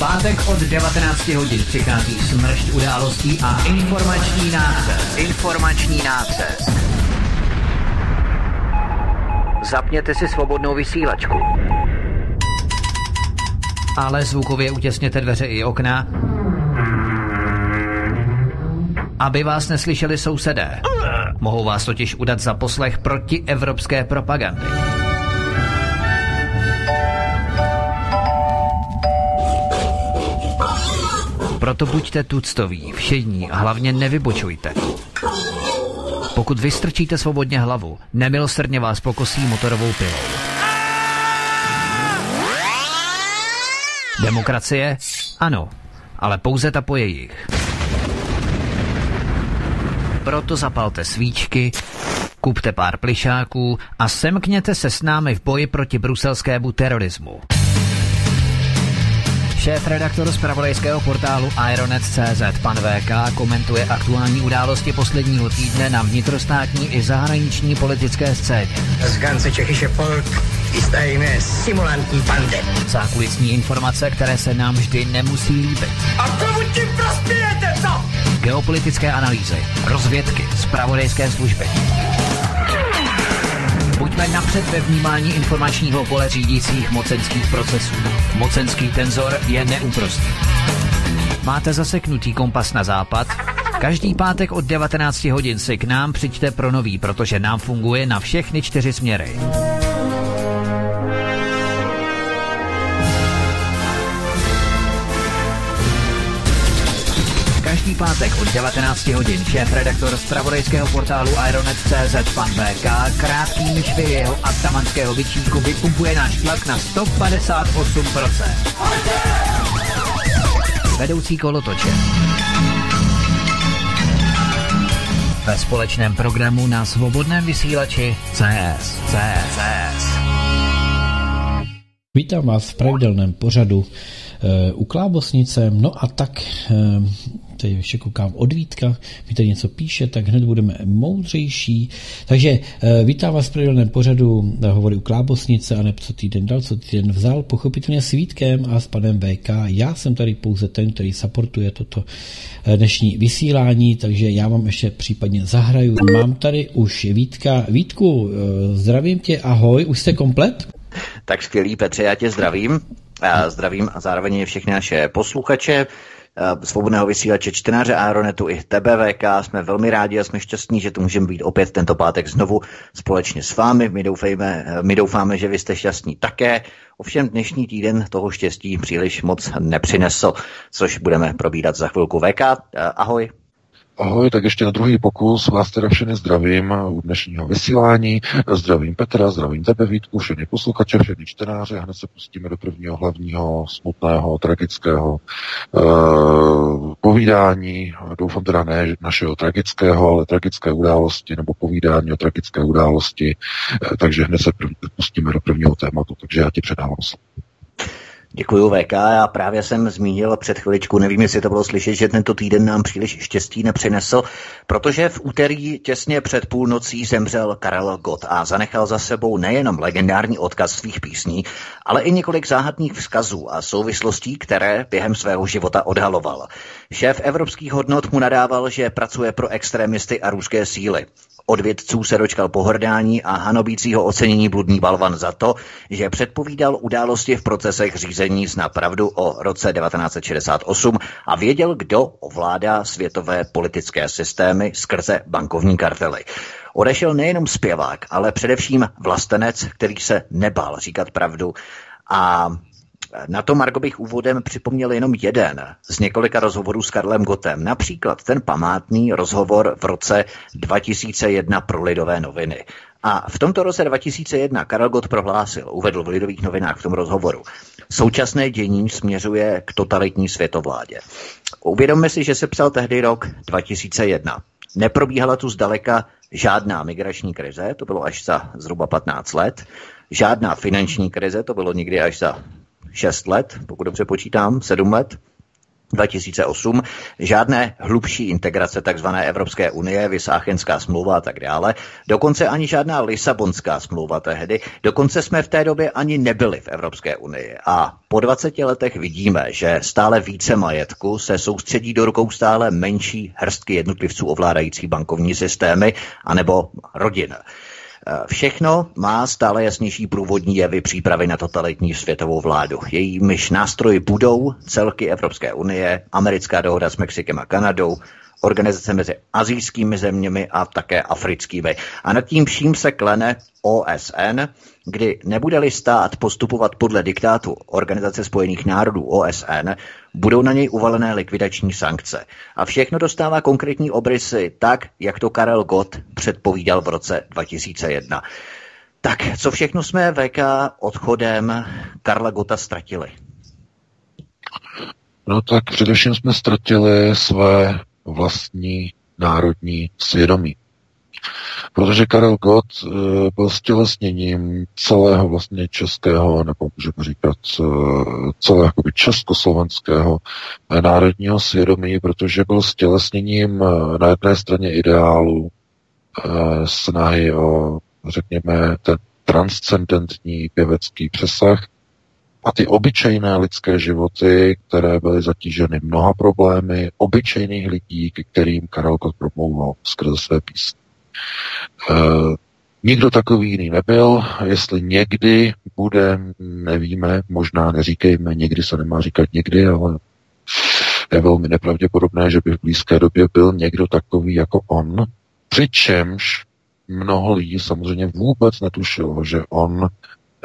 pátek od 19 hodin přichází smršť událostí a informační nácest. Informační nácest. Zapněte si svobodnou vysílačku. Ale zvukově utěsněte dveře i okna, aby vás neslyšeli sousedé. Mohou vás totiž udat za poslech proti evropské propagandy. Proto buďte tuctoví, všední a hlavně nevybočujte. Pokud vystrčíte svobodně hlavu, nemilosrdně vás pokosí motorovou pilou. Demokracie? Ano, ale pouze ta po jejich. Proto zapalte svíčky, kupte pár plišáků a semkněte se s námi v boji proti bruselskému terorismu. Šéf redaktor z pravodejského portálu Ironet.cz pan VK komentuje aktuální události posledního týdne na vnitrostátní i zahraniční politické scéně. Z ganze Čechyše Folk jistajíme simulantní pande. Zákulisní informace, které se nám vždy nemusí líbit. A komu tím prospějete, co? Geopolitické analýzy, rozvědky, zpravodajské služby. Buďme napřed ve vnímání informačního pole řídících mocenských procesů. Mocenský tenzor je neúprostný. Máte zaseknutý kompas na západ? Každý pátek od 19 hodin si k nám přijďte pro nový, protože nám funguje na všechny čtyři směry. Každý pátek od 19 hodin šéf redaktor z pravodejského portálu Ironet.cz pan VK krátký myšvy jeho atamanského vyčínku vypumpuje náš tlak na 158%. Vedoucí kolotoče. Ve společném programu na svobodném vysílači CS. CS. CS. Vítám vás v pravidelném pořadu u Klábosnice. No a tak e, teď ještě koukám od Vítka, mi tady něco píše, tak hned budeme moudřejší. Takže e, vítám vás v pravidelném pořadu hovory u Klábosnice a co týden dal, co týden vzal, pochopitelně s Vítkem a s panem VK. Já jsem tady pouze ten, který supportuje toto dnešní vysílání, takže já vám ještě případně zahraju. Mám tady už Vítka. Vítku, zdravím tě, ahoj, už jste komplet? Tak skvělý, Petře, já tě zdravím. Zdravím a zároveň všechny naše posluchače, svobodného vysílače čtenáře Aeronetu i TBVK. Jsme velmi rádi a jsme šťastní, že tu můžeme být opět tento pátek znovu společně s vámi. My doufejme, my doufáme, že vy jste šťastní také. Ovšem dnešní týden toho štěstí příliš moc nepřinesl, což budeme probírat za chvilku. VK, ahoj. Ahoj, tak ještě na druhý pokus vás teda všechny zdravím u dnešního vysílání. Zdravím Petra, zdravím tebe Vítku, všechny posluchače, všechny čtenáře. Hned se pustíme do prvního hlavního, smutného, tragického uh, povídání. Doufám teda ne našeho tragického, ale tragické události nebo povídání o tragické události. Uh, takže hned se prv, pustíme do prvního tématu. Takže já ti předávám slovo. Děkuji VK. Já právě jsem zmínil před chviličku, nevím, jestli to bylo slyšet, že tento týden nám příliš štěstí nepřinesl, protože v úterý těsně před půlnocí zemřel Karel Gott a zanechal za sebou nejenom legendární odkaz svých písní, ale i několik záhadných vzkazů a souvislostí, které během svého života odhaloval. Šéf evropských hodnot mu nadával, že pracuje pro extremisty a ruské síly. Od vědců se dočkal pohrdání a hanobícího ocenění bludný balvan za to, že předpovídal události v procesech řízení na pravdu o roce 1968 a věděl, kdo ovládá světové politické systémy skrze bankovní kartely. Odešel nejenom zpěvák, ale především vlastenec, který se nebál říkat pravdu a na to, Margo, bych úvodem připomněl jenom jeden z několika rozhovorů s Karlem Gotem. Například ten památný rozhovor v roce 2001 pro Lidové noviny. A v tomto roce 2001 Karel Gott prohlásil, uvedl v Lidových novinách v tom rozhovoru, současné dění směřuje k totalitní světovládě. Uvědomme si, že se psal tehdy rok 2001. Neprobíhala tu zdaleka žádná migrační krize, to bylo až za zhruba 15 let, žádná finanční krize, to bylo někdy až za 6 let, pokud dobře počítám, 7 let. 2008, žádné hlubší integrace tzv. Evropské unie, Vysáchenská smlouva a tak dále, dokonce ani žádná Lisabonská smlouva tehdy, dokonce jsme v té době ani nebyli v Evropské unii. A po 20 letech vidíme, že stále více majetku se soustředí do rukou stále menší hrstky jednotlivců ovládající bankovní systémy anebo rodin. Eh, všechno má stále jasnější průvodní jevy přípravy na totalitní světovou vládu. Jejímiž nástroji budou celky Evropské unie, americká dohoda s Mexikem a Kanadou, organizace mezi azijskými zeměmi a také africkými. A nad tím vším se klene OSN, kdy nebude-li stát postupovat podle diktátu Organizace spojených národů OSN, budou na něj uvalené likvidační sankce. A všechno dostává konkrétní obrysy tak, jak to Karel Gott předpovídal v roce 2001. Tak, co všechno jsme VK odchodem Karla Gota ztratili? No tak především jsme ztratili své vlastní národní svědomí. Protože Karel Gott eh, byl stělesněním celého vlastně českého, nebo můžeme říkat eh, celého jakoby československého eh, národního svědomí, protože byl stělesněním na jedné straně ideálu, snahy o, řekněme, ten transcendentní pěvecký přesah, a ty obyčejné lidské životy, které byly zatíženy mnoha problémy, obyčejných lidí, ke kterým Karel Gott promlouval skrze své písně. E, nikdo takový jiný nebyl. Jestli někdy bude, nevíme, možná neříkejme, někdy se nemá říkat někdy, ale je velmi nepravděpodobné, že by v blízké době byl někdo takový jako on, přičemž mnoho lidí samozřejmě vůbec netušilo, že on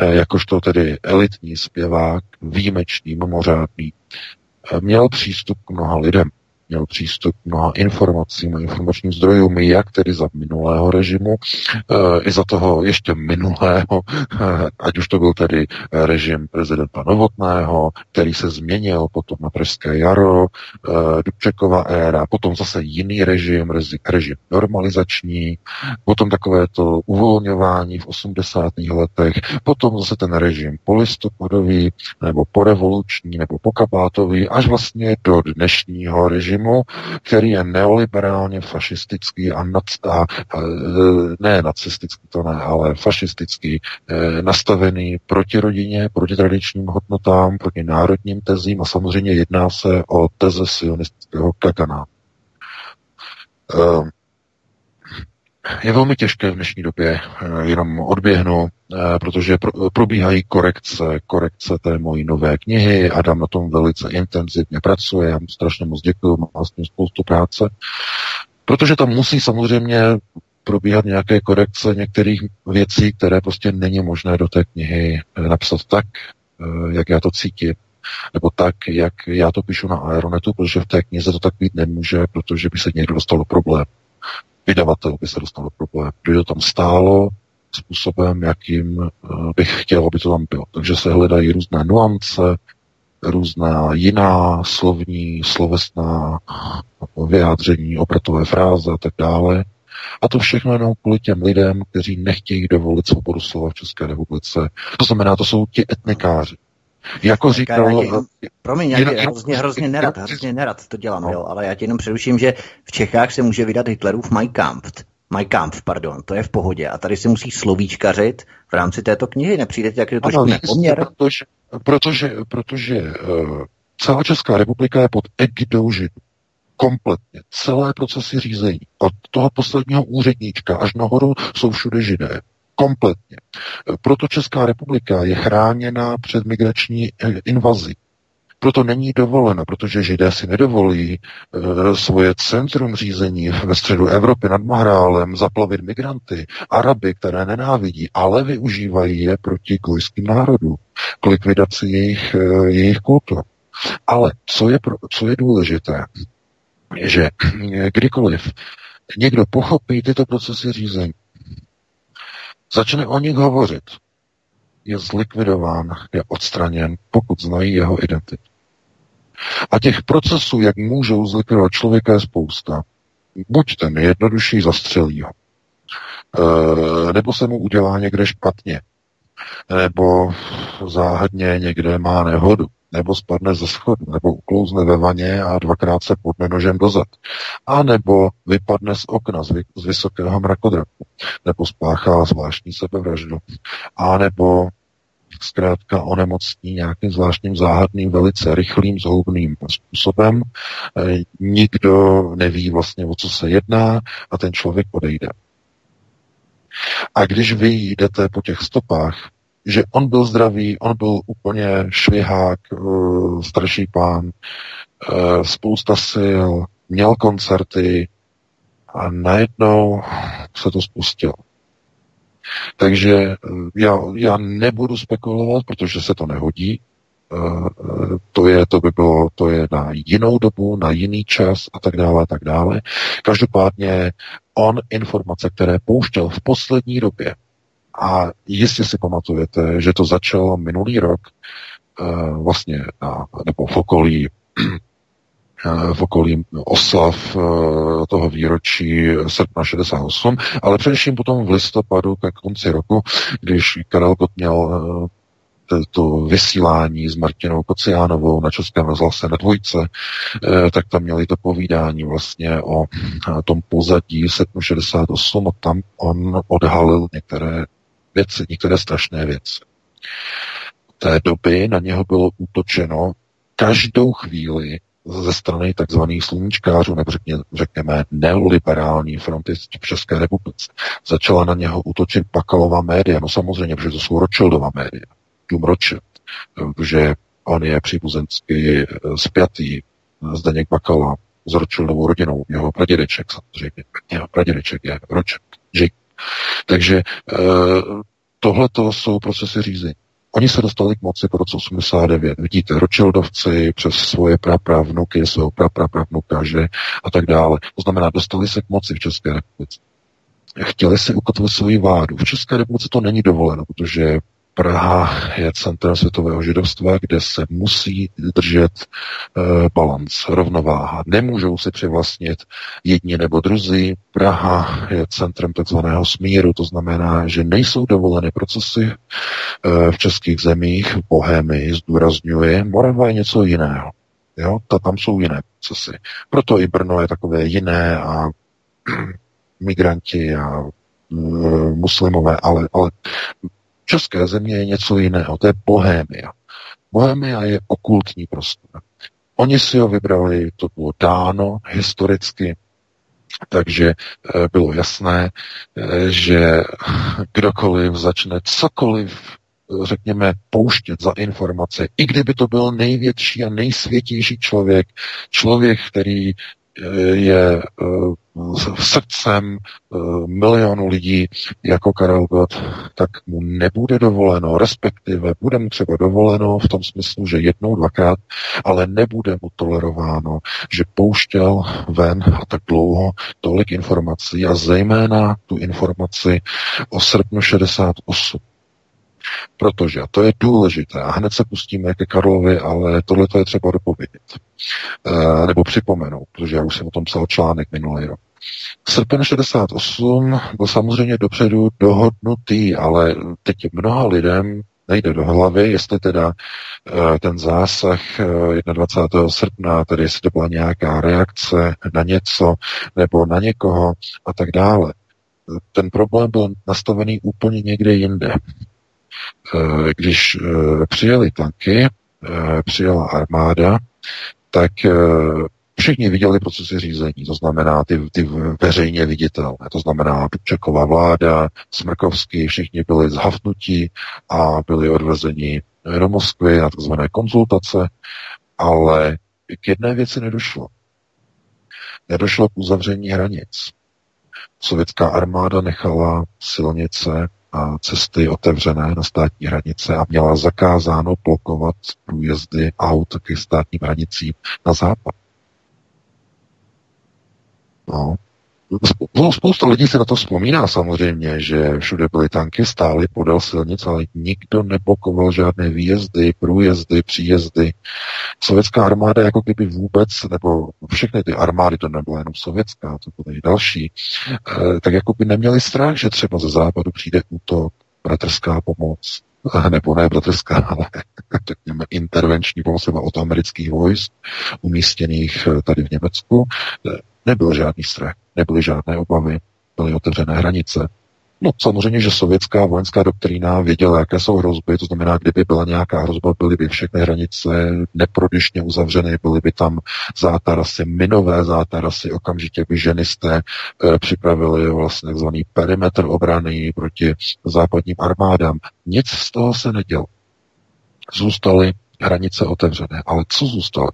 jakožto tedy elitní zpěvák, výjimečný, mimořádný, eh, měl přístup k mnoha lidem měl přístup mnoha informacím a informačním zdrojům, jak tedy za minulého režimu, eh, i za toho ještě minulého, eh, ať už to byl tedy režim prezidenta Novotného, který se změnil potom na Pražské jaro, eh, Dubčekova éra, potom zase jiný režim, režim normalizační, potom takové to uvolňování v 80. letech, potom zase ten režim polistopadový, nebo porevoluční, nebo pokabátový, až vlastně do dnešního režimu režimu, který je neoliberálně fašistický a, nad, a, a ne nacistický, to ne, ale fašistický, e, nastavený proti rodině, proti tradičním hodnotám, proti národním tezím a samozřejmě jedná se o teze sionistického kaganá. E, je velmi těžké v dnešní době eh, jenom odběhnu, eh, protože probíhají korekce, korekce té mojí nové knihy. Adam na tom velice intenzivně pracuje, já mu strašně moc děkuji, má vlastně spoustu práce. Protože tam musí samozřejmě probíhat nějaké korekce některých věcí, které prostě není možné do té knihy eh, napsat tak, jak já to cítím, nebo tak, jak já to píšu na Aeronetu, protože v té knize to tak být nemůže, protože by se někdo dostal do problému vydavatel by se dostal do. Kdyby to tam stálo způsobem, jakým eh, bych chtěl, aby to tam bylo. Takže se hledají různé nuance, různá jiná slovní, slovesná vyjádření, opratové fráze a tak dále. A to všechno jenom kvůli těm lidem, kteří nechtějí dovolit svobodu slova v České republice. To znamená, to jsou ti etnikáři. Jako říkal... Já tě, promiň, já tě hrozně, hrozně nerad, hrozně nerad to dělám, no. jo, ale já ti jenom přeruším, že v Čechách se může vydat Hitlerův Mein Kampf. Mein Kampf, pardon, to je v pohodě. A tady se musí slovíčkařit v rámci této knihy. Nepřijde ti, to trošku nepoměr? Protože, protože, protože uh, celá Česká republika je pod egidou židů. Kompletně. Celé procesy řízení. Od toho posledního úředníčka až nahoru jsou všude židé. Kompletně. Proto Česká republika je chráněna před migrační eh, invazí. Proto není dovolena, protože Židé si nedovolí e, svoje centrum řízení ve středu Evropy nad Mahrálem zaplavit migranty, Araby, které nenávidí, ale využívají je proti gojským národům, k likvidaci jejich, e, jejich kultur. Ale co je, co je důležité, že kdykoliv někdo pochopí tyto procesy řízení, začne o nich hovořit, je zlikvidován, je odstraněn, pokud znají jeho identitu. A těch procesů, jak můžou zlikvidovat člověka, je spousta. Buď ten jednodušší zastřelí ho, e, nebo se mu udělá někde špatně, nebo záhadně někde má nehodu, nebo spadne ze schodu, nebo uklouzne ve vaně a dvakrát se podne nožem dozad, a nebo vypadne z okna z, vy, z vysokého mrakodrapu, nebo spáchá zvláštní sebevraždu, a nebo zkrátka onemocní nějakým zvláštním záhadným, velice rychlým, zhoubným způsobem. E, nikdo neví vlastně, o co se jedná a ten člověk odejde. A když vy jdete po těch stopách, že on byl zdravý, on byl úplně švihák, e, starší pán, e, spousta sil, měl koncerty a najednou se to spustilo. Takže eh, já, já nebudu spekulovat, protože se to nehodí. Eh, to je, to by bylo, to je na jinou dobu, na jiný čas a tak dále a tak dále. Každopádně on informace, které pouštěl v poslední době, a jistě si pamatujete, že to začalo minulý rok, eh, vlastně na, nebo v okolí v okolí oslav eh, toho výročí srpna 68, ale především potom v listopadu ke konci roku, když Karel Gott měl eh, to vysílání s Martinou Kociánovou na Českém rozhlase na dvojce, eh, tak tam měli to povídání vlastně o tom pozadí 68 a tam on odhalil některé věci, některé strašné věci. V té doby na něho bylo útočeno každou chvíli ze strany takzvaných sluníčkářů, nebo řekně, řekněme neoliberální fronty v České republice. Začala na něho útočit Pakalová média, no samozřejmě, protože to jsou Rothschildová média, Dům Rothschild, protože on je příbuzensky eh, spjatý eh, Zdeněk Bakala s Rothschildovou rodinou, jeho pradědeček samozřejmě, jeho pradědeček je Rothschild, Žik. Takže eh, tohle to jsou procesy řízení. Oni se dostali k moci po roce 89. Vidíte, Rothschildovci přes svoje prapravnuky, svého prapravnukaže a tak dále. To znamená, dostali se k moci v České republice. Chtěli si ukotvit svoji vádu. V České republice to není dovoleno, protože Praha je centrem světového židovstva, kde se musí držet e, balans, rovnováha. Nemůžou si přivlastnit jedni nebo druzí. Praha je centrem takzvaného smíru, to znamená, že nejsou dovoleny procesy e, v českých zemích, v Bohémii, zdůrazňuje. Morava je něco jiného. Jo, ta, tam jsou jiné procesy. Proto i Brno je takové jiné a migranti a muslimové, ale, ale České země je něco jiného, to je Bohémia. Bohémia je okultní prostor. Oni si ho vybrali, to bylo dáno historicky, takže eh, bylo jasné, eh, že kdokoliv začne cokoliv řekněme, pouštět za informace, i kdyby to byl největší a nejsvětější člověk, člověk, který je uh, srdcem uh, milionu lidí jako Karel Gott, tak mu nebude dovoleno, respektive bude mu třeba dovoleno v tom smyslu, že jednou, dvakrát, ale nebude mu tolerováno, že pouštěl ven a tak dlouho tolik informací a zejména tu informaci o srpnu 68 Protože, a to je důležité, a hned se pustíme ke Karlovi, ale tohle je třeba dopovědět. E, nebo připomenout, protože já už jsem o tom psal článek minulý rok. Srpen 68 byl samozřejmě dopředu dohodnutý, ale teď mnoha lidem nejde do hlavy, jestli teda e, ten zásah 21. srpna, tedy jestli to byla nějaká reakce na něco nebo na někoho a tak dále. Ten problém byl nastavený úplně někde jinde. Eh, když eh, přijeli tanky, eh, přijela armáda, tak všichni viděli procesy řízení, to znamená ty, ty veřejně viditelné, to znamená Dubčeková vláda, Smrkovský, všichni byli zhavnutí a byli odvezeni do Moskvy na tzv. konzultace, ale k jedné věci nedošlo. Nedošlo k uzavření hranic. Sovětská armáda nechala silnice a cesty otevřené na státní hranice a měla zakázáno blokovat průjezdy aut ke státním hranicím na západ. No, Spousta lidí se na to vzpomíná samozřejmě, že všude byly tanky, stály podél silnic, ale nikdo neblokoval žádné výjezdy, průjezdy, příjezdy. Sovětská armáda jako kdyby vůbec, nebo všechny ty armády, to nebyla jenom sovětská, to byly i další, eh, tak jako by neměli strach, že třeba ze západu přijde útok, bratrská pomoc, nebo ne bratrská, ale řekněme intervenční pomoc od amerických vojsk umístěných tady v Německu, nebyl žádný strach, nebyly žádné obavy, byly otevřené hranice, No samozřejmě, že sovětská vojenská doktrína věděla, jaké jsou hrozby, to znamená, kdyby byla nějaká hrozba, byly by všechny hranice neprodyšně uzavřeny, byly by tam zátarasy, minové zátarasy, okamžitě by ženisté e, připravili vlastně takzvaný perimetr obrany proti západním armádám. Nic z toho se nedělo. Zůstaly hranice otevřené. Ale co zůstaly?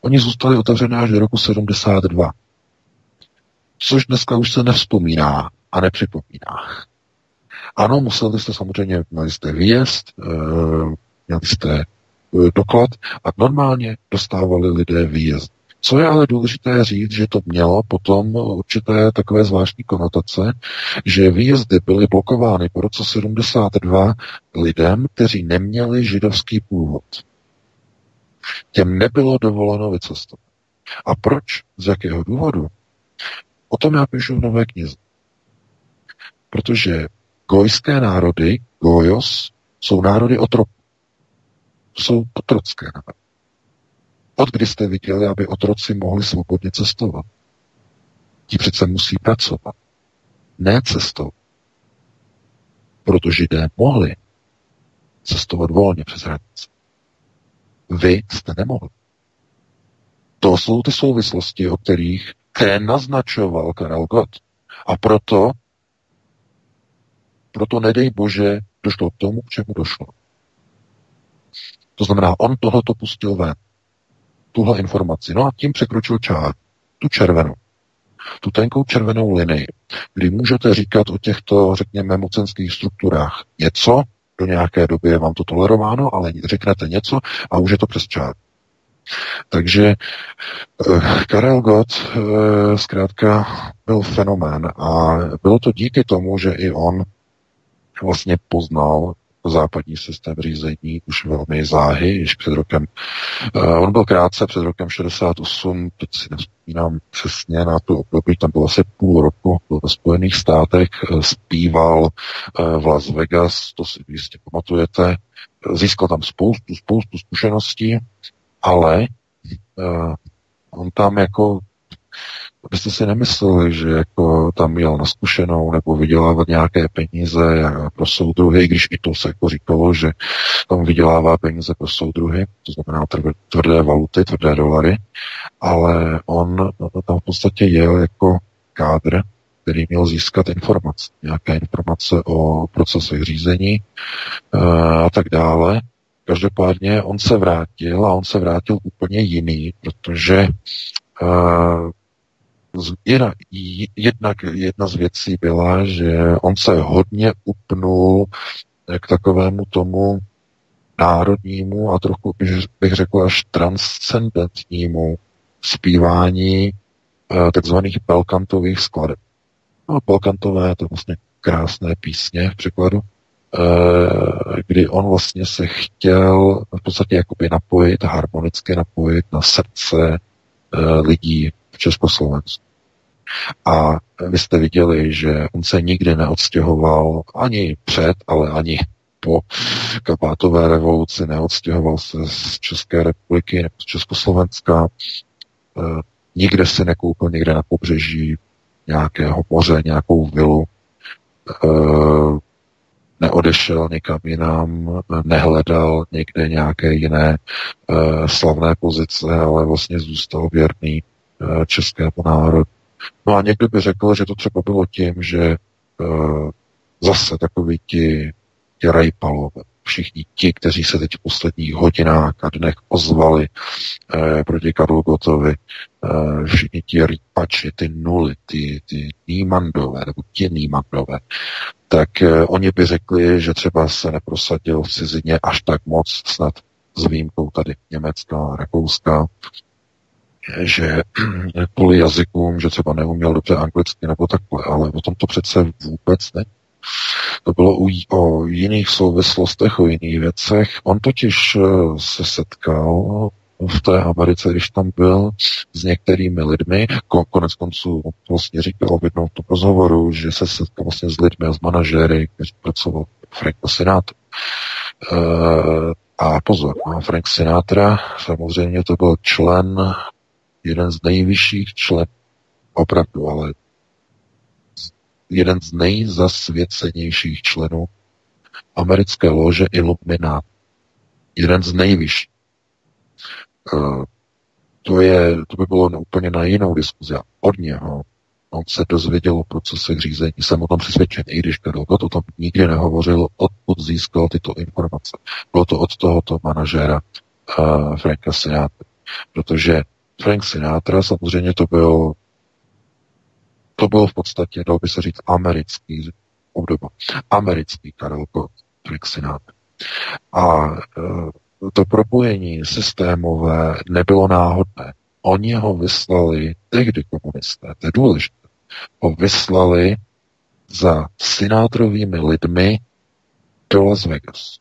Oni zůstali otevřené až do roku 72. Což dneska už se nevzpomíná a nepřipomíná. Ano, museli jste samozřejmě, měli jste výjezd, eh, měli jste eh, doklad a normálně dostávali lidé výjezd. Co je ale důležité říct, že to mělo potom určité takové zvláštní konotace, že výjezdy byly blokovány po roce 72 lidem, kteří neměli židovský původ. Těm nebylo dovoleno vycestovat. A proč? Z jakého důvodu? O tom já píšu v nové knize. Protože gojské národy, gojos, jsou národy otroků. Jsou otrocké národy. Od kdy jste viděli, aby otroci mohli svobodně cestovat? Ti přece musí pracovat. Ne cestovat. Protože židé mohli cestovat volně přes hranice. Vy jste nemohli. To jsou ty souvislosti, o kterých které naznačoval Karel Gott. A proto proto nedej Bože, došlo k tomu, k čemu došlo. To znamená, on tohoto pustil ven. Tuhle informaci. No a tím překročil čár. Tu červenou. Tu tenkou červenou linii, kdy můžete říkat o těchto, řekněme, mocenských strukturách něco, do nějaké doby je vám to tolerováno, ale řeknete něco a už je to přes čár. Takže eh, Karel Gott eh, zkrátka byl fenomén a bylo to díky tomu, že i on vlastně poznal západní systém řízení už velmi záhy, již před rokem. Uh, on byl krátce před rokem 68, teď si nespomínám přesně na tu období, tam bylo asi půl roku, byl ve Spojených státech, zpíval v Las Vegas, to si jistě pamatujete, získal tam spoustu, spoustu zkušeností, ale uh, on tam jako abyste si nemysleli, že jako tam měl na zkušenou nebo vydělávat nějaké peníze pro soudruhy, když i to se jako říkalo, že tam vydělává peníze pro soudruhy, to znamená tvrdé valuty, tvrdé dolary, ale on tam v podstatě jel jako kádr, který měl získat informace, nějaké informace o procesech řízení eh, a tak dále. Každopádně on se vrátil a on se vrátil úplně jiný, protože uh, jedna, jednak jedna z věcí byla, že on se hodně upnul k takovému tomu národnímu a trochu bych řekl až transcendentnímu zpívání eh, takzvaných belkantových skladeb. No, belkantové to vlastně krásné písně v překladu, eh, kdy on vlastně se chtěl v podstatě jakoby napojit, harmonicky napojit na srdce eh, lidí Československu. A vy jste viděli, že on se nikdy neodstěhoval ani před, ale ani po kapátové revoluci, neodstěhoval se z České republiky nebo z Československa. E, nikde se nekoupil někde na pobřeží nějakého moře, nějakou vilu. Neodešel někam jinam, nehledal někde nějaké jiné e, slavné pozice, ale vlastně zůstal věrný Eh, českému národu. No a někdo by řekl, že to třeba bylo tím, že uh, zase takový ti, ti rejpalové, všichni ti, kteří se teď v posledních hodinách a dnech ozvali uh, proti Karlu Gotovi, uh, všichni ti rýpači, ty nuly, ty, ty nímandové, nebo ti nímandové, tak uh, oni by řekli, že třeba se neprosadil v cizině až tak moc, snad s výjimkou tady Německa, Rakouska, že kvůli jazykům, že třeba neuměl dobře anglicky nebo takhle, ale o tom to přece vůbec ne. To bylo u, o jiných souvislostech, o jiných věcech. On totiž eh, se setkal v té Americe, když tam byl s některými lidmi. Konec konců vlastně říkal v jednom tom rozhovoru, že se setkal vlastně s lidmi a s manažéry, kteří pracovali Franka Sinatra. A pozor, no, Frank Sinatra, samozřejmě to byl člen, jeden z nejvyšších členů, opravdu, ale jeden z nejzasvěcenějších členů americké lože Illuminati. Jeden z nejvyšších. Uh, to, je, to by bylo úplně na jinou diskuzi. Od něho on se dozvěděl o procesech řízení. Jsem o tom přesvědčen, i když Karel Gott o tom nikdy nehovořil, odkud získal tyto informace. Bylo to od tohoto manažéra uh, Franka Sinatra. Protože Frank Sinatra samozřejmě to byl to byl v podstatě, dalo by se říct, americký obdoba. Americký Karel Gott, Sinatra. A uh, to propojení systémové nebylo náhodné. Oni ho vyslali, tehdy komunisté, to je důležité, ho vyslali za sinátrovými lidmi do Las Vegas.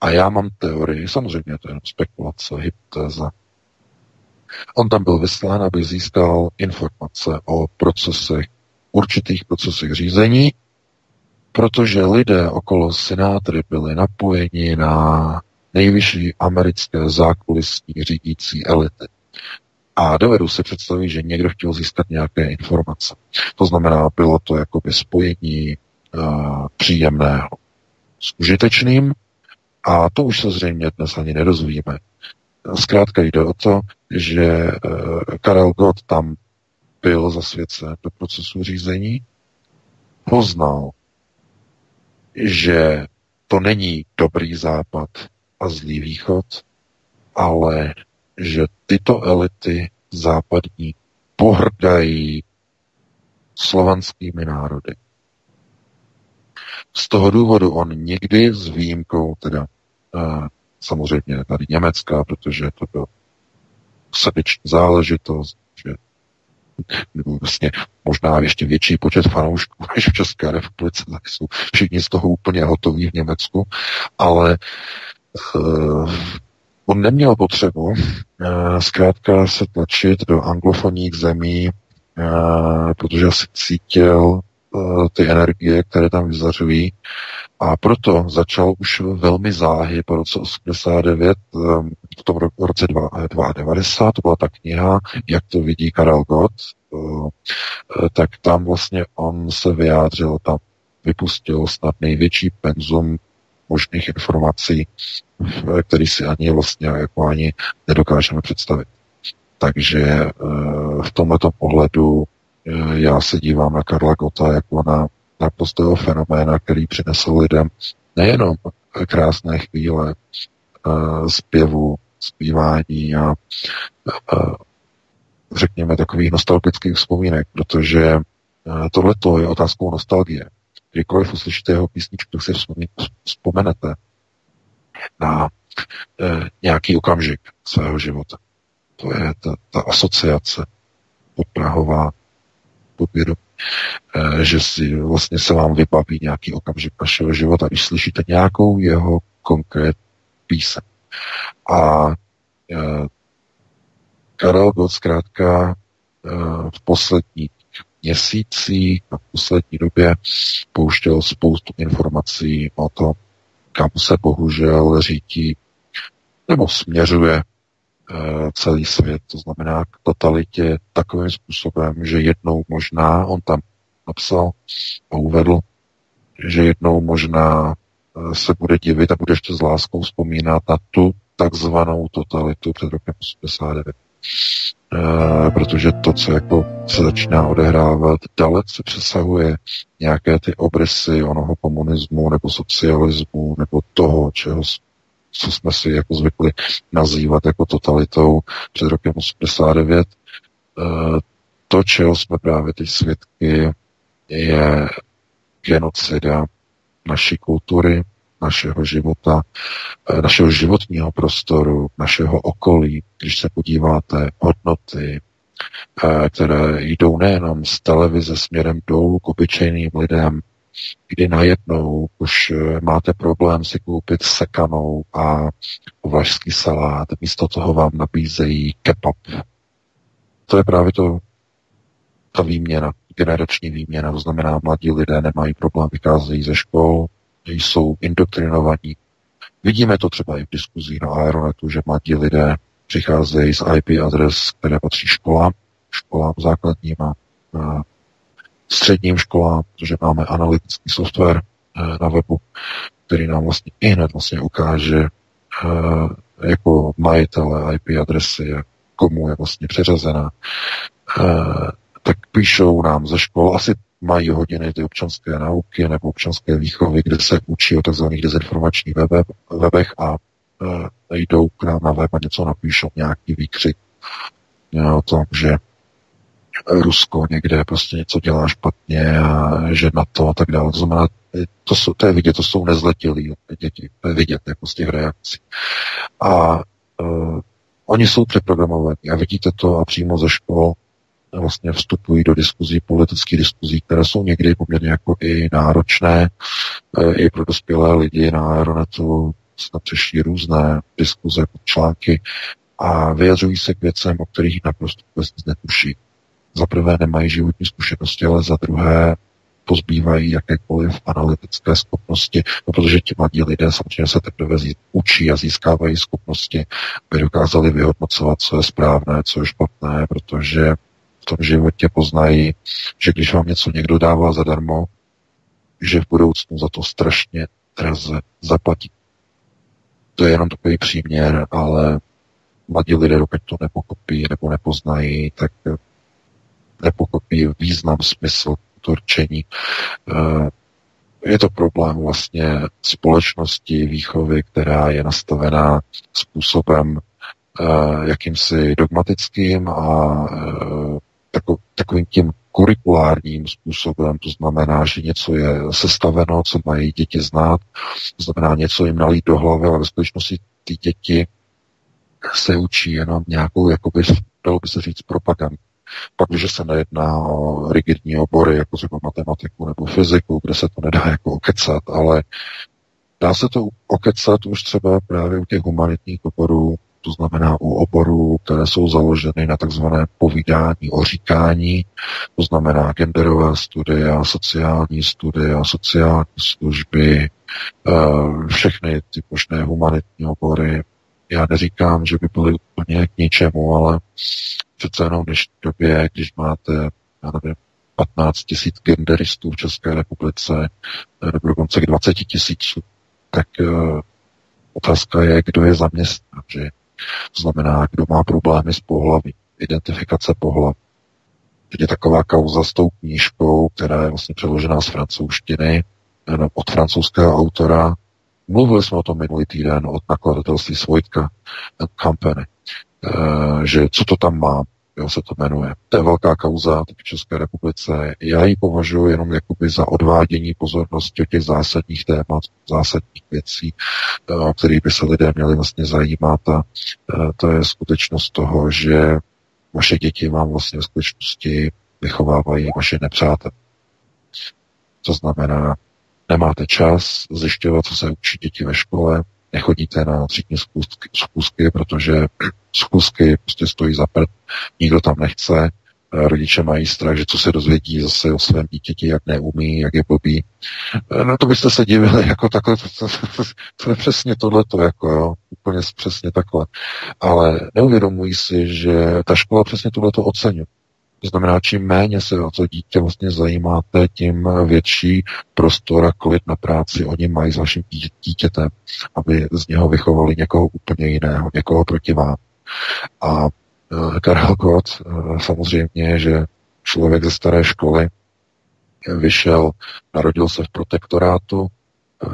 A já mám teorii, samozřejmě to je spekulace, hypotéza. On tam byl vyslán, aby získal informace o procesech, určitých procesech řízení, protože lidé okolo senátory byli napojeni na nejvyšší americké zákulisní řídící elity. A dovedu si představit, že někdo chtěl získat nějaké informace. To znamená, bylo to jakoby spojení uh, příjemného s užitečným a to už se zřejmě dnes ani nedozvíme. Zkrátka jde o to, že uh, Karel Gott tam byl zasvěcen do procesu řízení, poznal, že to není dobrý západ a zlý východ, ale že tyto elity západní pohrdají slovanskými národy. Z toho důvodu on nikdy s výjimkou, teda uh, samozřejmě tady Německa, protože to byl srdeční záležitost, že vlastně možná ještě větší počet fanoušků než v České republice, tak jsou všichni z toho úplně hotoví v Německu, ale uh, On neměl potřebu uh, zkrátka se tlačit do anglofonních zemí, uh, protože si cítil ty energie, které tam vyzařují. A proto začal už velmi záhy po roce 89, um, v tom roce 1990, to byla ta kniha, jak to vidí Karel Gott, uh, tak tam vlastně on se vyjádřil, tam vypustil snad největší penzum možných informací, který si ani vlastně jako ani nedokážeme představit. Takže eh, v tomto pohledu eh, já se dívám na Karla Gota jako na naprostého fenoména, který přinesl lidem nejenom krásné chvíle eh, zpěvu, zpívání a řekněme takových nostalgických vzpomínek, protože tohle je otázkou nostalgie kdykoliv uslyšíte jeho písničku, tak si vzpomenete na nějaký okamžik svého života. To je ta, ta asociace podprahová, podvědomí, e, že si vlastně se vám vybaví nějaký okamžik vašeho života, když slyšíte nějakou jeho konkrét píseň. A e, Karel Gott zkrátka e, v poslední měsících a v poslední době pouštěl spoustu informací o tom, kam se bohužel řídí nebo směřuje celý svět, to znamená k totalitě takovým způsobem, že jednou možná, on tam napsal a uvedl, že jednou možná uh, se bude divit a bude ještě s láskou vzpomínat na tu takzvanou totalitu před rokem 89. Eh, protože to, co jako se začíná odehrávat, dalece přesahuje nějaké ty obrysy onoho komunismu nebo socialismu nebo toho, čeho, co jsme si jako zvykli nazývat jako totalitou před rokem 89. Eh, to, čeho jsme právě teď svědky, je genocida naší kultury, našeho života, eh, našeho životního prostoru, našeho okolí, když se podíváte hodnoty, eh, které jdou nejenom z televize směrem dolů k obyčejným lidem, kdy najednou už eh, máte problém si koupit sekanou a uvažský salát, místo toho vám nabízejí kebab. To je právě to, ta výměna, generační výměna, to znamená, mladí lidé nemají problém, vycházejí ze škol, jsou indoktrinovaní. Vidíme to třeba i v diskuzích na Aeronetu, že mladí lidé přicházejí z IP adres, které patří školám, školám základním a středním školám, protože máme analytický software eh, na webu, který nám vlastně i hned vlastně ukáže eh, jako majitele IP adresy, komu je vlastně přeřazená, eh, tak píšou nám ze škol, asi mají hodiny ty občanské nauky nebo občanské výchovy, kde se učí o tzv. dezinformačních webe, webech a jdou k nám na web a něco napíšou, nějaký výkřik o tom, že Rusko někde prostě něco dělá špatně a že na to a tak dále. To znamená, to, jsou, to je vidět, to jsou nezletilí děti, to je vidět jako z těch reakcí. A uh, oni jsou přeprogramovaní a vidíte to a přímo ze škol vlastně vstupují do diskuzí, politických diskuzí, které jsou někdy poměrně jako i náročné, e, i pro dospělé lidi na Aeronetu se přešly různé diskuze, články a vyjadřují se k věcem, o kterých naprosto vůbec netuší. Za prvé nemají životní zkušenosti, ale za druhé pozbývají jakékoliv analytické schopnosti, no protože ti mladí lidé samozřejmě se teprve učí a získávají schopnosti, aby dokázali vyhodnocovat, co je správné, co je špatné, protože v tom životě poznají, že když vám něco někdo dává zadarmo, že v budoucnu za to strašně draze zaplatí. To je jenom takový příměr, ale mladí lidé, dokud to nepokopí nebo nepoznají, tak nepochopí význam, smysl to rčení. Eh, je to problém vlastně společnosti výchovy, která je nastavená způsobem eh, jakýmsi dogmatickým a eh, takovým tím kurikulárním způsobem, to znamená, že něco je sestaveno, co mají děti znát, to znamená něco jim nalít do hlavy, ale ve skutečnosti ty děti se učí jenom nějakou, jakoby, dalo by se říct, propagandu. Pak, když se nejedná o rigidní obory, jako třeba matematiku nebo fyziku, kde se to nedá jako okecat, ale dá se to okecat už třeba právě u těch humanitních oborů, to znamená u oborů, které jsou založeny na takzvané povídání o říkání, to znamená genderové studia, sociální studia, sociální služby, eh, všechny ty možné humanitní obory. Já neříkám, že by byly úplně k ničemu, ale přece jenom v dnešní době, když máte, já nevím, 15 tisíc genderistů v České republice, nebo dokonce k 20 tisíců, tak uh, otázka je, kdo je zaměstnan, že to znamená, kdo má problémy s pohlaví, identifikace pohlaví. Teď je taková kauza s tou knížkou, která je vlastně přeložená z francouzštiny, od francouzského autora. Mluvili jsme o tom minulý týden od nakladatelství Svojtka Company. Eh, že co to tam má, jo, se to jmenuje. To je velká kauza v České republice. Já ji považuji jenom jakoby za odvádění pozornosti od těch zásadních témat, zásadních věcí, eh, o kterých by se lidé měli vlastně zajímat a eh, to je skutečnost toho, že vaše děti vám vlastně v skutečnosti vychovávají vaše nepřátelé. To znamená, nemáte čas zjišťovat, co se učí děti ve škole, nechodíte na třídní zkusky, zkusky, protože zkusky prostě stojí za prd, nikdo tam nechce, rodiče mají strach, že co se dozvědí zase o svém dítěti, jak neumí, jak je blbý. No to byste se divili, jako takhle, to, to, to, to je přesně tohleto, jako jo, úplně přesně takhle. Ale neuvědomují si, že ta škola přesně tohleto oceňuje. To znamená, čím méně se o to dítě vlastně zajímáte, tím větší prostor a klid na práci oni mají s vaším dítětem, aby z něho vychovali někoho úplně jiného, někoho proti vám. A e, Karel Gott e, samozřejmě, že člověk ze staré školy vyšel, narodil se v protektorátu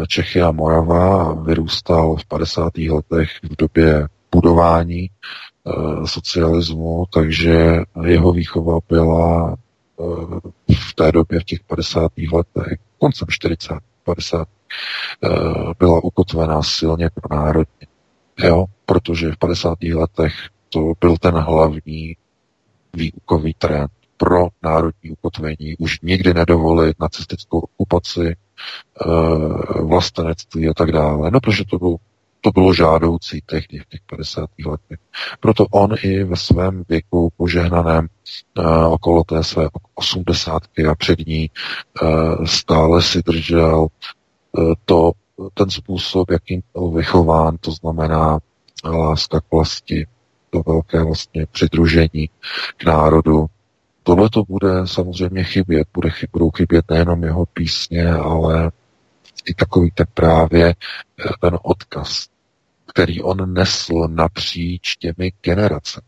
Čechy a Morava, vyrůstal v 50. letech v době budování Eh, socialismu, takže jeho výchova byla eh, v té době, v těch 50. letech, koncem 40. 50. Eh, byla ukotvená silně pro národně. Jo, protože v 50. letech to byl ten hlavní výukový trend pro národní ukotvení, už nikdy nedovolit nacistickou okupaci, vlastenectví a tak dále. No, protože to byl to bylo žádoucí tehdy v těch 50. letech. Proto on i ve svém věku požehnaném uh, okolo té své osmdesátky a před ní uh, stále si držel to, ten způsob, jakým byl vychován, to znamená láska k vlasti, to velké vlastně přidružení k národu, tohle to bude samozřejmě chybět. Bude, budou chybět nejenom jeho písně, ale i takový ten právě eh, ten odkaz, který on nesl napříč těmi generacemi.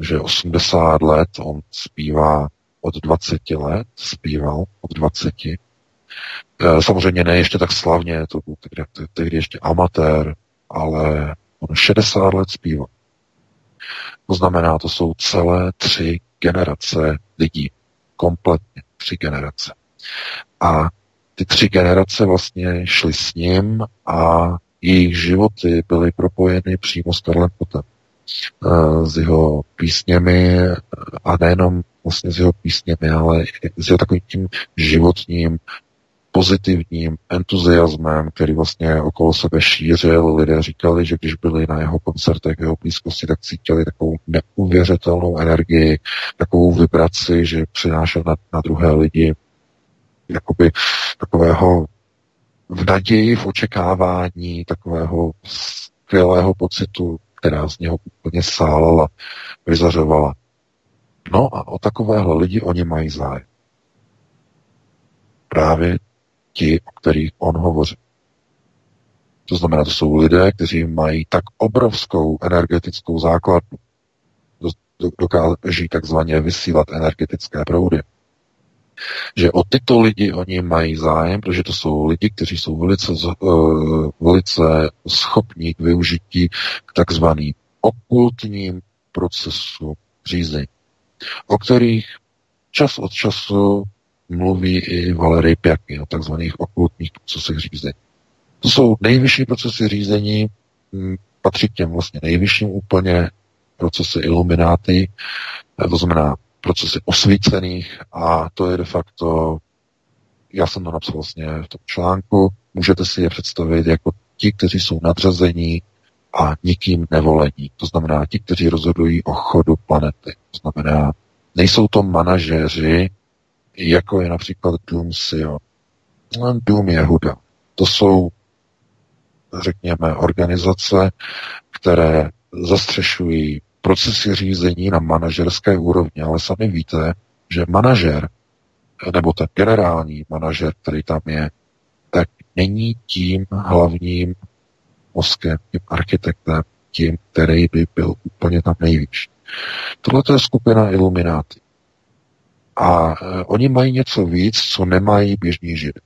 Že 80 let on zpívá od 20 let, zpíval od 20. Eh, samozřejmě ne ještě tak slavně, to byl tehdy, tehdy ještě amatér, ale on 60 let zpíval. To znamená, to jsou celé tři generace lidí. Kompletně tři generace. A ty tři generace vlastně šly s ním a jejich životy byly propojeny přímo s Karlem Potem. Eh, s jeho písněmi a nejenom vlastně s jeho písněmi, ale s jeho takovým tím životním pozitivním entuziasmem, který vlastně okolo sebe šířil. Lidé říkali, že když byli na jeho koncertech, jeho blízkosti, tak cítili takovou neuvěřitelnou energii, takovou vibraci, že přinášel na, na druhé lidi jakoby takového v naději, v očekávání, takového skvělého pocitu, která z něho úplně sálala, vyzařovala. No a o takovéhle lidi oni mají zájem. Právě ti, o kterých on hovoří. To znamená, to jsou lidé, kteří mají tak obrovskou energetickou základnu, dokáží takzvaně vysílat energetické proudy, že o tyto lidi oni mají zájem, protože to jsou lidi, kteří jsou velice, uh, velice schopní k využití k takzvaným okultním procesu řízení, o kterých čas od času mluví i Valery Pjaky o takzvaných okultních procesech řízení. To jsou nejvyšší procesy řízení, hm, patří k těm vlastně nejvyšším úplně procesy ilumináty, to znamená procesy osvícených a to je de facto, já jsem to napsal vlastně v tom článku, můžete si je představit jako ti, kteří jsou nadřazení a nikým nevolení. To znamená ti, kteří rozhodují o chodu planety. To znamená, nejsou to manažeři, jako je například Dům Sion. Dům Jehuda. To jsou, řekněme, organizace, které zastřešují procesy řízení na manažerské úrovni, ale sami víte, že manažer, nebo ten generální manažer, který tam je, tak není tím hlavním mozkem, tím architektem, tím, který by byl úplně tam nejvíc. Tohle je skupina ilumináty. A e, oni mají něco víc, co nemají běžní židé.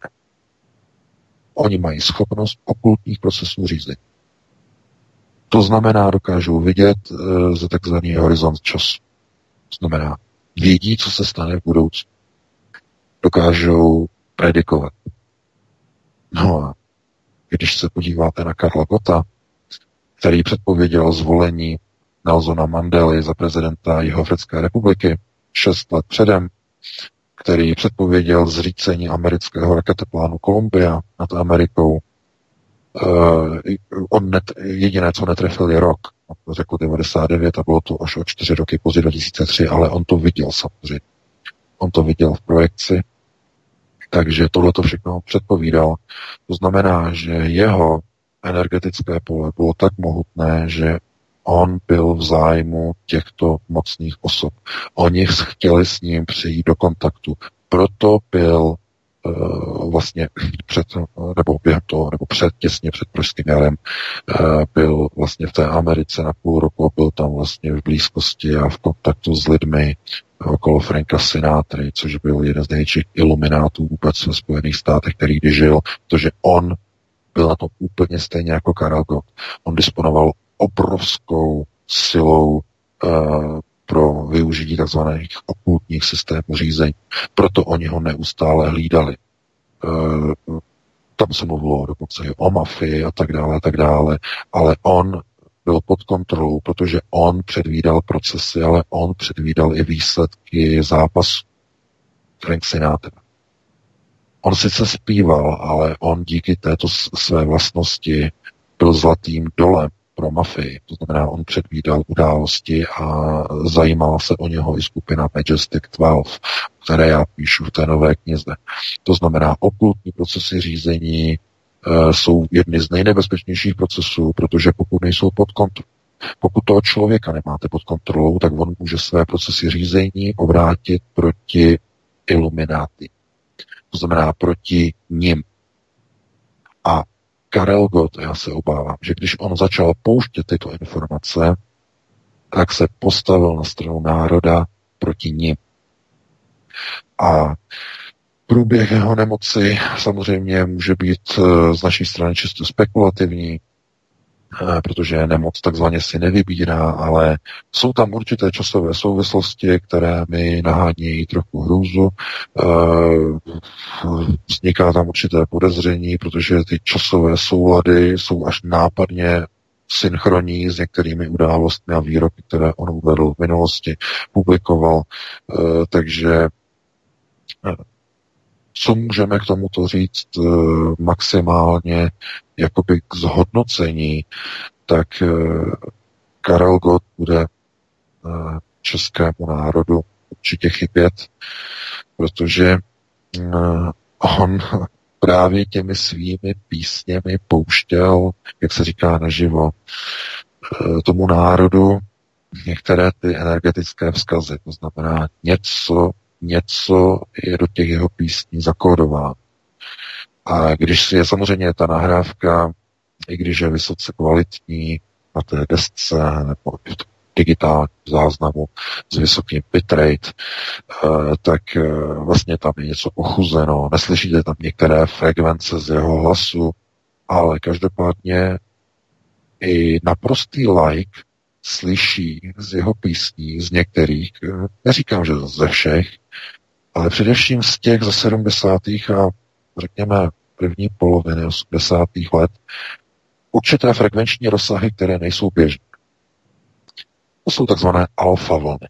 Oni mají schopnost okultních procesů řízení. To znamená, dokážou vidět e, za takzvaný horizont času. To znamená, vědí, co se stane v budoucnu. Dokážou predikovat. No a když se podíváte na Karla Gota, který předpověděl zvolení Nelsona Mandely za prezidenta Jihoafrické republiky šest let předem, který předpověděl zřícení amerického raketoplánu Columbia nad Amerikou. Uh, on net, jediné, co netrefil, je rok. On řekl 99 a bylo to až o čtyři roky později 2003, ale on to viděl samozřejmě. On to viděl v projekci, takže tohle to všechno předpovídal. To znamená, že jeho energetické pole bylo tak mohutné, že on byl v zájmu těchto mocných osob. Oni chtěli s ním přijít do kontaktu. Proto byl vlastně před, nebo během toho, nebo před, těsně před Pražským jarem, uh, byl vlastně v té Americe na půl roku, byl tam vlastně v blízkosti a v kontaktu s lidmi okolo Franka Sinátry, což byl jeden z největších iluminátů vůbec ve Spojených státech, který kdy žil, protože on byl na to úplně stejně jako Karel Gott. On disponoval obrovskou silou uh, pro využití tzv. okultních systémů řízení. Proto oni ho neustále hlídali. Uh, tam se mluvilo dokonce i o mafii a tak dále a tak dále, ale on byl pod kontrolou, protože on předvídal procesy, ale on předvídal i výsledky zápasu. Frank Sinatra. On sice zpíval, ale on díky této své vlastnosti byl zlatým dolem pro mafii. To znamená, on předvídal události a zajímala se o něho i skupina Majestic 12, které já píšu v té nové knize. To znamená, okultní procesy řízení jsou jedny z nejnebezpečnějších procesů, protože pokud nejsou pod kontrolou, pokud toho člověka nemáte pod kontrolou, tak on může své procesy řízení obrátit proti ilumináty. To znamená proti nim. A Karel Gott, já se obávám, že když on začal pouštět tyto informace, tak se postavil na stranu národa proti ním. A průběh jeho nemoci samozřejmě může být eh, z naší strany čisto spekulativní, protože nemoc takzvaně si nevybírá, ale jsou tam určité časové souvislosti, které mi nahánějí trochu hrůzu. Eh, vzniká tam určité podezření, protože ty časové soulady jsou až nápadně synchronní s některými událostmi a výroky, které on uvedl v minulosti, publikoval. Eh, takže co můžeme k tomuto říct eh, maximálně jakoby k zhodnocení, tak eh, Karel Gott bude eh, českému národu určitě chybět, protože on právě těmi svými písněmi pouštěl, jak se říká naživo, tomu národu některé ty energetické vzkazy. To znamená něco, něco je do těch jeho písní zakódováno. A když je samozřejmě ta nahrávka, i když je vysoce kvalitní na té desce nebo v digitálním záznamu s vysokým bitrate, eh, tak eh, vlastně tam je něco ochuzeno, neslyšíte tam některé frekvence z jeho hlasu, ale každopádně i naprostý like slyší z jeho písní, z některých, eh, neříkám, že ze všech, ale především z těch ze 70. a řekněme první poloviny 80. let určité frekvenční rozsahy, které nejsou běžné. To jsou takzvané alfa vlny.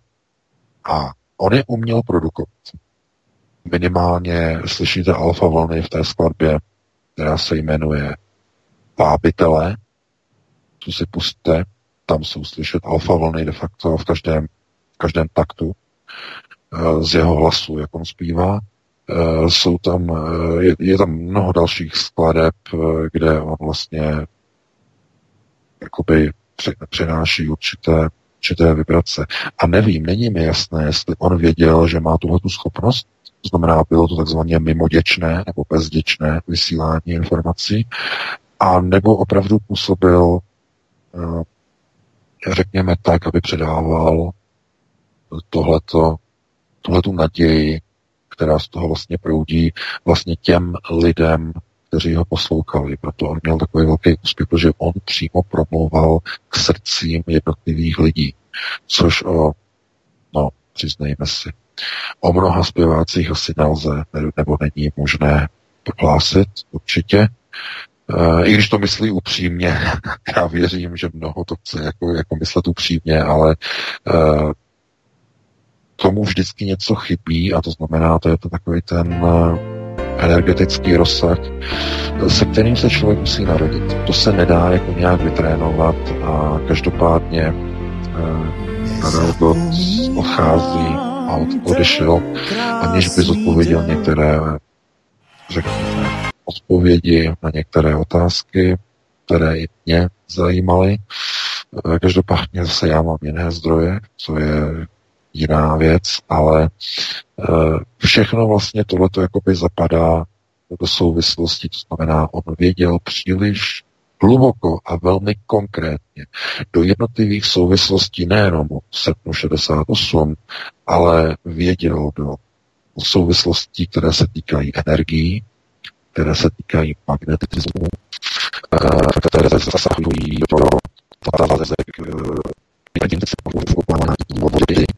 A on je uměl produkovat. Minimálně slyšíte alfa vlny v té skladbě, která se jmenuje Pábitele. Tu si pustíte, tam jsou slyšet alfa vlny de facto v každém, v každém taktu. Eh, z jeho hlasu, jak on zpívá. Eh, jsou tam, eh, je, je tam mnoho dalších skladeb, kde on vlastně jakoby přináší určité, určité vibrace. A nevím, není mi jasné, jestli on věděl, že má tuhle tu schopnost, to znamená, bylo to takzvaně mimoděčné nebo bezděčné vysílání informací, a nebo opravdu působil, řekněme tak, aby předával tohleto tuhle tu naději, která z toho vlastně proudí vlastně těm lidem, kteří ho poslouchali. Proto on měl takový velký úspěch, protože on přímo promlouval k srdcím jednotlivých lidí, což o, no, přiznejme si, o mnoha zpěvácích asi nelze, nebo není možné prohlásit určitě, i když to myslí upřímně, já věřím, že mnoho to chce jako, jako myslet upřímně, ale uh, tomu vždycky něco chybí a to znamená, to je to takový ten eh, energetický rozsah, se kterým se člověk musí narodit. To se nedá jako nějak vytrénovat a každopádně Karel eh, odchází a od, odešel, aniž by zodpověděl některé, řekněme, odpovědi na některé otázky, které i mě zajímaly. Eh, každopádně zase já mám jiné zdroje, co je jiná věc, ale eh, všechno vlastně tohleto jakoby zapadá do souvislosti, to znamená, on věděl příliš hluboko a velmi konkrétně do jednotlivých souvislostí nejenom v srpnu 68, ale věděl do souvislostí, které se týkají energií, které se týkají magnetismu, eh, které zasahují do závazek to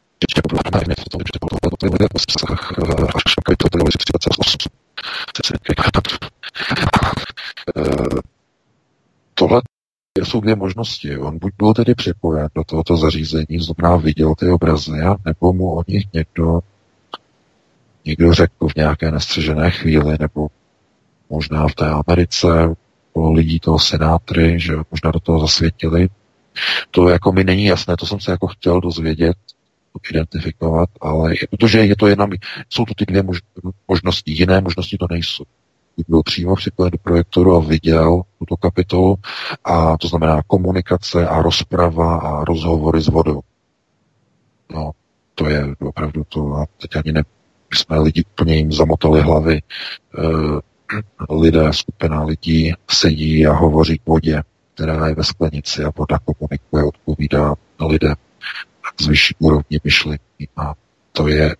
to věcí, které to bude tak tak za to dávat se zase na je, že zase stejně nebudu dávat to opakuje negativní energie, je na jedné věci, Ještě budu dávat na to, že to bylo to je až to bylo 38. Tohle jsou dvě možnosti. On buď byl tedy připojen do tohoto zařízení, znamená viděl ty obrazy, nebo mu o nich někdo, někdo řekl v nějaké nestřežené chvíli, nebo možná v té Americe, po lidí toho senátory, že možná do toho zasvětili. To jako mi není jasné, to jsem se jako chtěl dozvědět, identifikovat, ale protože je to jenom, jsou to ty dvě možnosti, jiné možnosti to nejsou byl přímo připojen do projektoru a viděl tuto kapitolu, a to znamená komunikace a rozprava a rozhovory s vodou. No, to je opravdu to, a teď ani ne, my jsme lidi úplně jim zamotali hlavy, e, lidé, skupina lidí sedí a hovoří k vodě, která je ve sklenici a voda komunikuje, odpovídá lidem z úrovně myšlení a to je,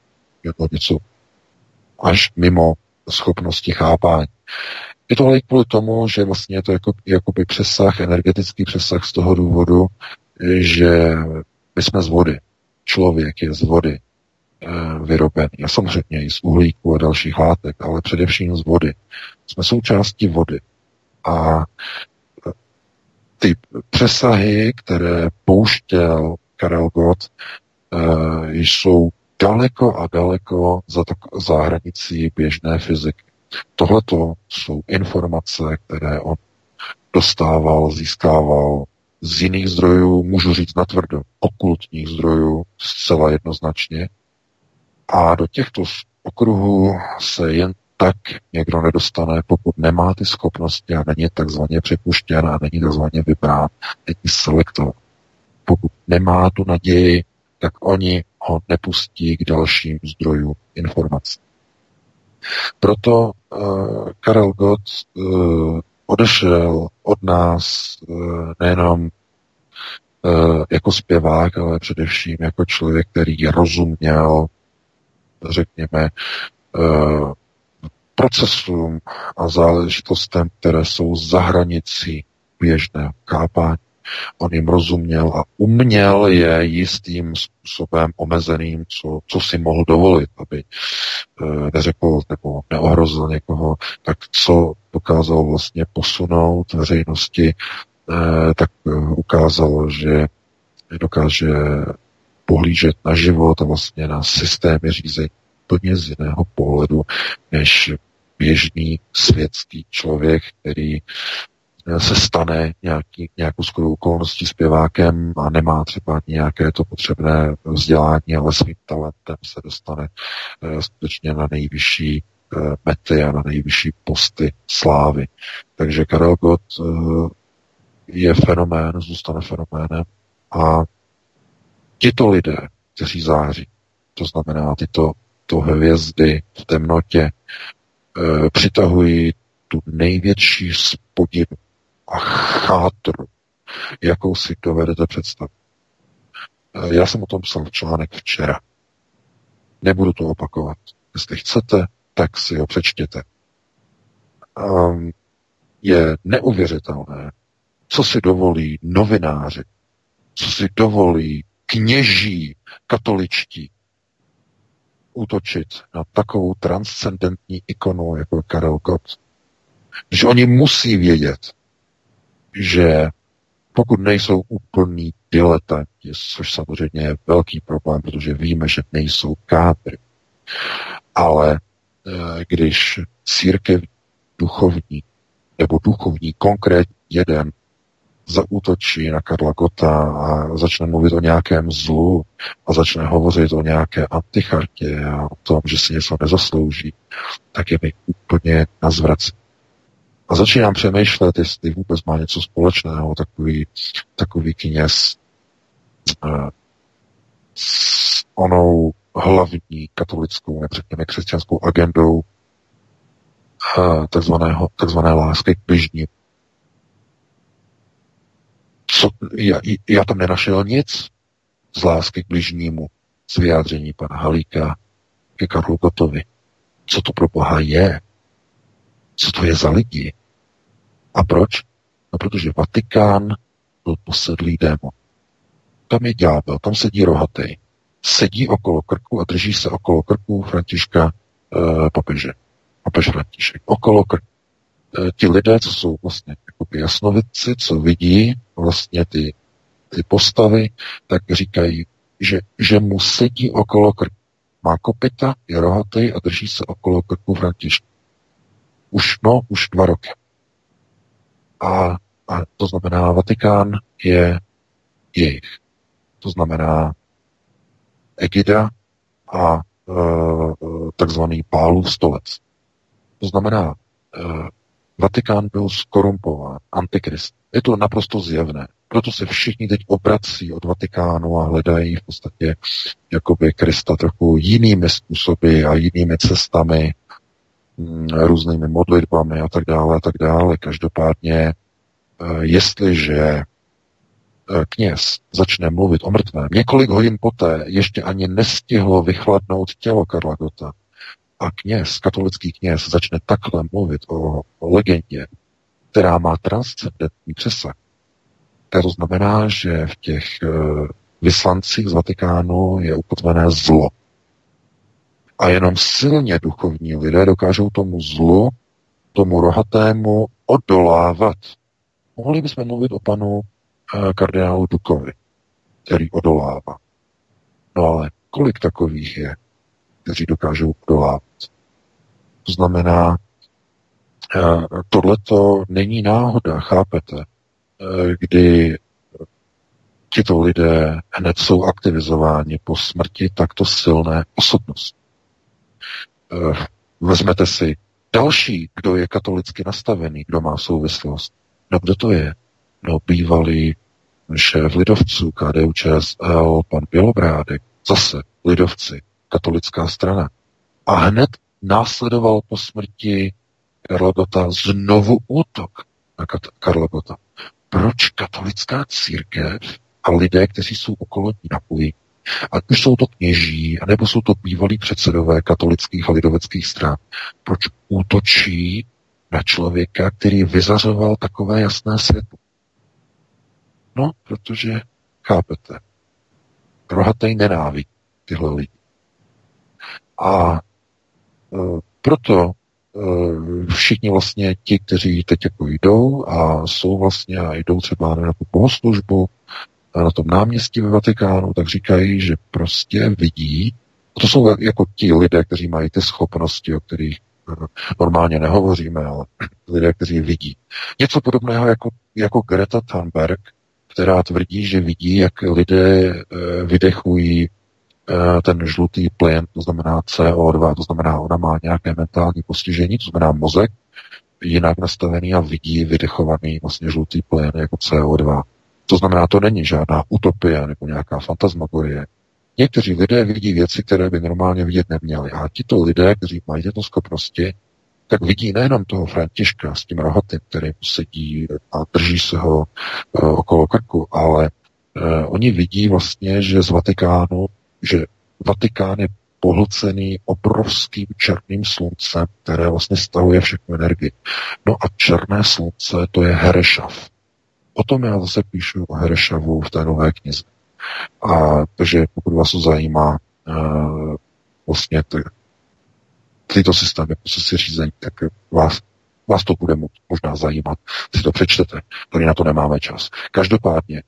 to něco až mimo schopnosti chápání. Je to ale kvůli tomu, že vlastně je to jako, jakoby přesah, energetický přesah z toho důvodu, že my jsme z vody. Člověk je z vody e, vyrobený. A samozřejmě i z uhlíku a dalších látek, ale především z vody. Jsme součástí vody. A eh, ty přesahy, které pouštěl Karel Gott, e, jsou daleko a daleko za, to, za hranicí běžné fyziky. Tohle jsou informace, které on dostával, získával z jiných zdrojů, můžu říct natvrdo, okultních zdrojů, zcela jednoznačně. A do těchto okruhů se jen tak někdo nedostane, pokud nemá ty schopnosti a není takzvaně přepuštěn a není takzvaně vybrán, není selektován. Pokud nemá tu naději, tak oni ho nepustí k dalším zdrojům informací. Proto uh, Karel Gott uh, odešel od nás uh, nejenom uh, jako zpěvák, ale především jako člověk, který rozuměl, řekněme, uh, procesům a záležitostem, které jsou za hranicí běžného chápání. On jim rozuměl a uměl je jistým způsobem omezeným, co, co si mohl dovolit, aby e, neřekl nebo neohrozil někoho, tak co dokázal vlastně posunout veřejnosti, e, tak e, ukázalo, že dokáže pohlížet na život a vlastně na systémy řízení úplně z jiného pohledu, než běžný světský člověk, který se stane nějaký, nějakou shodou okolností zpěvákem a nemá třeba nějaké to potřebné vzdělání, ale svým talentem se dostane uh, skutečně na nejvyšší uh, mety a na nejvyšší posty slávy. Takže Karel Gott je fenomén, zůstane fenoménem a tito lidé, kteří září, to znamená tyto to hvězdy v temnotě, přitahují tu největší spodinu a chátru, jakou si dovedete představit. Eh, já jsem o tom psal článek včera. Nebudu to opakovat. Jestli chcete, tak si ho přečtěte. Um, je neuvěřitelné, co si dovolí novináři, co si dovolí kněží katoličtí útočit na takovou transcendentní ikonu jako Karel Gott. Že oni musí vědět, že pokud nejsou úplní diletanti, což samozřejmě je velký problém, protože víme, že nejsou kádry, ale eh, když církev duchovní nebo duchovní konkrétní jeden zaútočí na Karla Gota a začne mluvit o nějakém zlu a začne hovořit o nějaké antichartě a o tom, že si něco nezaslouží, tak je mi úplně na zvracení. A začínám přemýšlet, jestli vůbec má něco společného takový, takový kněz uh, s onou hlavní katolickou, řekněme křesťanskou agendou uh, takzvaného, takzvané lásky k bližním. Co, já, já tam nenašel nic z lásky k bližnímu, z vyjádření pana Halíka ke Karlu Gotovi. Co to pro Boha je? Co to je za lidi? A proč? No, protože Vatikán byl posedlý démon. Tam je ďábel, tam sedí rohatý. Sedí okolo krku a drží se okolo krku Františka e, papeže. Papež František. Okolo krku. ti lidé, co jsou vlastně jakoby jasnovidci, co vidí vlastně ty, ty postavy, tak říkají, že, že mu sedí okolo krku. Má kopita, je rohatý a drží se okolo krku Františka. Už, no, už dva roky. A, a to znamená, Vatikán je jejich. To znamená Egida a e, takzvaný Pálův stolec. To znamená, e, Vatikán byl skorumpován, antikrist. Je to naprosto zjevné. Proto se všichni teď obrací od Vatikánu a hledají v podstatě jakoby Krista trochu jinými způsoby a jinými cestami, různými modlitbami a tak dále a tak dále. Každopádně, e, jestliže Eh, kněz začne mluvit o mrtvém, několik hodin poté ještě ani nestihlo vychladnout tělo Karla Gota a kněz, katolický kněz, začne takhle mluvit o, legendě, která má transcendentní přesah, to znamená, že v těch uh, vyslancích z Vatikánu je ukotvené zlo. A jenom silně duchovní lidé dokážou tomu zlu, tomu rohatému odolávat. Mohli bychom mluvit o panu kardinálu Dukovi, který odolává. No ale kolik takových je, kteří dokážou odolávat? To znamená, eh, tohleto není náhoda, chápete, eh, kdy tito lidé hned jsou aktivizováni po smrti takto silné osobnosti. Eh, vezmete si další, kdo je katolicky nastavený, kdo má souvislost. No kdo to je? No bývalý šéf lidovců KDU ČSL, pan Bělobrádek, zase lidovci, katolická strana. A hned následoval po smrti Karla Gota znovu útok na Karla Gota. Proč katolická církev a lidé, kteří jsou okolo ní napojí, ať už jsou to kněží, anebo jsou to bývalí předsedové katolických a lidoveckých stran, proč útočí na člověka, který vyzařoval takové jasné světlo? No, protože, chápete, rohatej nenávidí tyhle lidi. A e, proto e, všichni vlastně ti, kteří teď jako jdou a jsou vlastně a jdou třeba na tu bohoslužbu na tom náměstí ve Vatikánu, tak říkají, že prostě vidí, to jsou jako ti lidé, kteří mají ty schopnosti, o kterých e, normálně nehovoříme, ale lidé, kteří vidí. Něco podobného jako, jako Greta Thunberg, která tvrdí, že vidí, jak lidé eh, vydechují eh, ten žlutý plyn, to znamená CO2, to znamená, ona má nějaké mentální postižení, to znamená mozek, jinak nastavený a vidí vydechovaný vlastně žlutý plyn jako CO2. To znamená, to není žádná utopie nebo nějaká fantasmagorie. Někteří lidé vidí věci, které by normálně vidět neměli. A tito lidé, kteří mají tyto schopnosti, tak vidí nejenom toho Františka s tím rohatým, který sedí a drží se ho uh, okolo krku, ale uh, oni vidí vlastně, že z Vatikánu, že Vatikán je pohlcený obrovským černým sluncem, které vlastně stahuje všechnu energii. No a černé slunce, to je Herešav. O tom já zase píšu o Herešavu v té nové knize. A takže pokud vás to zajímá, uh, vlastně to, tyto systémy procesy řízení, tak vás, vás to bude možná zajímat, si to přečtete, tady na to nemáme čas. Každopádně,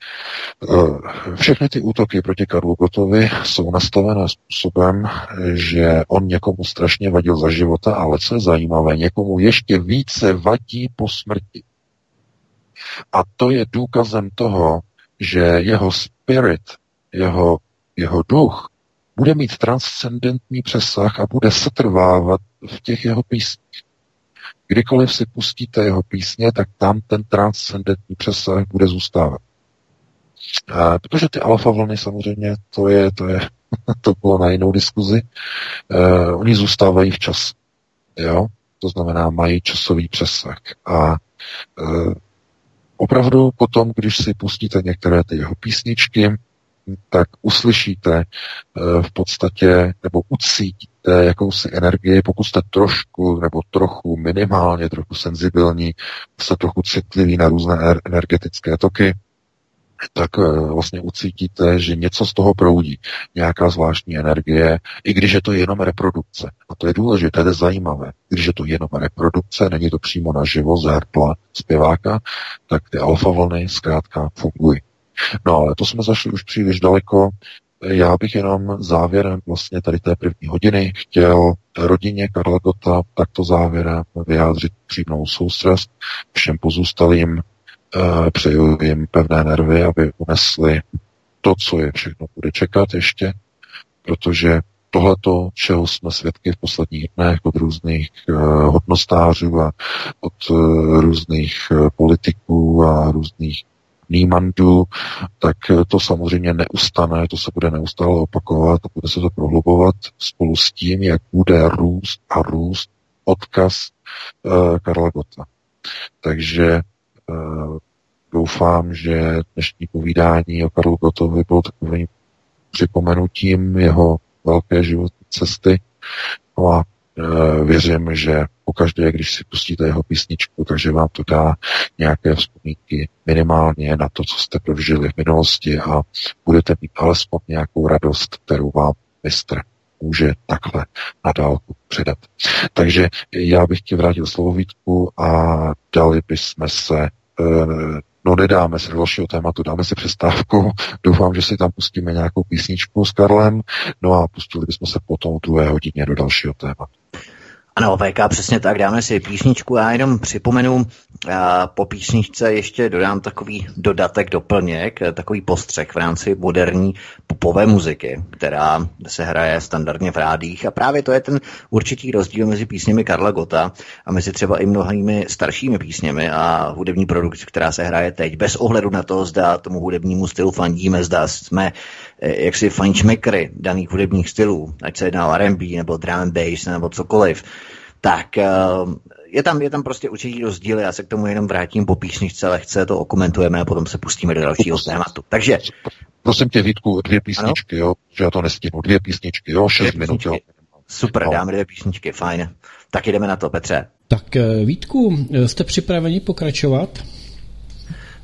eh, všechny ty útoky proti Karlu Gotovi jsou nastavené způsobem, že on někomu strašně vadil za života, ale co je zajímavé, někomu ještě více vadí po smrti. A to je důkazem toho, že jeho spirit, jeho, jeho duch bude mít transcendentní přesah a bude setrvávat v těch jeho písních. Kdykoliv si pustíte jeho písně, tak tam ten transcendentní přesah bude zůstávat. A, protože ty alfa vlny samozřejmě, to je, to je, to bylo na jinou diskuzi, uh, oni zůstávají v čase. Jo? To znamená, mají časový přesah. A uh, opravdu potom, když si pustíte některé ty jeho písničky, tak uslyšíte eh, v podstatě nebo ucítíte jakousi energii, pokud jste trošku nebo trochu minimálně trochu senzibilní, jste trochu citliví na různé energetické toky, tak eh, vlastně ucítíte, že něco z toho proudí, nějaká zvláštní energie, i když je to jenom reprodukce. A to je důležité, to je zajímavé. Když je to jenom reprodukce, není to přímo na živo z hrdla zpěváka, tak ty alfa vlny zkrátka fungují. No ale to jsme zašli už příliš daleko. Já bych jenom závěrem vlastně tady té první hodiny chtěl rodině Karla Gota takto závěrem vyjádřit přímou soustrast všem pozůstalým přeju jim pevné nervy, aby unesli to, co je všechno bude čekat ještě, protože tohleto, čeho jsme svědky v posledních dnech od různých uh, hodnostářů a od uh, různých politiků a různých nímandů, tak to samozřejmě neustane, to se bude neustále opakovat a bude se to prohlubovat spolu s tím, jak bude růst a růst odkaz Karla Gota. Takže Eh, doufám, že dnešní povídání o Karlu Gotovi bylo takovým připomenutím jeho velké životní cesty. No a e, věřím, že pokaždé, když si pustíte jeho písničku, takže vám to dá nějaké vzpomínky minimálně na to, co jste prožili v minulosti a budete mít alespoň nějakou radost, kterou vám mistr může takhle na dálku předat. Takže já bych ti vrátil slovo Vítku a dali bychom se eh, No nedáme se do dalšího tématu, dáme si přestávku. Doufám, že si tam pustíme nějakou písničku s Karlem. No a pustili bychom se potom v druhé hodině do dalšího tématu. Ano, VK, přesně tak, dáme si písničku. Já jenom připomenu, po písničce ještě dodám takový dodatek, doplněk, takový postřeh v rámci moderní popové muziky, která se hraje standardně v rádích. A právě to je ten určitý rozdíl mezi písněmi Karla Gota a mezi třeba i mnohými staršími písněmi a hudební produkci, která se hraje teď, bez ohledu na to, zda tomu hudebnímu stylu fandíme, zda jsme jaksi fančmekry daných hudebních stylů, ať se jedná o R&B nebo drum and bass nebo cokoliv tak eh, je tam, je tam prostě určitý rozdíl, já se k tomu jenom vrátím po písničce, lehce to okomentujeme a potom se pustíme do dalšího tématu. Takže... Prosím tě, Vítku, dvě písničky, ano? jo, že já to nestihnu, dvě písničky, jo, šest dvě minut, jo. Super, no. dáme dvě písničky, fajn. Tak jdeme na to, Petře. Tak eh, Vítku, jste připraveni pokračovat?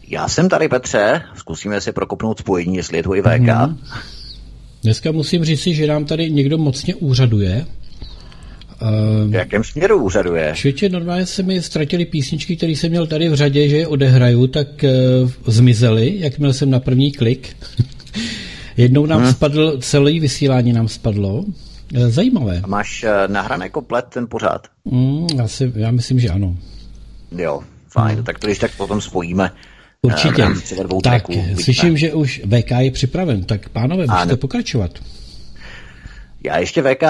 Já jsem tady, Petře, zkusíme si prokopnout spojení, jestli je to i VK. Hmm. Dneska musím říct že nám tady někdo mocně úřaduje. V jakém směru úřaduje? Švětě, normálně se mi ztratili písničky, které jsem měl tady v řadě, že je odehraju, tak uh, zmizely, jakmile jsem na první klik. Jednou nám hmm. spadl, celý vysílání nám spadlo. Uh, zajímavé. A máš uh, nahrané komplet ten pořád? Mm, asi, já myslím, že ano. Jo, fajn, hmm. tak to když tak potom spojíme. Určitě. tak, tracků, slyším, že už VK je připraven, tak pánové, můžete pokračovat. Já ještě VK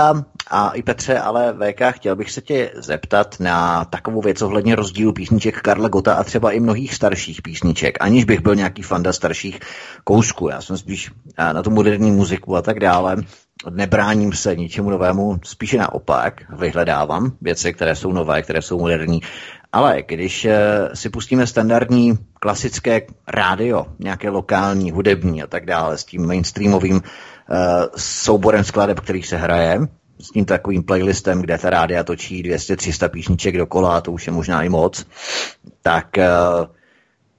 a i Petře, ale VK, chtěl bych se tě zeptat na takovou věc ohledně rozdílu písniček Karla Gota a třeba i mnohých starších písniček, aniž bych byl nějaký fanda starších kousků. Já jsem spíš na tu moderní muziku a tak dále. Nebráním se ničemu novému, spíše naopak vyhledávám věci, které jsou nové, které jsou moderní. Ale když eh, si pustíme standardní klasické rádio, nějaké lokální, hudební a tak dále, s tím mainstreamovým Eh, souborem skladeb, který se hraje, s tím takovým playlistem, kde ta rádia točí 200-300 písniček dokola, to už je možná i moc, tak eh,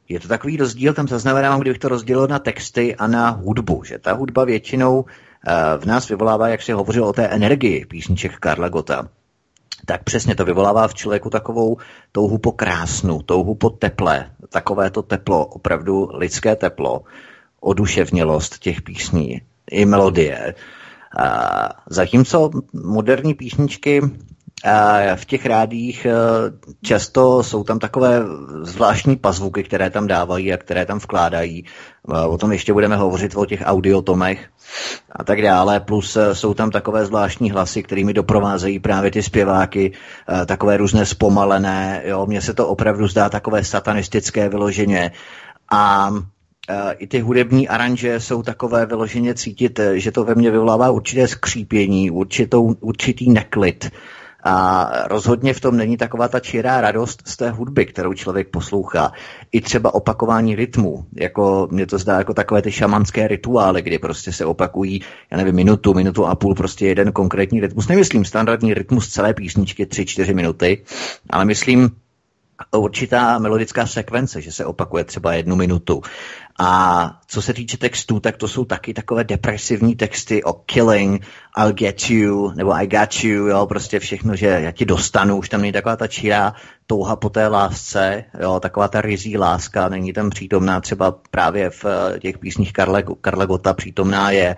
je to takový rozdíl, tam zaznamenám, kdybych to rozdělil na texty a na hudbu, že ta hudba většinou eh, v nás vyvolává, jak si hovořil o té energii písniček Karla Gota, tak přesně to vyvolává v člověku takovou touhu po krásnu, touhu po teple, takové to teplo, opravdu lidské teplo, oduševnělost těch písní i melodie. A zatímco moderní písničky v těch rádích e, často jsou tam takové zvláštní pazvuky, které tam dávají a které tam vkládají. O tom ještě budeme hovořit o těch audiotomech a tak dále. Plus e, jsou tam takové zvláštní hlasy, kterými doprovázejí právě ty zpěváky, e, takové různé zpomalené. Jo, mně se to opravdu zdá takové satanistické vyloženě. A i ty hudební aranže jsou takové vyloženě cítit, eh, že to ve mně vyvolává určité skřípění, určitou, určitý neklid. A rozhodně v tom není taková ta čirá radost z té hudby, kterou člověk poslouchá. I třeba opakování rytmu, jako mě to zdá jako takové ty šamanské rituály, kdy prostě se opakují, já nevím, minutu, minutu a půl, prostě jeden konkrétní rytmus. Nemyslím standardní rytmus celé písničky, tři, čtyři minuty, ale myslím určitá melodická sekvence, že se opakuje třeba jednu minutu. A co se týče textů, tak to jsou taky takové depresivní texty o killing, I'll get you, nebo I got you, jo, prostě všechno, že já ti dostanu, už tam není taková ta čírá touha po té lásce, jo, taková ta rizí láska, není tam přítomná třeba právě v eh, těch písních Karle, Karle Gota přítomná je,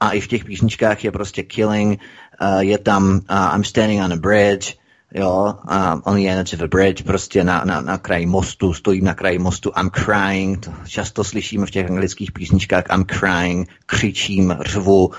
a i v těch písničkách je prostě killing, uh, je tam uh, I'm standing on a bridge, jo, um, on the edge of a bridge, prostě na, na, na kraji mostu, stojím na kraji mostu, I'm crying, to často slyšíme v těch anglických písničkách, I'm crying, křičím, řvu,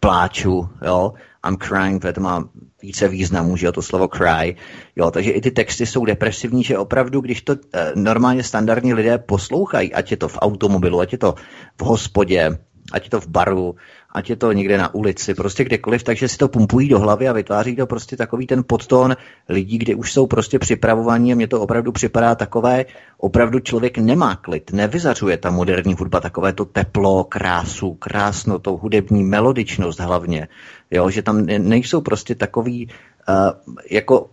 pláču, jo, I'm crying, protože to má více významů, že jo, to slovo cry, jo, takže i ty texty jsou depresivní, že opravdu, když to eh, normálně standardní lidé poslouchají, ať je to v automobilu, ať je to v hospodě, ať je to v baru, ať je to někde na ulici, prostě kdekoliv, takže si to pumpují do hlavy a vytváří to prostě takový ten podtón lidí, kde už jsou prostě připravovaní a mně to opravdu připadá takové, opravdu člověk nemá klid, nevyzařuje ta moderní hudba takové to teplo, krásu, krásnotou, hudební melodičnost hlavně, jo, že tam nejsou prostě takový uh, jako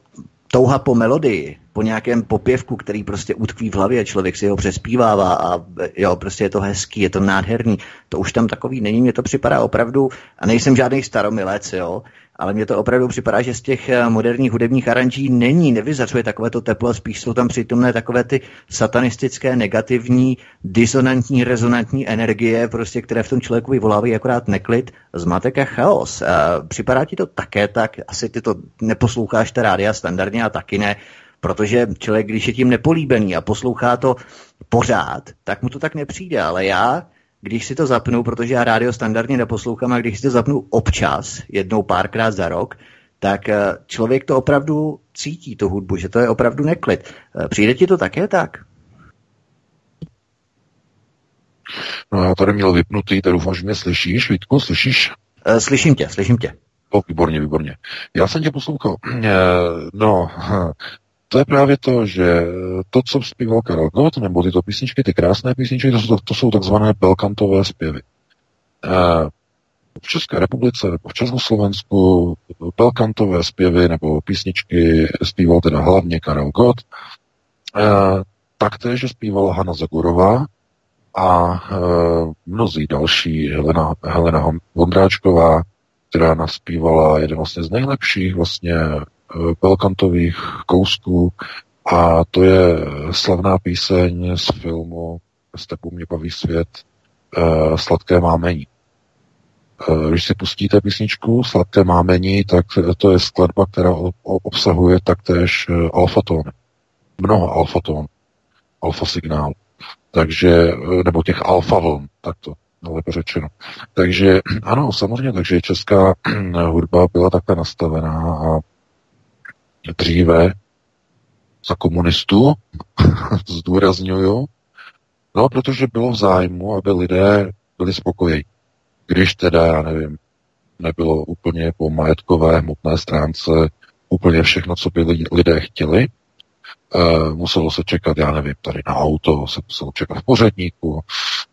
touha po melodii, po nějakém popěvku, který prostě utkví v hlavě, člověk si ho přespívává a jo, prostě je to hezký, je to nádherný. To už tam takový není, mně to připadá opravdu, a nejsem žádný staromilec, jo, ale mně to opravdu připadá, že z těch eh, moderních hudebních aranží není, nevyzařuje takové to teplo, spíš jsou tam přítomné takové ty satanistické, negativní, disonantní, rezonantní energie, prostě, které v tom člověku vyvolávají akorát neklid, zmatek a chaos. A připadá ti to také tak? Asi ty to neposloucháš ta rádia standardně a taky ne, protože člověk, když je tím nepolíbený a poslouchá to pořád, tak mu to tak nepřijde, ale já když si to zapnu, protože já rádio standardně neposlouchám, a když si to zapnu občas, jednou párkrát za rok, tak eh, člověk to opravdu cítí, tu hudbu, že to je opravdu neklid. Eh, přijde ti to také tak? No já tady měl vypnutý, tady doufám, že mě slyšíš, Vítku, slyšíš? Eh, slyším tě, slyším tě. O, výborně, výborně. Já jsem tě poslouchal. No, to je právě to, že to, co zpíval Karel Gott, nebo tyto písničky, ty krásné písničky, to jsou, to jsou takzvané belkantové zpěvy. Eh, v České republice nebo v Československu belkantové zpěvy nebo písničky zpíval teda hlavně Karel Gott, eh, taktéž zpívala Hanna Zagorová a eh, mnozí další, Helena, Helena Vondráčková, která naspívala jeden vlastně z nejlepších vlastně Belkantových kousků a to je slavná píseň z filmu S tebou mě baví svět uh, Sladké mámení. Uh, když si pustíte písničku Sladké mámení, tak to je skladba, která obsahuje taktéž alfatóny. Mnoho alfatónů, alfa signál. Takže, nebo těch alfa vln, tak to lépe řečeno. Takže ano, samozřejmě, takže česká hudba byla takhle nastavená a dříve za komunistů, zdůraznuju, no protože bylo v zájmu, aby lidé byli spokojení. Když teda, já nevím, nebylo úplně po majetkové hmotné stránce úplně všechno, co by lidé chtěli, Uh, muselo se čekat, já nevím, tady na auto se muselo čekat v pořadníku,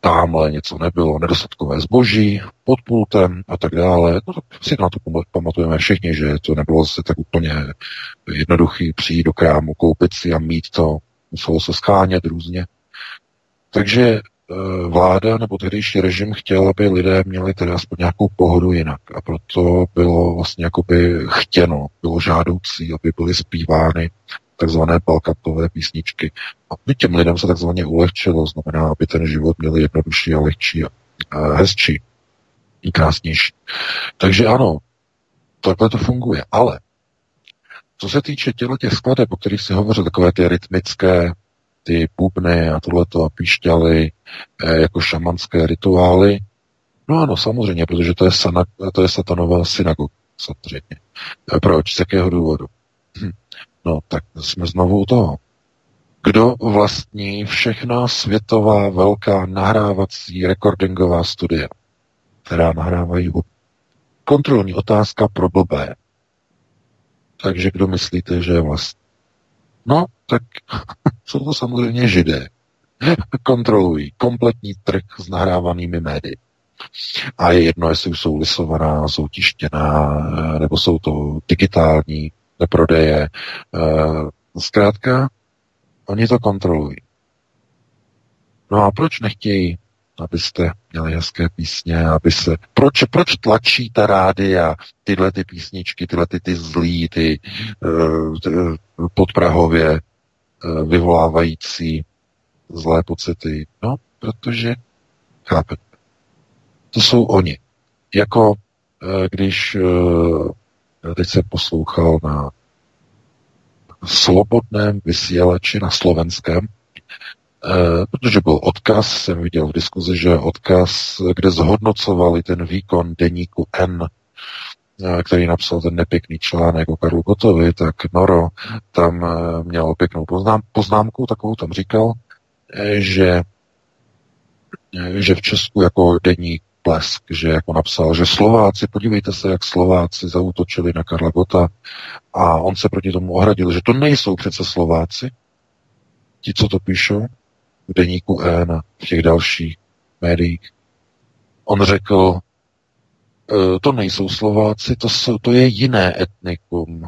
tamhle něco nebylo, nedostatkové zboží pod pultem a tak dále. No tak si na to pamatujeme všichni, že to nebylo zase tak úplně jednoduchý přijít do krámu, koupit si a mít to. Muselo se schánět různě. Takže uh, vláda nebo tehdejší režim chtěl, aby lidé měli tedy aspoň nějakou pohodu jinak. A proto bylo vlastně jakoby chtěno, bylo žádoucí, aby byly zpívány takzvané balkatové písničky. A těm lidem se takzvaně ulehčilo, znamená, aby ten život měl jednodušší a lehčí a hezčí i krásnější. Takže ano, takhle to funguje. Ale co se týče těchto těch skladeb, o kterých si hovořil, takové ty rytmické, ty bubny a tohleto a píšťaly, eh, jako šamanské rituály, no ano, samozřejmě, protože to je, sana, to je satanová synagoga, samozřejmě. Eh, proč? Z jakého důvodu? Hm. No, tak jsme znovu u toho. Kdo vlastní všechna světová velká nahrávací recordingová studia, která nahrávají kontrolní otázka pro blbé. Takže kdo myslíte, že je vlastně? No, tak jsou to samozřejmě židé. Kontrolují kompletní trh s nahrávanými médii. A je jedno, jestli jsou lisovaná, jsou tištěná, nebo jsou to digitální prodeje. Eh, zkrátka, Oni to kontrolují. No a proč nechtějí, abyste měli hezké písně, aby se... Proč, proč tlačíte rádia tyhle ty písničky, tyhle ty, ty zlý, ty, ty podprahově uh, vyvolávající zlé pocity? No, protože, chápete, to jsou oni. Jako když teď se poslouchal na slobodném vysílači na slovenském, Eh, protože byl odkaz, jsem viděl v diskuzi, že odkaz, kde zhodnocovali ten výkon deníku N, eh, který napsal ten nepěkný článek o Karlu Gotovi, tak Noro tam eh, měl pěknou poznám, poznámku, takovou tam říkal, že, že v Česku jako deník Plesk, že jako napsal, že Slováci, podívejte se, jak Slováci zautočili na Karla Gota a on se proti tomu ohradil, že to nejsou přece Slováci, ti, co to píšou, v deníku N a v těch dalších médiích. On řekl, e, to nejsou Slováci, to, jsou, to je jiné etnikum,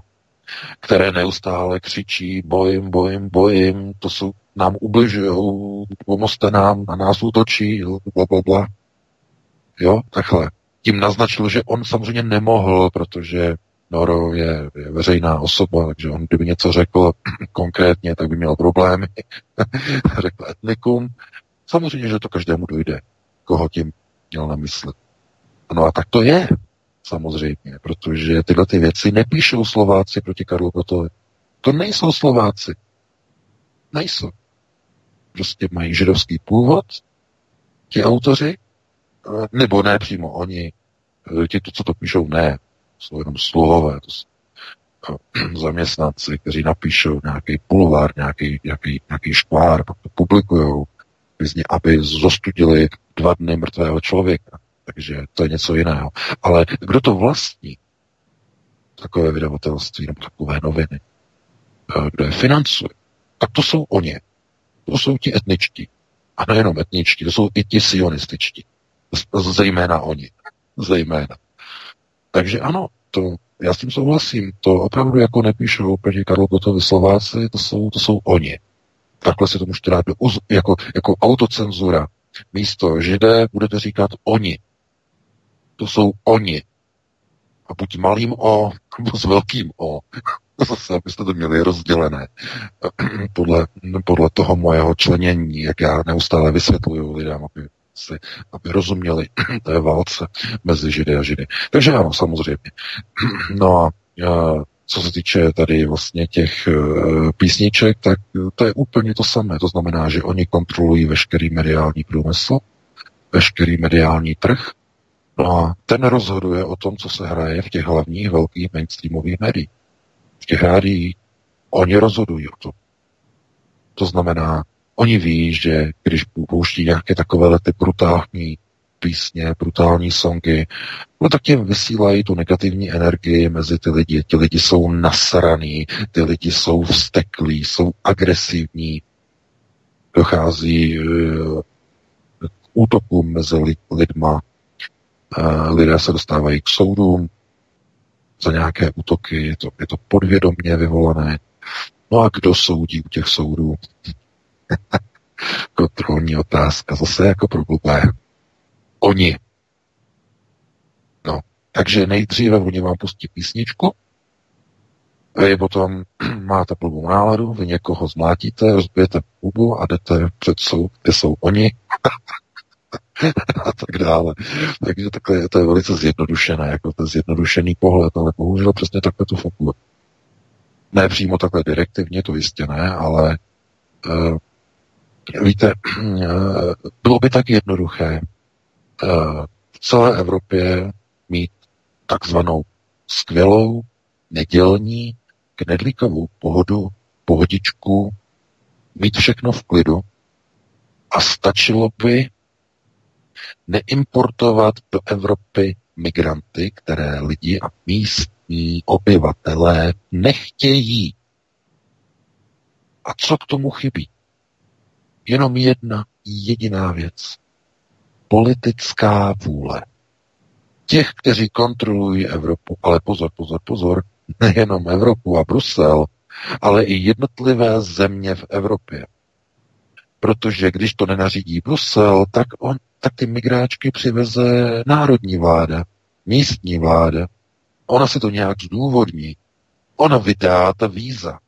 které neustále křičí bojím, bojím, bojím, to jsou, nám ubližují, pomozte nám, na nás útočí, bla, bla, bla. Jo, takhle. Tím naznačil, že on samozřejmě nemohl, protože Noro je, je veřejná osoba, takže on kdyby něco řekl konkrétně, tak by měl problémy. řekl etnikum. Samozřejmě, že to každému dojde, koho tím měl na mysli. No a tak to je, samozřejmě, protože tyhle ty věci nepíšou Slováci proti Karlu Gotovi. To nejsou Slováci. Nejsou. Prostě mají židovský původ, ti autoři, nebo ne přímo oni, ti, co to píšou, ne, jsou jenom sluhové, to jsou eh, zaměstnanci, kteří napíšou nějaký pulvár, nějaký, nějaký, nějaký škvár, pak to publikují, aby zostudili dva dny mrtvého člověka. Takže to je něco jiného. Ale kdo to vlastní, takové vydavatelství nebo takové noviny, eh, kdo je financuje, tak to jsou oni. To jsou ti etničtí. A nejenom etničtí, to jsou i ti sionističtí. Zejména oni. Zejména. Takže ano, to, já s tím souhlasím. To opravdu jako nepíšou proti Karlu Gotovi Slováci, to jsou, to jsou oni. Takhle si to můžete dát jako, jako autocenzura. Místo židé budete říkat oni. To jsou oni. A buď malým O, nebo s velkým O. Zase, abyste to měli rozdělené. podle, podle toho mojeho členění, jak já neustále vysvětluju lidem, aby si, aby rozuměli té válce mezi Židy a Židy. Takže ano, samozřejmě. No a co se týče tady vlastně těch e, písniček, tak to je úplně to samé. To znamená, že oni kontrolují veškerý mediální průmysl, veškerý mediální trh, no a ten rozhoduje o tom, co se hraje v těch hlavních velkých mainstreamových médiích. V těch rádiích oni rozhodují o tom. To znamená, Oni ví, že když pouští nějaké takové ty brutální písně, brutální songy, no tak tím vysílají tu negativní energii mezi ty lidi. Ti lidi jsou nasraný, ty lidi jsou vsteklí, jsou agresivní, dochází uh, k útokům mezi lidma, uh, lidé se dostávají k soudům za nějaké útoky, je to, je to podvědomně vyvolané. No a kdo soudí u těch soudů? Kontrolní otázka, zase jako pro blbé. Oni. No, takže nejdříve oni vám pustí písničku, vy potom máte blbou náladu, vy někoho zmlátíte, rozbijete hubu a jdete před soud, kde jsou oni a tak dále. Takže takhle to je velice zjednodušené, jako to zjednodušený pohled, ale bohužel přesně takhle to funguje. Ne přímo takhle direktivně, to jistě ne, ale uh, Víte, bylo by tak jednoduché eh, v celé Evropě mít takzvanou skvělou, nedělní, knedlíkovou pohodu, pohodičku, mít všechno v klidu a stačilo by neimportovat do Evropy migranty, které lidi a místní obyvatelé nechtějí. A co k tomu chybí? Jenom jedna jediná věc. Politická vůle. Těch, kteří kontrolují Evropu, ale pozor, pozor, pozor, nejenom Evropu a Brusel, ale i jednotlivé země v Evropě. Protože když to nenařídí Brusel, tak, on, tak ty migráčky přiveze národní vláda, místní vláda. Ona si to nějak zdůvodní. Ona vydá ta víza.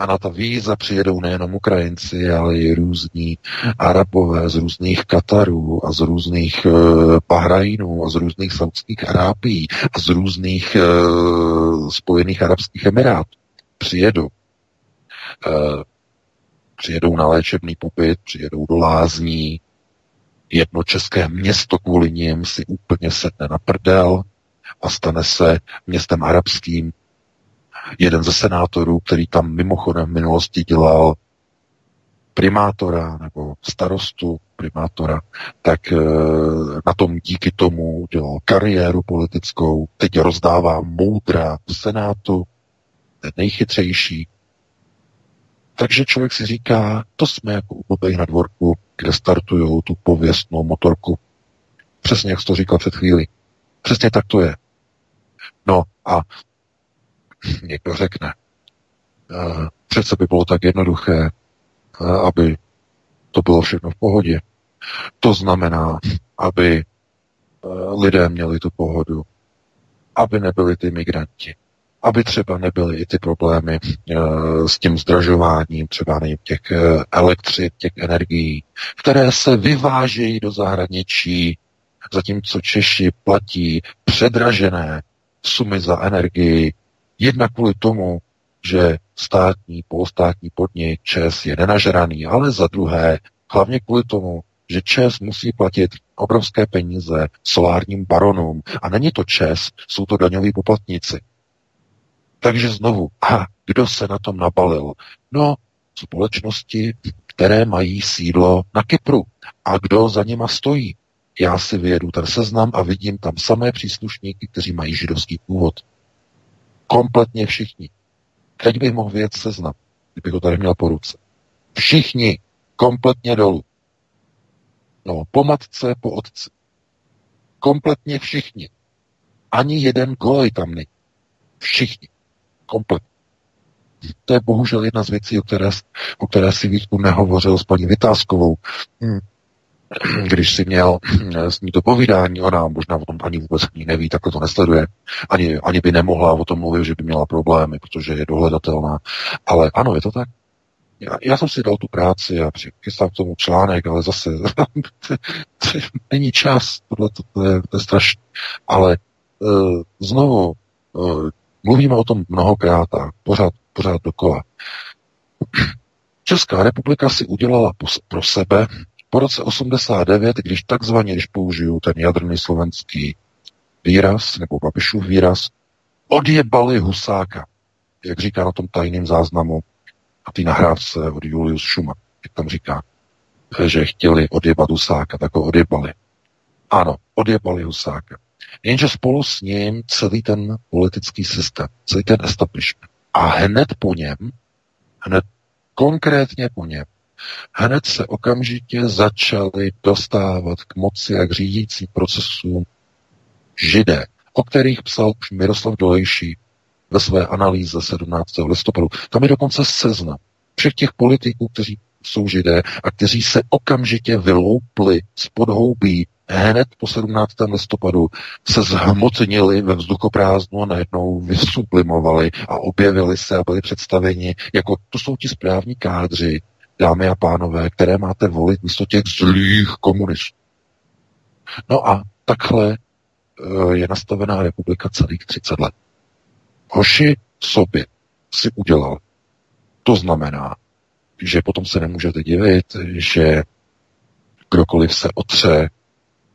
A na ta víza přijedou nejenom Ukrajinci, ale i různí Arabové z různých Katarů a z různých e, Bahrajnů a z různých Saudských Arábií a z různých e, Spojených Arabských Emirátů. Přijedou. E, přijedou na léčebný pobyt, přijedou do lázní, jedno české město kvůli ním si úplně sedne na prdel a stane se městem arabským, jeden ze senátorů, který tam mimochodem v minulosti dělal primátora nebo starostu primátora, tak e, na tom díky tomu dělal kariéru politickou, teď rozdává moudra v senátu, ten nejchytřejší. Takže člověk si říká, to jsme jako u na dvorku, kde startují tu pověstnou motorku. Přesně jak jsi to říkal před chvílí. Přesně tak to je. No a někdo řekne, uh, přece by bylo tak jednoduché, uh, aby to bylo všechno v pohodě. To znamená, aby uh, lidé měli tu pohodu, aby nebyli ty migranti, aby třeba nebyly i ty problémy s tím zdražováním třeba nevím, těch elektřit, těch energií, které se vyvážejí do zahraničí, zatímco Češi platí předražené sumy za energii Jednak kvůli tomu, že státní, polostátní podnik ČES je nenažraný, ale za druhé, hlavně kvůli tomu, že ČES musí platit obrovské peníze solárním baronům. A není to ČES, jsou to daňoví poplatníci. Takže znovu, a kdo se na tom nabalil? No, společnosti, které mají sídlo na Kypru. A kdo za nima stojí? Já si vyjedu ten seznam a vidím tam samé příslušníky, kteří mají židovský původ. Kompletně všichni. Teď bych mohl vědět seznam, kdybych ho tady měl po ruce. Všichni. Kompletně dolů. No, po matce, po otci. Kompletně všichni. Ani jeden goj tam není. Všichni. Kompletně. To je bohužel jedna z věcí, o které, o které si Vítku nehovořil s paní Vytázkovou. Hmm když si měl s ní to povídání, ona možná o tom ani vůbec ní neví, takhle to nesleduje, ani, ani by nemohla o tom mluvit, že by měla problémy, protože je dohledatelná. Ale ano, je to tak. Já, já jsem si dal tu práci a chystám k tomu článek, ale zase není čas, tohle to, to, je, to je strašné. Ale uh, znovu, uh, mluvíme o tom mnohokrát a pořád, pořád dokola. Česká republika si udělala pro sebe po roce 89, když takzvaně, když použiju ten jadrný slovenský výraz, nebo Babišův výraz, odjebali Husáka, jak říká na tom tajném záznamu a ty nahrávce od Julius Schuma, jak tam říká, že chtěli odjebat Husáka, tak ho odjebali. Ano, odjebali Husáka. Jenže spolu s ním celý ten politický systém, celý ten establishment. A hned po něm, hned konkrétně po něm, hned se okamžitě začali dostávat k moci a k řídícím procesům židé, o kterých psal už Miroslav Dolejší ve své analýze 17. listopadu. Tam je dokonce seznam všech těch politiků, kteří jsou židé a kteří se okamžitě vyloupli z podhoubí hned po 17. listopadu se zhmotnili ve vzduchoprázdnu a najednou vysublimovali a objevili se a byli představeni jako to jsou ti správní kádři, dámy a pánové, které máte volit místo těch zlých komunistů. No a takhle eh, je nastavená republika celých 30 let. Hoši sobě si udělal. To znamená, že potom se nemůžete divit, že kdokoliv se otře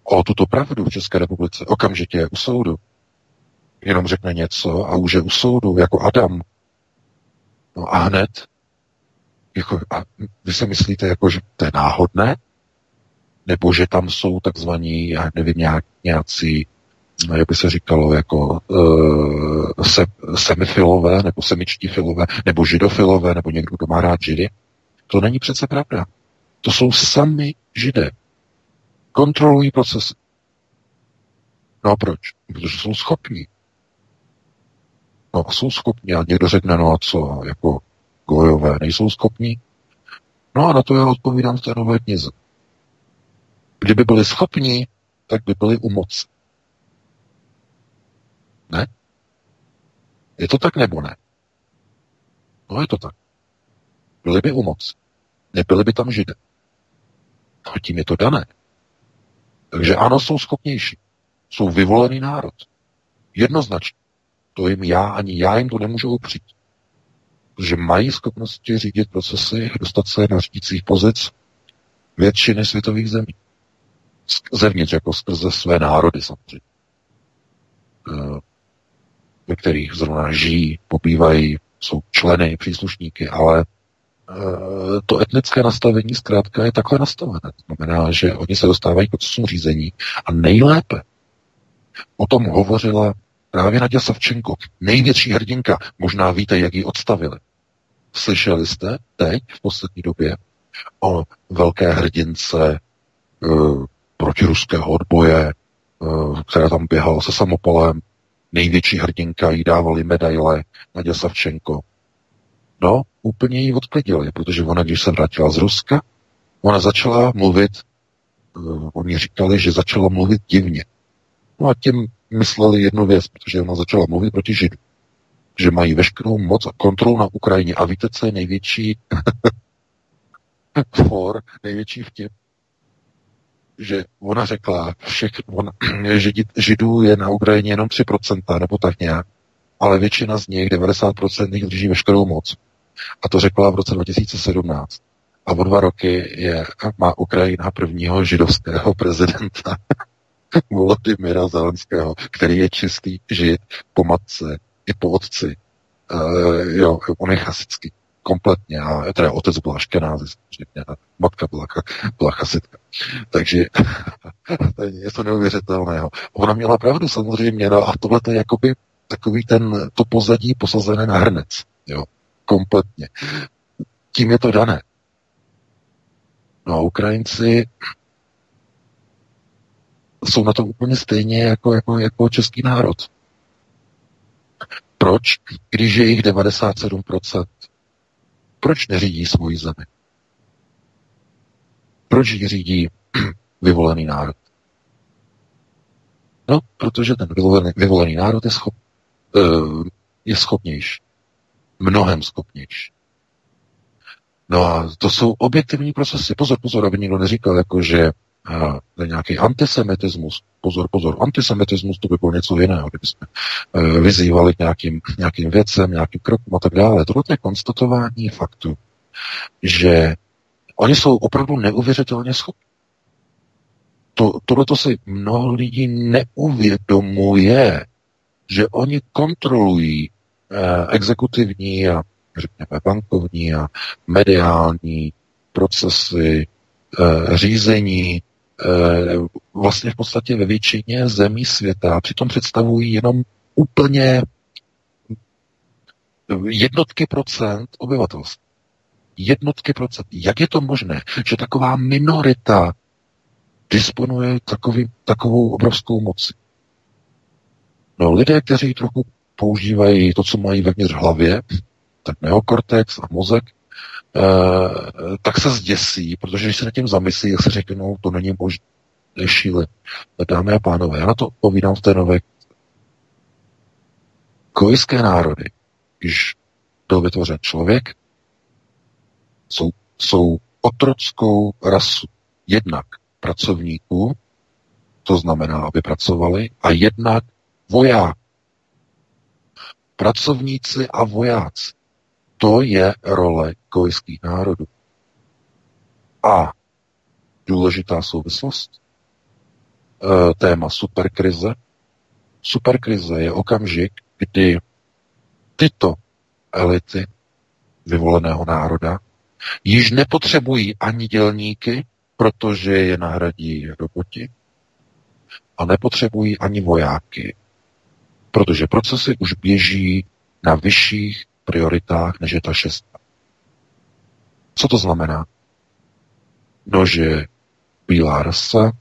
o tuto pravdu v České republice, okamžitě je u soudu. Jenom řekne něco a už je u soudu, jako Adam. No a hned jako, a vy si myslíte, jako, že to je náhodné? Nebo že tam jsou takzvaní, já nevím, nějak, nějací, jak by se říkalo, jako uh, se, semifilové, nebo semičtí filové, nebo židofilové, nebo někdo, kdo má rád židy? To není přece pravda. To jsou sami židé. Kontrolují procesy. No a proč? Protože jsou schopní. No a jsou schopni a někdo řekne, no a co, jako gojové nejsou schopni? No a na to já odpovídám v té nové knize. Kdyby byli schopni, tak by byli u moci. Ne? Je to tak nebo ne? No je to tak. Byli by u moci. Nebyli by tam židé. No tím je to dané. Takže ano, jsou schopnější. Jsou vyvolený národ. Jednoznačně. To jim já, ani já jim to nemůžu upřít. Protože mají schopnosti řídit procesy, dostat se na řídících pozic většiny světových zemí. Zevnitř, jako skrze své národy samozřejmě. Eh, ve kterých zrovna žijí, pobývají, jsou členy, příslušníky, ale eh, to etnické nastavení zkrátka je takhle nastavené. To znamená, že oni se dostávají k procesům řízení a nejlépe o tom hovořila právě Nadia Savčenko, největší hrdinka. Možná víte, jak ji odstavili. Slyšeli jste teď, v poslední době, o velké hrdince uh, protiruského odboje, uh, která tam běhala se samopolem, největší hrdinka, jí dávali medaile Nadia Savčenko. No, úplně ji odklidili, protože ona, když se vrátila z Ruska, ona začala mluvit, uh, oni říkali, že začala mluvit divně. No a tím mysleli jednu věc, protože ona začala mluvit proti Židu. Že mají veškerou moc a kontrolu na Ukrajině. A víte, co je největší for, největší vtip? Že ona řekla, všech, ona, že Židů je na Ukrajině jenom 3%, nebo tak nějak, ale většina z nich, 90% nich drží veškerou moc. A to řekla v roce 2017. A o dva roky je, má Ukrajina prvního židovského prezidenta. Volodymyra Zelenského, který je čistý žid po matce i po otci. Uh, jo, on je chasický kompletně, a teda otec byl aškenázi, samozřejmě, a matka byla, byla chasitka. Takže to je něco neuvěřitelného. Ona měla pravdu samozřejmě, no a tohle je jakoby takový ten, to pozadí posazené na hrnec, jo, kompletně. Tím je to dané. No a Ukrajinci jsou na to úplně stejně jako, jako, jako český národ. Proč, když je jich 97%, proč neřídí svoji zemi? Proč ji řídí vyvolený národ? No, protože ten vyvolený, vyvolený národ je, schop, uh, je schopnější. Mnohem schopnější. No a to jsou objektivní procesy. Pozor, pozor, aby nikdo neříkal, jako že uh, nějaký antisemitismus. Pozor, pozor, antisemitismus to by bylo něco jiného, kdyby jsme uh, vyzývali k nějakým, nějakým věcem, nějakým krokům a tak dále. Tohle je konstatování faktu, že oni jsou opravdu neuvěřitelně schopni. To, tohle to si mnoho lidí neuvědomuje, že oni kontrolují eh, exekutivní a řekněme bankovní a mediální procesy, eh, řízení Eh, vlastně v podstatě ve většině zemí světa přitom představují jenom úplně jednotky procent obyvatelstva. Jednotky procent. Jak je to možné, že taková minorita disponuje takový, takovou obrovskou moci? No, lidé, kteří trochu používají to, co mají vevnitř hlavě, tak neokortex a mozek, Eh, tak se zděsí, protože když se nad tím zamyslí, jak se řeknou, to není možné, šíle. Dámy a pánové, já na to povídám v té nové Kojské národy, když byl vytvořen člověk, jsou, jsou otrockou rasu jednak pracovníků, to znamená, aby pracovali, a jednak voják. Pracovníci a vojáci. To je role kojských národů. A důležitá souvislost, e, téma superkrize. Superkrize je okamžik, kdy tyto elity vyvoleného národa již nepotřebují ani dělníky, protože je nahradí roboti, a nepotřebují ani vojáky, protože procesy už běží na vyšších prioritách, než je ta šestka. Co to znamená? No, že bílá rasa,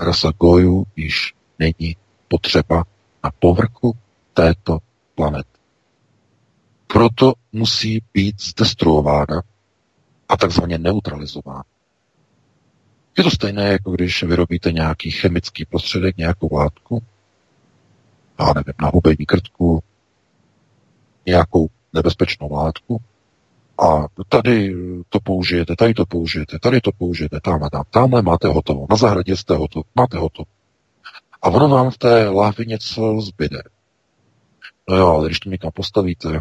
rasa gojů již není potřeba na povrchu této planety. proto musí být zdestruována a takzvaně neutralizována. Je to stejné, jako když vyrobíte nějaký chemický prostředek, nějakou látku, já nevím, na hubení krtku, nějakou nebezpečnou látku, a tady to použijete, tady to použijete, tady to použijete, tam a tam, tamhle máte hotovo, na zahradě jste hotovo, máte hotovo. A ono vám v té láhvi něco zbyde. No jo, ale když to někam postavíte,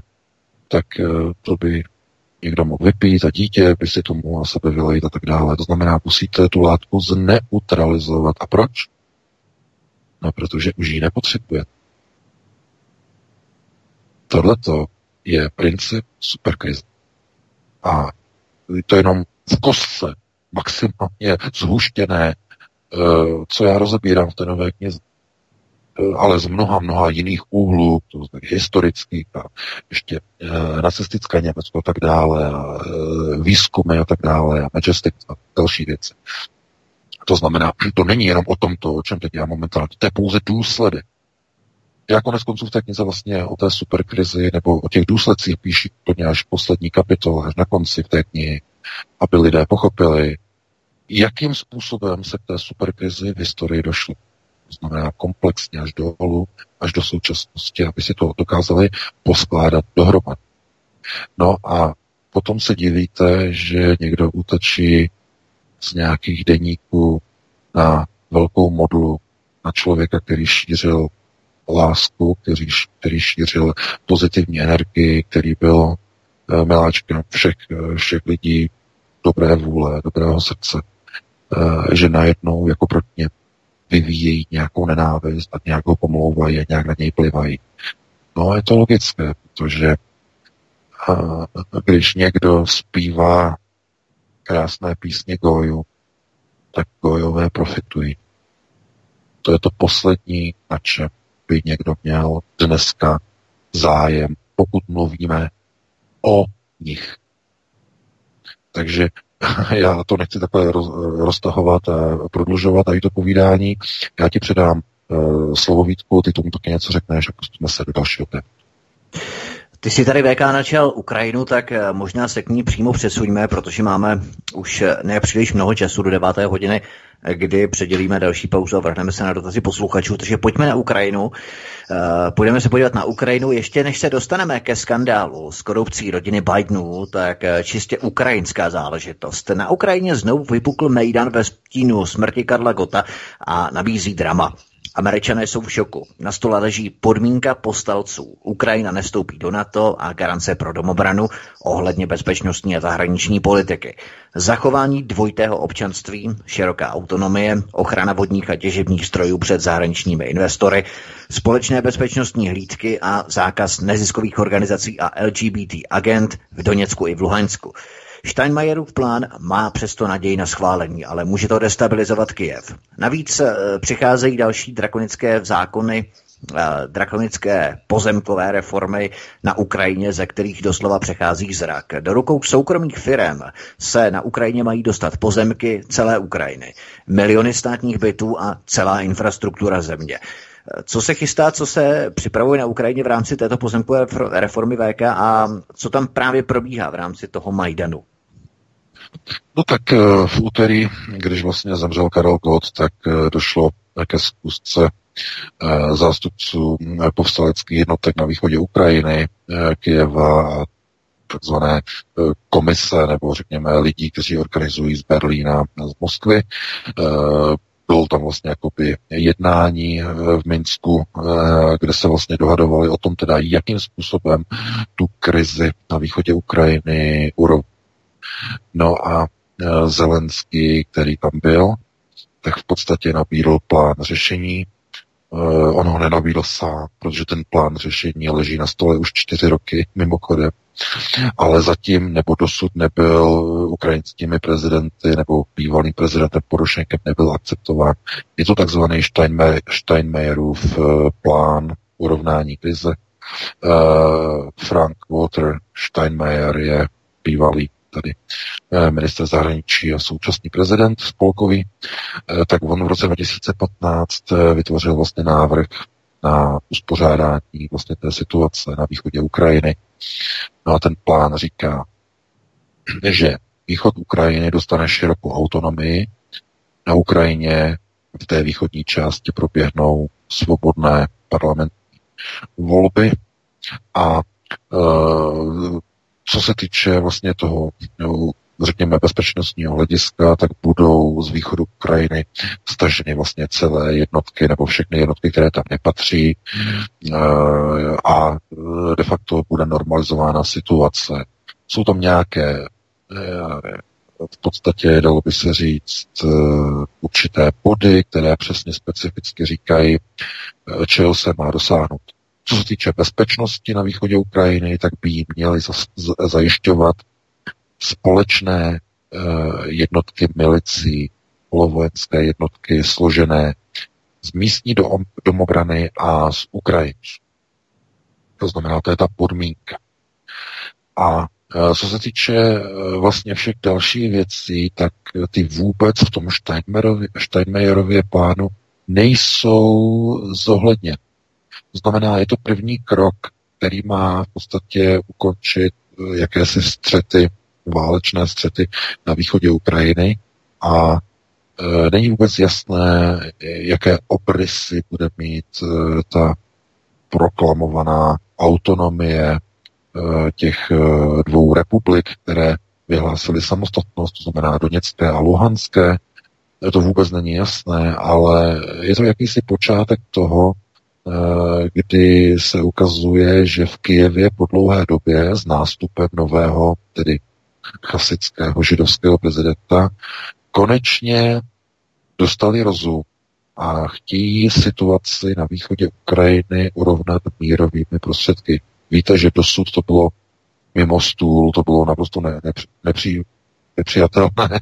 tak eh, to by někdo mohl vypít a dítě by si to mohlo sebe vylejt a tak dále. To znamená, musíte tu látku zneutralizovat. A proč? No, protože už ji nepotřebujete. Tohle je princip superkrize. A to jenom v kostce, maximálně zhuštěné, eh, co já rozebírám v té nové knize. Eh, ale z mnoha, mnoha jiných úhlů, to historických a ještě e, nacistické Německo a tak dále, a, výzkumy a tak dále, a Majestic a další věci. To znamená, to není jenom o tomto, o čem teď já momentálně, to je pouze důsledek. Já konec konců v té knize vlastně o té superkrizi nebo o těch důsledcích píši úplně až poslední kapitol, až na konci v té knihy, aby lidé pochopili, jakým způsobem se k té superkrizi v historii došlo. To znamená komplexně až dolů, až do současnosti, aby si to dokázali poskládat dohromady. No a potom se divíte, že někdo útočí z nějakých deníků na velkou modulu na člověka, který šířil lásku, který, který šířil pozitivní energii, který byl uh, miláčkem všech, uh, všech lidí dobré vůle, dobrého srdce, uh, že najednou jako proti ně vyvíjejí nějakou nenávist a nějak ho pomlouvají a nějak na něj plivají. No je to logické, protože když někdo zpívá krásné písně Goju, tak Gojové profitují. To je to poslední, na čem by někdo měl dneska zájem, pokud mluvíme o nich. Takže já to nechci takhle roztahovat a prodlužovat a i to povídání. Já ti předám uh, slovo Vítku, ty tomu taky něco řekneš a pustíme se do dalšího tématu. Ty jsi tady VK načal Ukrajinu, tak eh, možná se k ní přímo přesuňme, protože máme už eh, nepříliš mnoho času do 9. hodiny, eh, kdy předělíme další pauzu a vrhneme se na dotazy posluchačů. Takže pojďme na Ukrajinu. Půjdeme se podívat na Ukrajinu. Ještě než se dostaneme ke skandálu s korupcí rodiny Bidenů, tak čistě ukrajinská záležitost. Na Ukrajině znovu vypukl Mejdan ve stínu smrti Karla Gota a nabízí drama. Američané jsou v šoku. Na stole leží podmínka postalců. Ukrajina nestoupí do NATO a garance pro domobranu ohledně bezpečnostní a zahraniční politiky. Zachování dvojitého občanství, široká autonomie, ochrana vodních a těžebních strojů před zahraničními investory, společné bezpečnostní hlídky a zákaz neziskových organizací a LGBT agent v Doněcku i v Luhansku. Steinmeierův plán má přesto naději na schválení, ale může to destabilizovat Kyjev. Navíc eh, přicházejí další drakonické zákony, eh, drakonické pozemkové reformy na Ukrajině, ze kterých doslova přechází zrak. Do rukou soukromých firm se na Ukrajině mají dostat pozemky celé Ukrajiny, miliony státních bytů a celá infrastruktura země. Co se chystá, co se připravuje na Ukrajině v rámci této pozemkové reformy VK a co tam právě probíhá v rámci toho Majdanu? No tak eh, v úterý, když vlastně zemřel Karel Gott, tak eh, došlo ke zkusce eh, zástupců povstaleckých jednotek na východě Ukrajiny, Kyjeva a takzvané komise, nebo řekněme lidí, kteří organizují z Berlína z Moskvy. Bylo tam vlastně jakoby jednání v Minsku, kde se vlastně dohadovali o tom teda, jakým způsobem tu krizi na východě Ukrajiny No a e, Zelenský, který tam byl, tak v podstatě nabídl plán řešení. E, on ho nenabídl sám, protože ten plán řešení leží na stole už čtyři roky, mimochodem. Ale zatím nebo dosud nebyl ukrajinskými prezidenty nebo bývalým prezidentem Porošenkem nebyl akceptován. Je to takzvaný Steinmeierův e, plán urovnání krize. Frank Walter Steinmeier je bývalý tady eh, minister zahraničí a současný prezident spolkový, eh, tak on v roce 2015 eh, vytvořil vlastně návrh na uspořádání vlastně té situace na východě Ukrajiny. No a ten plán říká, že východ Ukrajiny dostane širokou autonomii, na Ukrajině v té východní části proběhnou svobodné parlamentní volby a co se týče vlastně toho, řekněme, bezpečnostního hlediska, tak budou z východu Ukrajiny staženy vlastně celé jednotky nebo všechny jednotky, které tam nepatří e, a de facto bude normalizována situace. Jsou tam nějaké e, v podstatě, dalo by se říct, eh, určité body, které přesně specificky říkají, eh, čeho se má dosáhnout. Co se týče bezpečnosti na východě Ukrajiny, tak by jí měly zajišťovat společné eh, jednotky milicí, polovojenské jednotky složené z místní domobrany a z Ukrajinců. To znamená, to je ta podmínka. A Eh, co se týče eh, vlastně všech dalších věcí, tak ty vůbec v tom Steinmeierově plánu nejsou zohledněny. To znamená, je to první krok, který má v podstatě ukončit eh, jakési střety, válečné střety na východě Ukrajiny. A e, není vůbec jasné, jaké obrysy bude mít e, ta proklamovaná autonomie Eh, těch dvou republik, které vyhlásily samostatnost, to znamená Doněcké a Luhanské, to vůbec není jasné, ale je to jakýsi počátek toho, kdy se ukazuje, že v Kijevě po dlouhé době s nástupem nového, tedy chasického židovského prezidenta, konečně dostali rozum a chtějí situaci na východě Ukrajiny urovnat mírovými prostředky. Víte, že dosud to bylo mimo stůl, to bylo naprosto ne, nepři, nepři, nepřijatelné.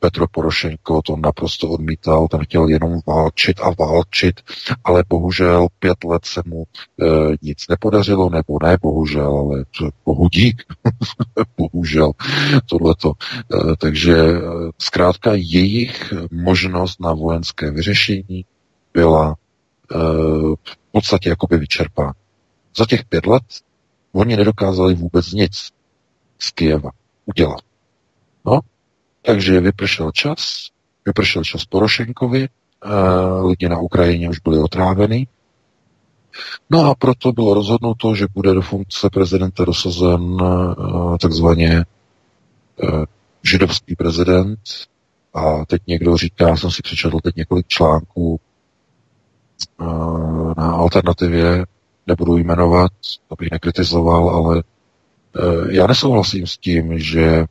Petro Porošenko to naprosto odmítal, ten chtěl jenom válčit a válčit, ale bohužel pět let se mu e, nic nepodařilo, nebo ne bohužel, ale bohudík, bohužel, tohleto. E, takže e, zkrátka jejich možnost na vojenské vyřešení byla e, v podstatě jakoby vyčerpána. Za těch pět let oni nedokázali vůbec nic z Kijeva udělat. Takže vypršel čas, vypršel čas Porošenkovi, lidi na Ukrajině už byli otráveni, No a proto bylo rozhodnuto, že bude do funkce prezidenta dosazen takzvaně židovský prezident. A teď někdo říká, jsem si přečetl teď několik článků na alternativě, nebudu jmenovat, abych nekritizoval, ale e, já nesouhlasím s tím, že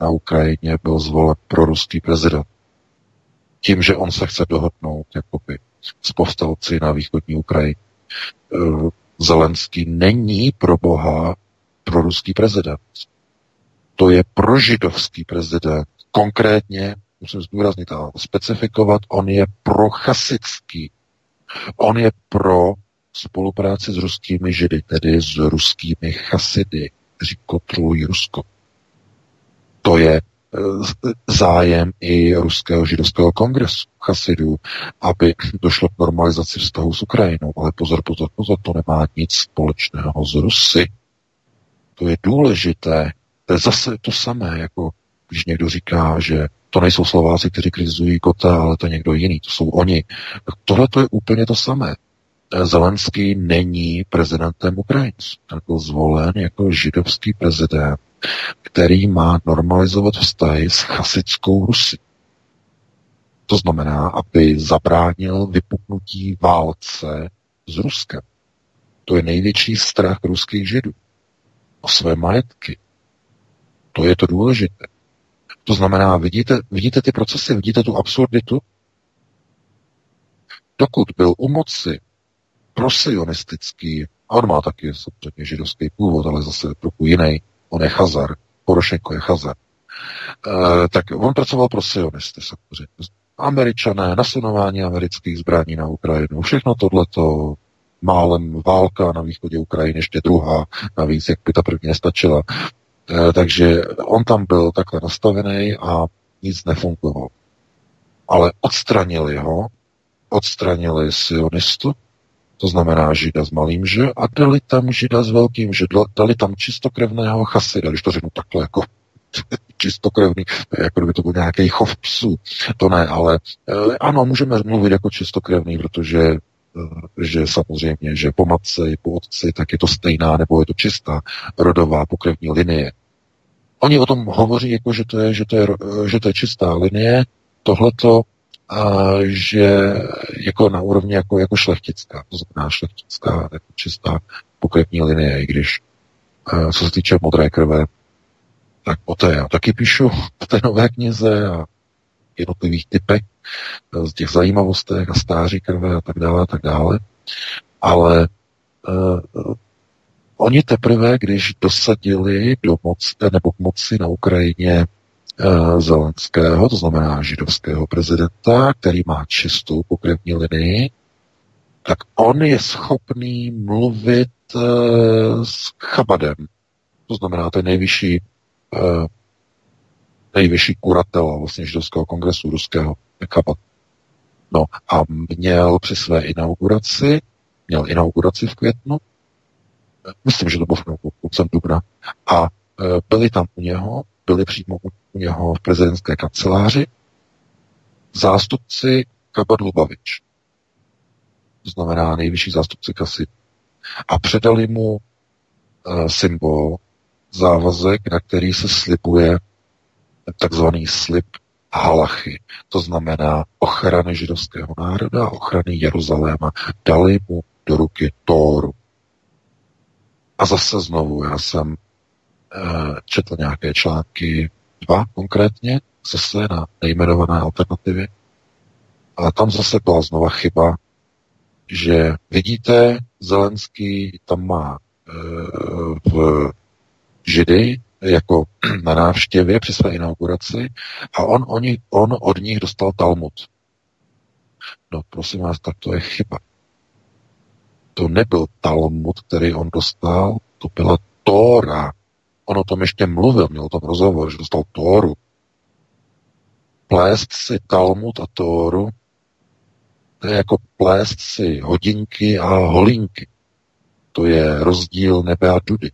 na Ukrajině byl zvolen proruský prezident. Tím, že on se chce dohodnout jakoby, s povstalci na východní Ukrajině. E, Zelenský není pro boha proruský prezident. To je prožidovský prezident. Konkrétně, musím zdůraznit a specifikovat, on je prochasický. On je pro spolupráci s ruskými židy, tedy s ruskými chasidy, kteří kontrolují Rusko. To je e, zájem i ruského židovského kongresu chasidů, aby došlo k normalizaci vztahu s Ukrajinou. Ale pozor, pozor, pozor, to nemá nic společného s Rusy. To je důležité. To je zase to samé, jako když někdo říká, že to nejsou Slováci, kteří kritizují Kota, ale to je někdo jiný, to jsou oni. Tohle to je úplně to samé. Zelenský není prezidentem Ukrajinců. Ten byl zvolen jako židovský prezident, který má normalizovat vztahy s chasickou Rusy. To znamená, aby zabránil vypuknutí válce s Ruskem. To je největší strach ruských židů o své majetky. To je to důležité. To znamená, vidíte, vidíte ty procesy, vidíte tu absurditu? Dokud byl u moci prosionistický, a on má taky samozřejmě židovský původ, ale zase trochu jiný, on je Chazar, Porošenko je Chazar, e, tak on pracoval pro sionisty samozřejmě. Američané, nasunování amerických zbraní na Ukrajinu, všechno tohleto, málem válka na východě Ukrajiny, ještě druhá, navíc, jak by ta první nestačila. E, takže on tam byl takhle nastavený a nic nefungovalo. Ale odstranili ho odstranili sionistu, to znamená žida s malým že, a dali tam žida s velkým že, dali tam čistokrevného chasida, když to řeknu takhle jako čistokrevný, jako kdyby to byl nějaký chov psů. To ne, ale eh, ano, můžeme mluvit jako čistokrevný, protože eh, že samozřejmě, že po matce i po otci, tak je to stejná, nebo je to čistá rodová pokrevní linie. Oni o tom hovoří, jako že to je, že to je, že to je čistá linie, tohleto, že jako na úrovni jako, jako šlechtická, to znamená šlechtická, jako čistá pokrevní linie, i když co se týče modré krve, tak o té já taky píšu v té nové knize a jednotlivých typech, z těch zajímavostech a stáří krve a tak dále a tak dále. Ale uh, oni teprve, když dosadili do moci, nebo k moci na Ukrajině Zelenského, to znamená židovského prezidenta, který má čistou pokrevní linii, tak on je schopný mluvit uh, s Chabadem. To znamená ten nejvyšší uh, nejvyšší kuratel vlastně židovského kongresu ruského, Chabad. No a měl při své inauguraci, měl inauguraci v květnu, myslím, že to bylo koncem dubna, a byli tam u něho, byli přímo u něho v prezidentské kanceláři zástupci Kabad Lubavič. To znamená nejvyšší zástupci kasy. A předali mu uh, symbol, závazek, na který se slibuje takzvaný slib halachy. To znamená ochrany židovského národa, ochrany Jeruzaléma. Dali mu do ruky Tóru. A zase znovu, já jsem četl nějaké články, dva konkrétně, zase na nejmenované alternativy. A tam zase byla znova chyba, že vidíte, Zelenský tam má uh, v Židy jako na návštěvě při své inauguraci a on, oni, on od nich dostal Talmud. No prosím vás, tak to je chyba. To nebyl Talmud, který on dostal, to byla Tóra. On o tom ještě mluvil, měl o tom rozhovor, že dostal Tóru. Plést si Talmud a Tóru, to je jako plést si hodinky a holínky. To je rozdíl nebe a dudy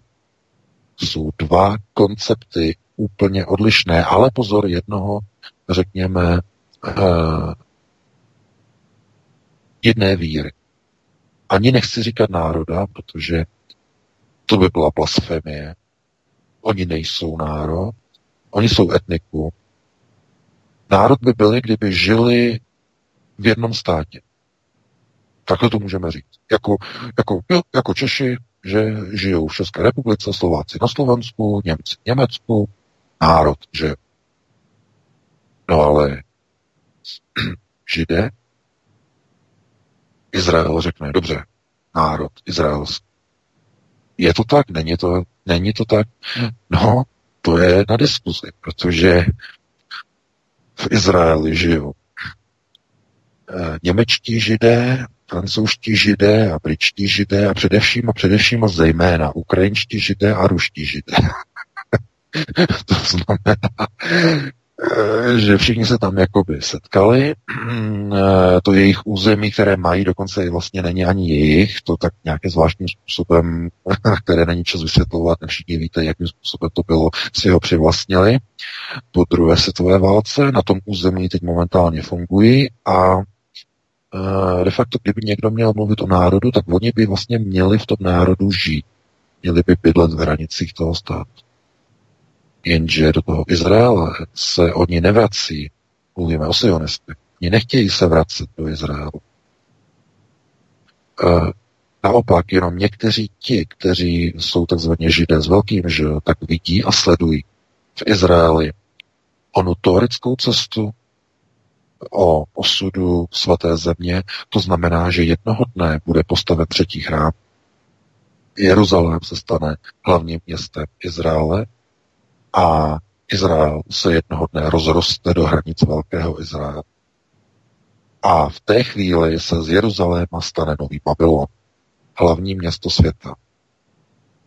jsou dva koncepty úplně odlišné, ale pozor, jednoho, řekněme, uh, jedné víry. Ani nechci říkat národa, protože to by byla blasfemie. Oni nejsou národ, oni jsou etniku. Národ by byli, kdyby žili v jednom státě. Takhle to můžeme říct. Jako, jako, jako Češi že žijou v České republice, Slováci na Slovensku, Němci v Německu, národ, že no ale židé, Izrael řekne, dobře, národ izraelský. Je to tak? Není to, není to tak? No, to je na diskuzi, protože v Izraeli žijou eh, němečtí židé, francouzští židé a britští židé a především a především a zejména ukrajinští židé a ruští židé. to znamená, že všichni se tam jakoby setkali, eh, to jejich území, které mají, dokonce vlastně není ani jejich, to tak nějakým zvláštním způsobem, které není čas vysvětlovat, všichni víte, jakým způsobem to bylo, si ho přivlastnili po druhé světové válce, na tom území teď momentálně fungují a de facto, kdyby někdo měl mluvit o národu, tak oni by vlastně měli v tom národu žít. Měli by bydlet v hranicích toho státu. Jenže do toho Izraele se oni nevrací. Mluvíme o sionistech. Oni nechtějí se vracet do Izraelu. E, naopak, jenom někteří ti, kteří jsou takzvaně židé s velkým že, tak vidí a sledují v Izraeli onu teoretickou cestu, o osudu svaté země, to znamená, že jednoho dne bude postaven třetí chrám. Jeruzalém se stane hlavním městem Izraele a Izrael se jednoho dne rozroste do hranic Velkého Izraele. A v té chvíli se z Jeruzaléma stane nový Babylon, hlavní město světa,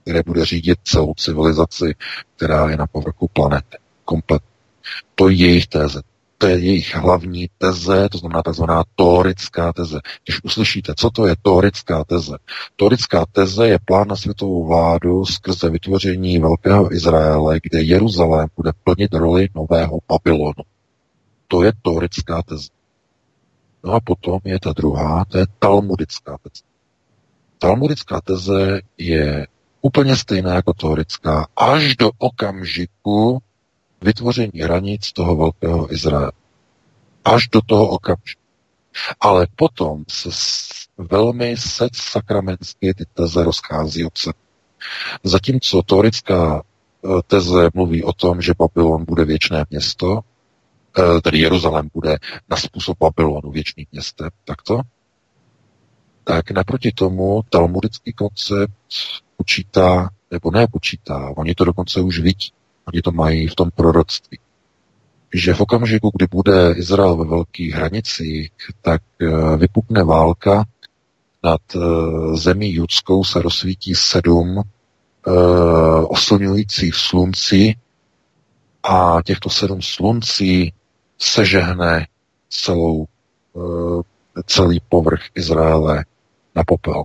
které bude řídit celou civilizaci, která je na povrchu planety. Komplet. To je jejich téze. To je jejich hlavní teze, to znamená takzvaná teorická teze. Když uslyšíte, co to je teorická teze? Teorická teze je plán na světovou vládu skrze vytvoření Velkého Izraele, kde Jeruzalém bude plnit roli nového Babylonu. To je teorická teze. No a potom je ta druhá, to je talmudická teze. Talmudická teze je úplně stejná jako teorická až do okamžiku vytvoření hranic toho velkého Izraele. Až do toho okamžiku. Ale potom se velmi set sakramensky ty teze rozchází od sebe. Zatímco teorická eh, teze mluví o tom, že Babylon bude věčné město, eh, tedy Jeruzalém bude na způsob Babylonu věčným městem, takto, tak naproti tomu talmudický koncept počítá, nebo ne počítá, oni to dokonce už vidí, oni to mají v tom proroctví, že v okamžiku, kdy bude Izrael ve velkých hranicích, tak eh, vypukne válka, nad eh, zemí judskou se rozsvítí sedm eh, oslňujících slunci a těchto sedm sluncí sežehne celou, celý povrch Izraele na popel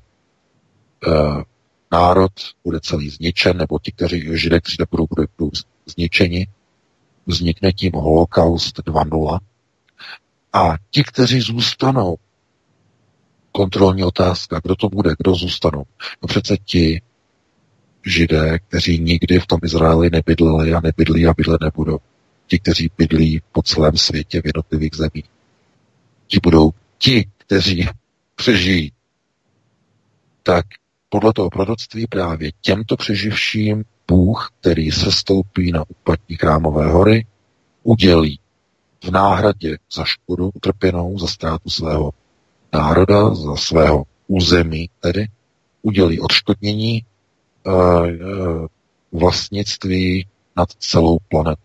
národ bude celý zničen, nebo ti, kteří židé, kteří budou, budou, zničeni, vznikne tím holokaust 2.0. A ti, kteří zůstanou, kontrolní otázka, kdo to bude, kdo zůstanou. No přece ti židé, kteří nikdy v tom Izraeli nebydleli a nebydlí a bydlet nebudou. Ti, kteří bydlí po celém světě v jednotlivých zemích. Ti budou ti, kteří přežijí. Tak podle toho proroctví právě těmto přeživším Bůh, který se stoupí na úpatí Krámové hory, udělí v náhradě za škodu utrpěnou, za ztrátu svého národa, za svého území tedy, udělí odškodnění uh, vlastnictví nad celou planetu.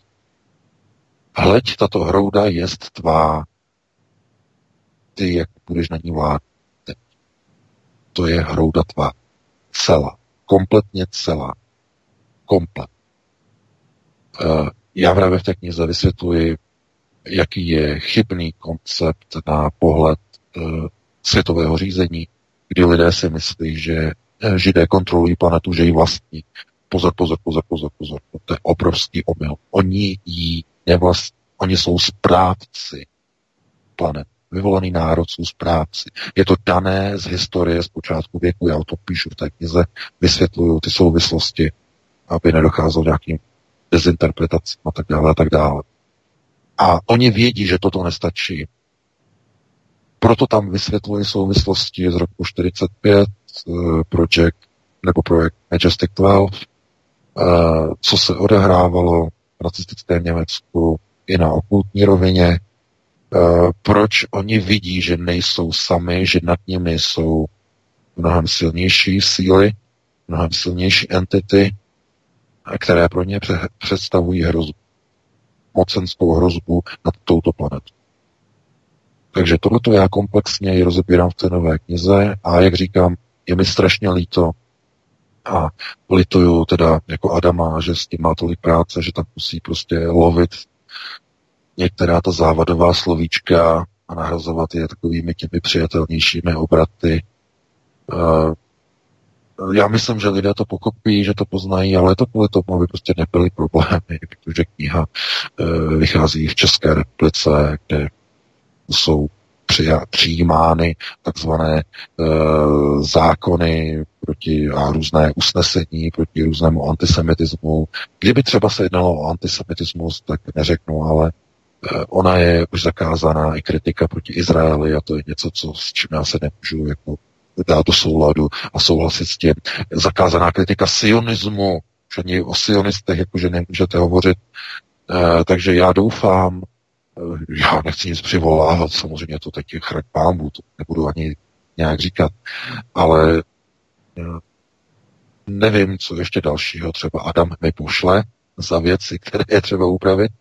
Hleď, tato hrouda jest tvá, ty, jak budeš na ní vládnout. To je hrouda tvá celá. Kompletně celá. Komplet. Eh, já právě v té knize vysvětluji, jaký je chybný koncept na pohled eh, světového řízení, kdy lidé si myslí, že eh, židé kontrolují planetu, že ji vlastní. Pozor, pozor, pozor, pozor, pozor. To je obrovský omyl. Oni ji nevlastní. Oni jsou správci planety vyvolený národ jsou správci. Je to dané z historie z počátku věku, já o tom píšu v té knize, vysvětluju ty souvislosti, aby nedocházelo nějakým dezinterpretacím a tak dále a tak dále. A oni vědí, že toto nestačí. Proto tam vysvětlují souvislosti z roku 45, uh, project, nebo projekt Majestic 12, uh, co se odehrávalo v nacistickém Německu i na okultní rovině, Eh, proč oni vidí, že nejsou sami, že nad nimi jsou mnohem silnější síly, mnohem silnější entity, které pro ně představují hrozbu, mocenskou hrozbu nad touto planetou. Takže tohleto já komplexně ji rozebírám v té nové knize a jak říkám, je mi strašně líto a lituju teda jako Adama, že s tím má tolik práce, že tam musí prostě lovit některá ta závadová slovíčka a nahrazovat je takovými těmi přijatelnějšími obraty. Eh, já myslím, že lidé to pokopí, že to poznají, ale to kvůli tomu, aby prostě nebyly problémy, protože kniha eh, vychází v České republice, kde jsou přijímány takzvané e, zákony proti a různé usnesení proti různému antisemitismu. Kdyby třeba se jednalo o antisemitismus, tak neřeknu, ale ona je už zakázaná i kritika proti Izraeli a to je něco, co, s čím já se nemůžu jako dát do souladu a souhlasit s tím. Zakázaná kritika sionismu, že ani o sionistech jakože nemůžete hovořit. E, takže já doufám, e, já nechci nic přivolávat, samozřejmě to teď chraň pámbu, to nebudu ani nějak říkat, ale nevím, co ještě dalšího třeba Adam mi pošle za věci, které je třeba upravit,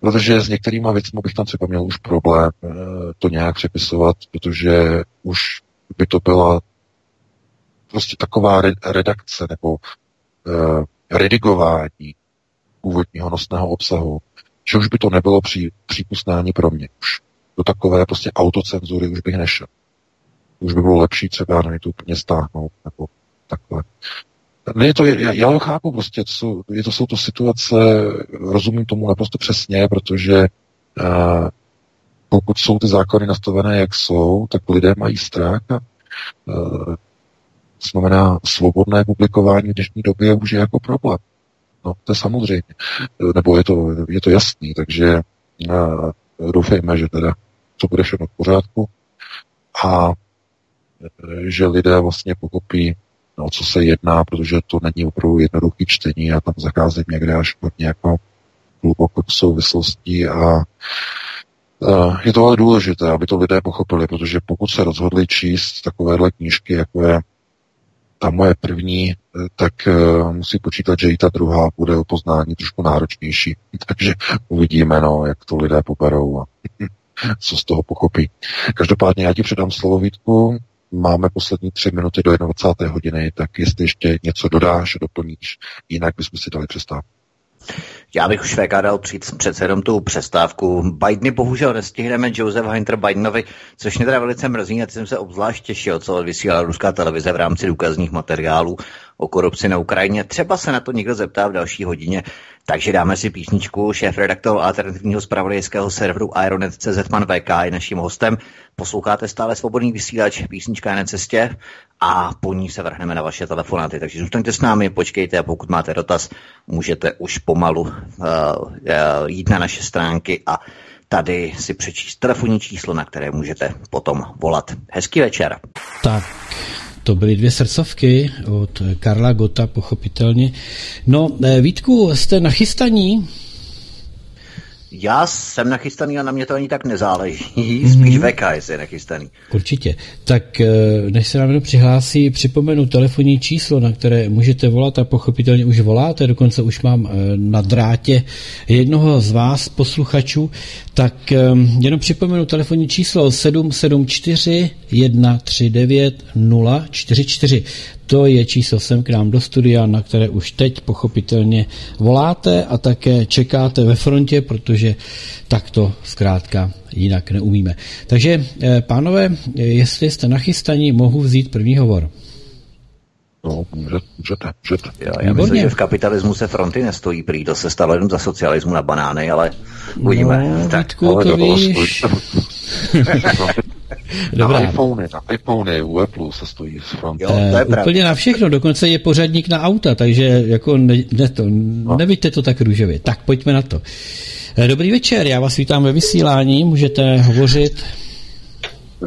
Protože s některýma věcmi bych tam třeba měl už problém eh, to nějak přepisovat, protože už by to byla prostě taková redakce nebo uh, redigování původního nosného obsahu, že už by to nebylo pří, přípustné ani pro mě. Už do takové prostě autocenzury už bych nešel. Už by bylo lepší třeba na to úplně stáhnout, nebo takhle. Ne, to je, já, já to chápu prostě, to jsou, je to, jsou to situace, rozumím tomu naprosto přesně, protože uh, pokud jsou ty zákony nastavené, jak jsou, tak lidé mají strach a uh, znamená svobodné publikování v dnešní době už je jako problém. No, to je samozřejmě. Nebo je to, je to jasný, takže uh, doufejme, že teda to bude všechno v pořádku a že lidé vlastně pochopí, no, co se jedná, protože to není opravdu jednoduché čtení a tam zacházím někde až hodně jako hluboko k souvislostí a je to ale důležité, aby to lidé pochopili, protože pokud se rozhodli číst takovéhle knížky, jako je ta moje první, tak musí počítat, že i ta druhá bude o poznání trošku náročnější. Takže uvidíme, no, jak to lidé poberou a co z toho pochopí. Každopádně já ti předám slovo Vítku, máme poslední tři minuty do 21. hodiny, tak jestli ještě něco dodáš, doplníš, jinak bychom si dali přestávku. Já bych už VK dal přijít přece jenom tu přestávku. Bideny bohužel nestihneme Joseph Hunter Bidenovi, což mě teda velice mrzí, a jsem se obzvlášť těšil, co vysílala ruská televize v rámci důkazních materiálů o korupci na Ukrajině. Třeba se na to někdo zeptá v další hodině. Takže dáme si písničku. Šéf redaktor alternativního zpravodajského serveru Ironet.cz pan VK je naším hostem. Posloucháte stále svobodný vysílač, písnička je na cestě a po ní se vrhneme na vaše telefonáty. Takže zůstaňte s námi, počkejte a pokud máte dotaz, můžete už pomalu jít na naše stránky a tady si přečíst telefonní číslo, na které můžete potom volat. Hezký večer. Tak, to byly dvě srdcovky od Karla Gota, pochopitelně. No, eh, Vítku, jste nachystaní? Já jsem nachystaný a na mě to ani tak nezáleží. Spíš mm-hmm. VK, je nachystaný. Určitě. Tak eh, než se nám přihlásí, připomenu telefonní číslo, na které můžete volat a pochopitelně už voláte, dokonce už mám eh, na drátě jednoho z vás, posluchačů, tak jenom připomenu telefonní číslo 774 139 044. To je číslo sem k nám do studia, na které už teď pochopitelně voláte a také čekáte ve frontě, protože tak to zkrátka jinak neumíme. Takže, eh, pánové, jestli jste nachystaní, mohu vzít první hovor. No, můžete, můžete. Já, já myslím, že v kapitalismu se fronty nestojí prý, to se stalo jenom za socialismu na banány, ale uvidíme. No, tak, Vítku, to víš. Dobrá. Na iPhony, na iPhony u Apple se stojí s frontou. Jo, to je uh, úplně na všechno, dokonce je pořadník na auta, takže jako ne, ne to, no. nevidíte to tak růžově. Tak pojďme na to. Eh, dobrý večer, já vás vítám ve vysílání, můžete hovořit.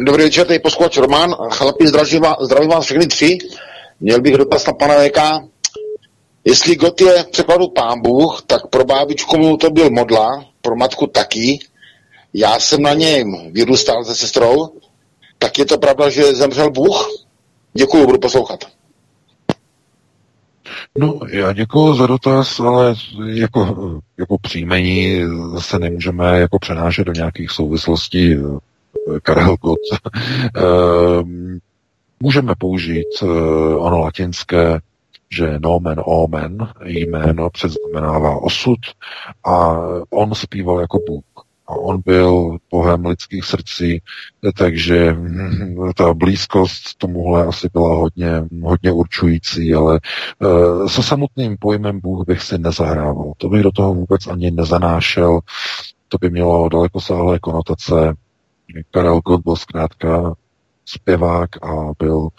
Dobrý večer, tady posluchač Roman, chlapi, zdravím vás, zdravím vás všechny tři. Měl bych dotaz na pana VK. Jestli God je v překladu pán Bůh, tak pro bábičku mu to byl modla, pro matku taky. Já jsem na něm vyrůstal se sestrou, tak je to pravda, že zemřel Bůh? Děkuji, budu poslouchat. No, já děkuji za dotaz, ale jako, jako příjmení se nemůžeme jako přenášet do nějakých souvislostí. Karel Gott. Ehm, můžeme použít eh, ono latinské, že nomen omen, jméno předznamenává osud a on zpíval jako Bůh a on byl bohem lidských srdcí, takže hm, ta blízkost tomuhle asi byla hodně, hodně určující, ale uh, se samotným pojmem Bůh bych si nezahrával. To bych do toho vůbec ani nezanášel, to by mělo daleko sáhlé konotace. Karel Gott byl zkrátka zpěvák a byl,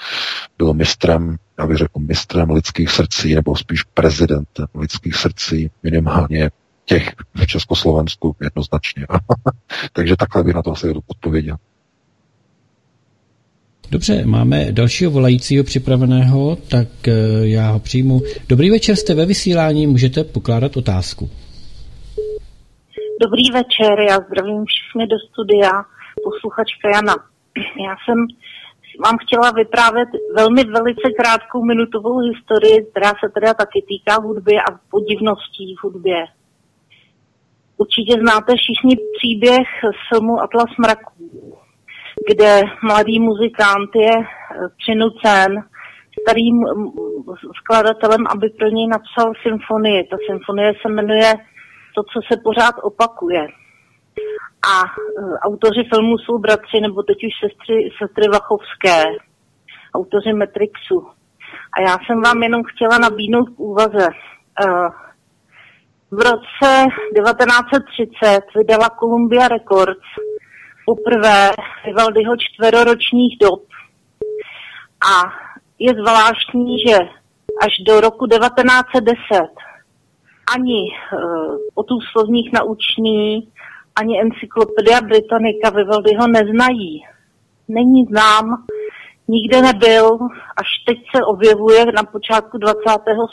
byl mistrem, já bych řekl mistrem lidských srdcí, nebo spíš prezidentem lidských srdcí, minimálně těch v Československu jednoznačně. Takže takhle bych na to asi odpověděl. Dobře, máme dalšího volajícího připraveného, tak eh, já ho přijmu. Dobrý večer, jste ve vysílání, můžete pokládat otázku. Dobrý večer, já zdravím všechny do studia, posluchačka Jana. Já jsem vám chtěla vyprávět velmi velice krátkou minutovou historii, která se teda taky týká hudby a podivností v hudbě. Určitě znáte všichni příběh z filmu Atlas mraků, kde mladý muzikant je eh, přinucen starým skladatelem, aby pro něj napsal symfonii. Ta symfonie se jmenuje to, co se pořád opakuje. A uh, autoři filmu jsou bratři, nebo teď už sestry, sestry Vachovské, autoři Matrixu. A já jsem vám jenom chtěla nabídnout k úvaze. Uh, v roce 1930 vydala Columbia Records poprvé Vivaldiho čtveroročních dob. A je zvláštní, že až do roku 1910 ani uh, o tu slovních naučný, ani encyklopedia Britannica Vivaldiho neznají. Není znám, nikde nebyl, až teď se objevuje na počátku 20.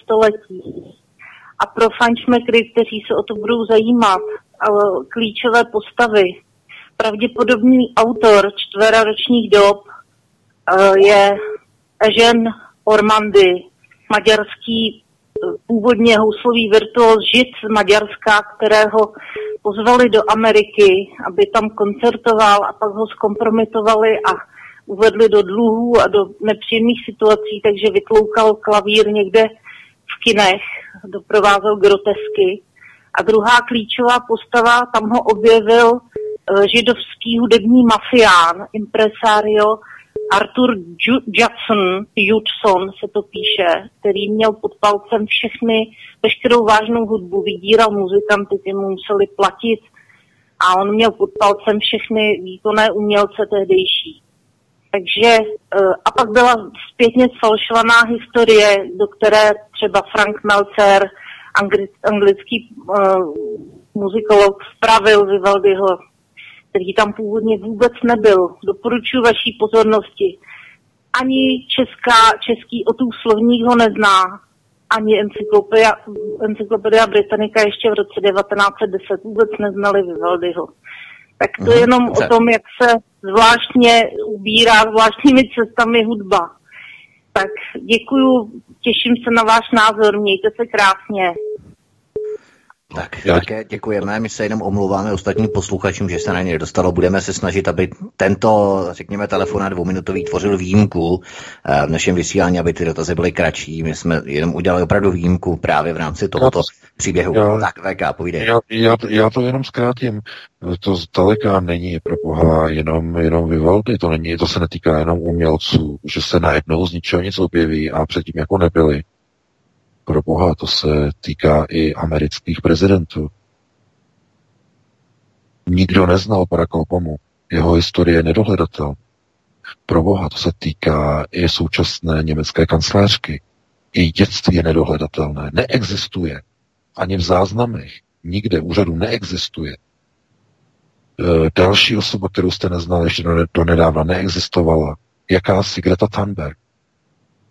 století. A pro fančmekry, kteří se o to budou zajímat, klíčové postavy, pravděpodobný autor čtveraročních dob je Ežen Ormandy, maďarský původně houslový virtuos žid z Maďarska, kterého pozvali do Ameriky, aby tam koncertoval a pak ho zkompromitovali a uvedli do dluhů a do nepříjemných situací, takže vytloukal klavír někde kinech, doprovázel grotesky. A druhá klíčová postava, tam ho objevil eh, židovský hudební mafián, impresario Arthur Judson, Judson se to píše, který měl pod palcem všechny, veškerou vážnou hudbu, vydíral muzikanty, ty mu museli platit a on měl pod palcem všechny výkonné umělce tehdejší. Takže eh, a pak byla zpětně sfalšovaná historie, do které třeba Frank Meltzer, anglický uh, muzikolog, vpravil Vivaldiho který tam původně vůbec nebyl. Doporučuji vaší pozornosti. Ani česká, český otů slovník ho nezná, ani encyklopedia, encyklopedia Britannica ještě v roce 1910 vůbec neznali Vivaldiho. Tak to je mhm, jenom o tom, jak se zvláštně ubírá zvláštními cestami hudba. Tak děkuju, těším se na váš názor, mějte se krásně. Tak Já... také děkujeme, my se jenom omlouváme ostatním posluchačům, že se na ně dostalo. Budeme se snažit, aby tento, řekněme, telefon na dvouminutový tvořil výjimku eh, v našem vysílání, aby ty dotazy byly kratší. My jsme jenom udělali opravdu výjimku právě v rámci tohoto já, příběhu. Já, tak, VK, povídej. Já, já, já, to jenom zkrátím. To zdaleka není pro boha jenom, jenom Vivaldi, to, není, to se netýká jenom umělců, že se najednou z ničeho nic objeví a předtím jako nebyli pro boha, to se týká i amerických prezidentů. Nikdo neznal Barack Obama. Jeho historie je nedohledatel. Pro boha, to se týká i současné německé kancléřky. Její dětství je nedohledatelné. Neexistuje. Ani v záznamech. Nikde úřadu neexistuje. E, další osoba, kterou jste neznali, ještě do nedávna neexistovala, jakási Greta Thunberg,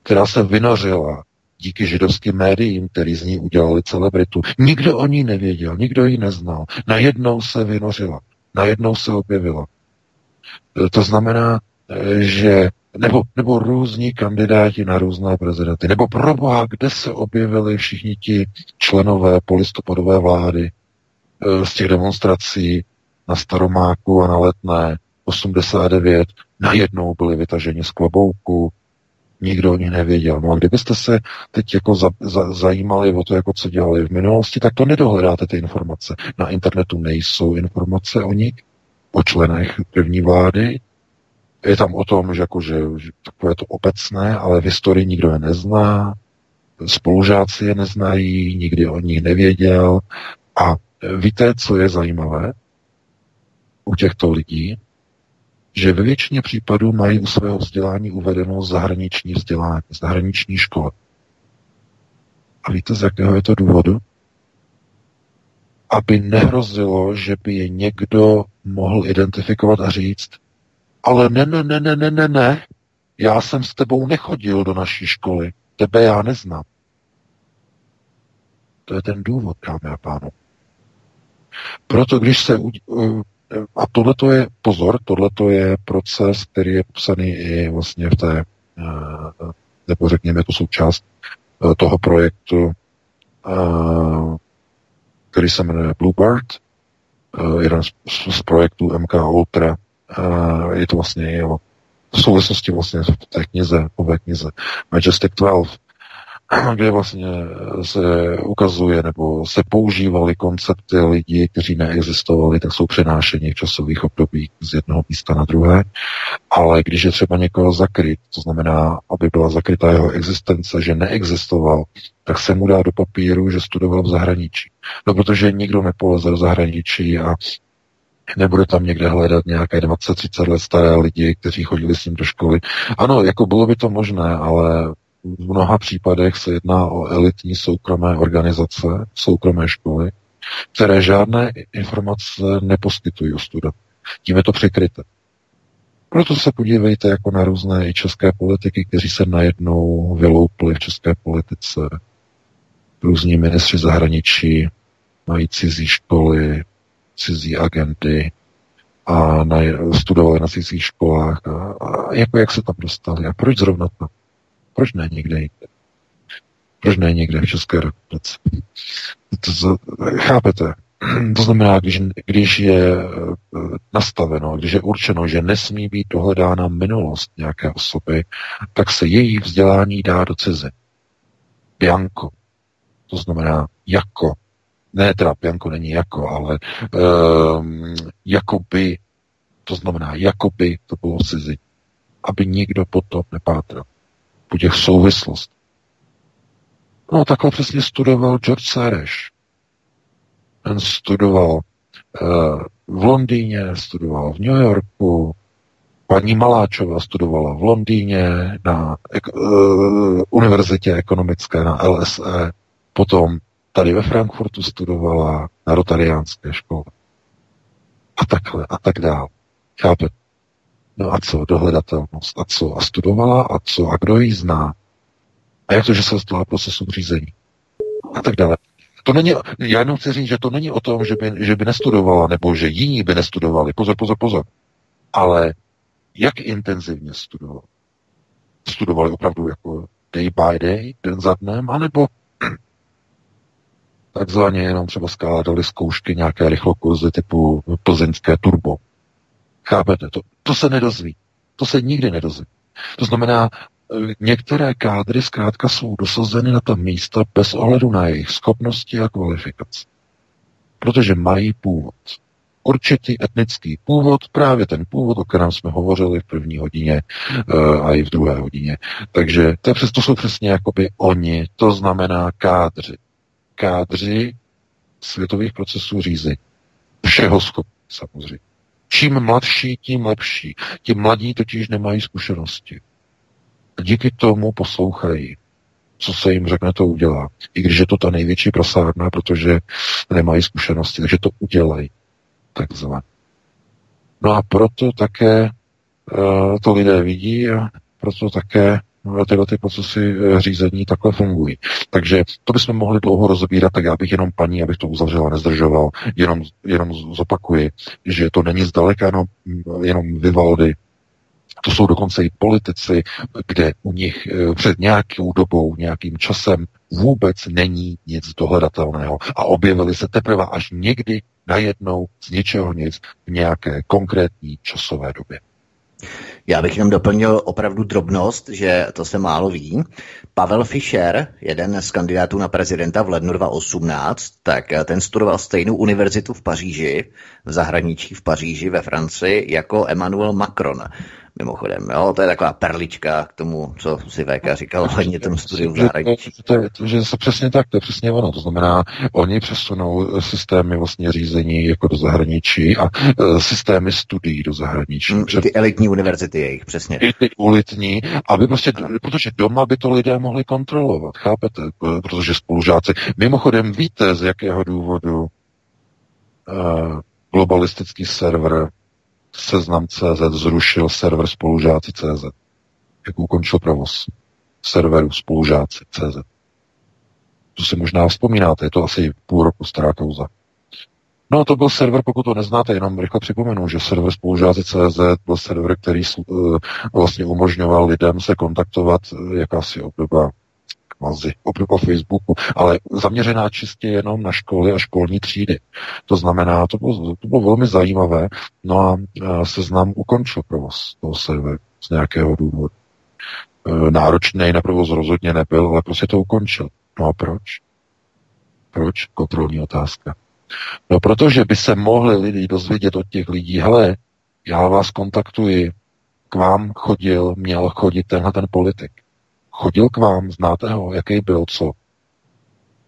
která se vynořila díky židovským médiím, který z ní udělali celebritu. Nikdo o ní nevěděl, nikdo ji neznal. Najednou se vynořila, najednou se objevila. E, to znamená, e, že nebo, nebo různí kandidáti na různé prezidenty, nebo proboha, kde se objevili všichni ti členové polistopadové vlády e, z těch demonstrací na Staromáku a na Letné 89, najednou byli vytaženi z klobouku, nikdo o nich nevěděl. No a kdybyste se teď jako za, za, zajímali o to, jako co dělali v minulosti, tak to nedohledáte ty informace. Na internetu nejsou informace o nich, o členech první vlády. Je tam o tom, že, jako, že, že takové to obecné, ale v historii nikdo je nezná, spolužáci je neznají, nikdy o nich nevěděl. A víte, co je zajímavé u těchto lidí? Že ve většině případů mají u svého vzdělání uvedeno zahraniční vzdělání, zahraniční škola. A víte, z jakého je to důvodu? Aby nehrozilo, že by je někdo mohl identifikovat a říct, ale ne, ne, ne, ne, ne, ne, ne, já jsem s tebou nechodil do naší školy, tebe já neznám. To je ten důvod, dámy a pánové. Proto když se a tohle je, pozor, tohle je proces, který je popsaný i vlastně v té, eh, nebo řekněme, to součást eh, toho projektu, eh, který se jmenuje Bluebird, jeden z, projektů MK Ultra. Je to vlastně v souvislosti vlastně v té knize, nové knize Majestic 12. kde vlastně se ukazuje nebo se používaly koncepty lidí, kteří neexistovali, tak jsou přenášeni v časových obdobích z jednoho místa na druhé. Ale když je třeba někoho zakryt, to znamená, aby byla zakrytá jeho existence, že neexistoval, tak se mu dá do papíru, že studoval v zahraničí. No protože nikdo nepoleze do zahraničí a nebude tam někde hledat nějaké 20-30 let staré lidi, kteří chodili s ním do školy. Ano, jako bylo by to možné, ale v mnoha případech se jedná o elitní soukromé organizace, soukromé školy, které žádné informace neposkytují o student. Tím je to překryté. Proto se podívejte jako na různé i české politiky, kteří se najednou vyloupli v české politice. Různí ministři zahraničí mají cizí školy, cizí agenty a na, studovali na cizích školách. A, a jako jak se tam dostali? A proč zrovna tam? Proč ne někde jinde? Proč ne někde v České republice? To, to, chápete? To znamená, když, když je eh, nastaveno, když je určeno, že nesmí být dohledána minulost nějaké osoby, tak se její vzdělání dá do cizy. Bianco. To znamená jako. Ne, teda Bianco není jako, ale um, jakoby, to znamená, jakoby to bylo cizi. Aby nikdo potom nepátral po těch souvislostech. No takhle přesně studoval George Soros. Ten studoval uh, v Londýně, studoval v New Yorku, paní Maláčová studovala v Londýně na uh, univerzitě ekonomické na LSE, potom tady ve Frankfurtu studovala na rotariánské škole. A takhle, a tak dál. Chápete? No a co, dohledatelnost, a co, a studovala, a co, a kdo ji zná? A jak to, že se dostala procesu řízení? A tak dále. To není, já jenom chci říct, že to není o tom, že by, že by nestudovala, nebo že jiní by nestudovali. Pozor, pozor, pozor. Ale jak intenzivně studovali? Studovali opravdu jako day by day, den za dnem, anebo takzvaně jenom třeba skládali zkoušky nějaké rychlokurzy typu plzeňské turbo. Chápete? To, to se nedozví. To se nikdy nedozví. To znamená, e, některé kádry zkrátka jsou dosazeny na ta místa bez ohledu na jejich schopnosti a kvalifikaci. Protože mají původ. Určitý etnický původ, právě ten původ, o kterém jsme hovořili v první hodině uh, a i v druhé hodině. Takže to, přes, to jsou přesně jakoby oni, to znamená kádři. Kádři světových procesů řízení. Všeho schopní samozřejmě. Čím mladší, tím lepší. Ti mladí totiž nemají zkušenosti. Díky tomu poslouchají. Co se jim řekne, to udělá. I když je to ta největší prasárna, protože nemají zkušenosti, takže to udělají. Takzvaně. No a proto také uh, to lidé vidí a proto také tyhle ty procesy eh, řízení takhle fungují. Takže to bychom mohli dlouho rozbírat, tak já bych jenom paní, abych to uzavřela, nezdržoval, jenom, jenom zopakuji, že to není zdaleka jenom, jenom Vivaldy, to jsou dokonce i politici, kde u nich eh, před nějakou dobou, nějakým časem vůbec není nic dohledatelného a objevili se teprve až někdy najednou z ničeho nic v nějaké konkrétní časové době. Já bych jenom doplnil opravdu drobnost, že to se málo ví. Pavel Fischer, jeden z kandidátů na prezidenta v lednu 2018, tak ten studoval stejnou univerzitu v Paříži, v zahraničí v Paříži ve Francii, jako Emmanuel Macron. Mimochodem, jo, to je taková perlička k tomu, co si VK říkal hodně tomu studiu v zahraničí. To, to, to, že se přesně tak, to je přesně ono. To znamená, oni přesunou systémy vlastně řízení jako do zahraničí a uh, systémy studií do zahraničí. Mm, ty elitní univerzity jejich, přesně. I ty elitní, aby prostě, protože doma by to lidé mohli kontrolovat, chápete? Protože spolužáci, mimochodem víte, z jakého důvodu uh, globalistický server Seznam.cz zrušil server spolužáci.cz. Jak ukončil provoz serveru spolužáci.cz. To si možná vzpomínáte, je to asi půl roku stará kauza. No to byl server, pokud to neznáte, jenom rychle připomenu, že server spolužáci.cz byl server, který uh, vlastně umožňoval lidem se kontaktovat, uh, jakási obdoba kvazi po Facebooku, ale zaměřená čistě jenom na školy a školní třídy. To znamená, to bylo, to bylo velmi zajímavé, no a seznam ukončil provoz toho serveru z nějakého důvodu. e, náročný na provoz rozhodně nebyl, ale prostě to ukončil. No a proč? Proč? Kontrolní otázka. No protože by se mohli lidi dozvědět od těch lidí, hele, já vás kontaktuji, k vám chodil, měl chodit tenhle ten politik. Chodil k vám, znáte ho, jaký byl, co?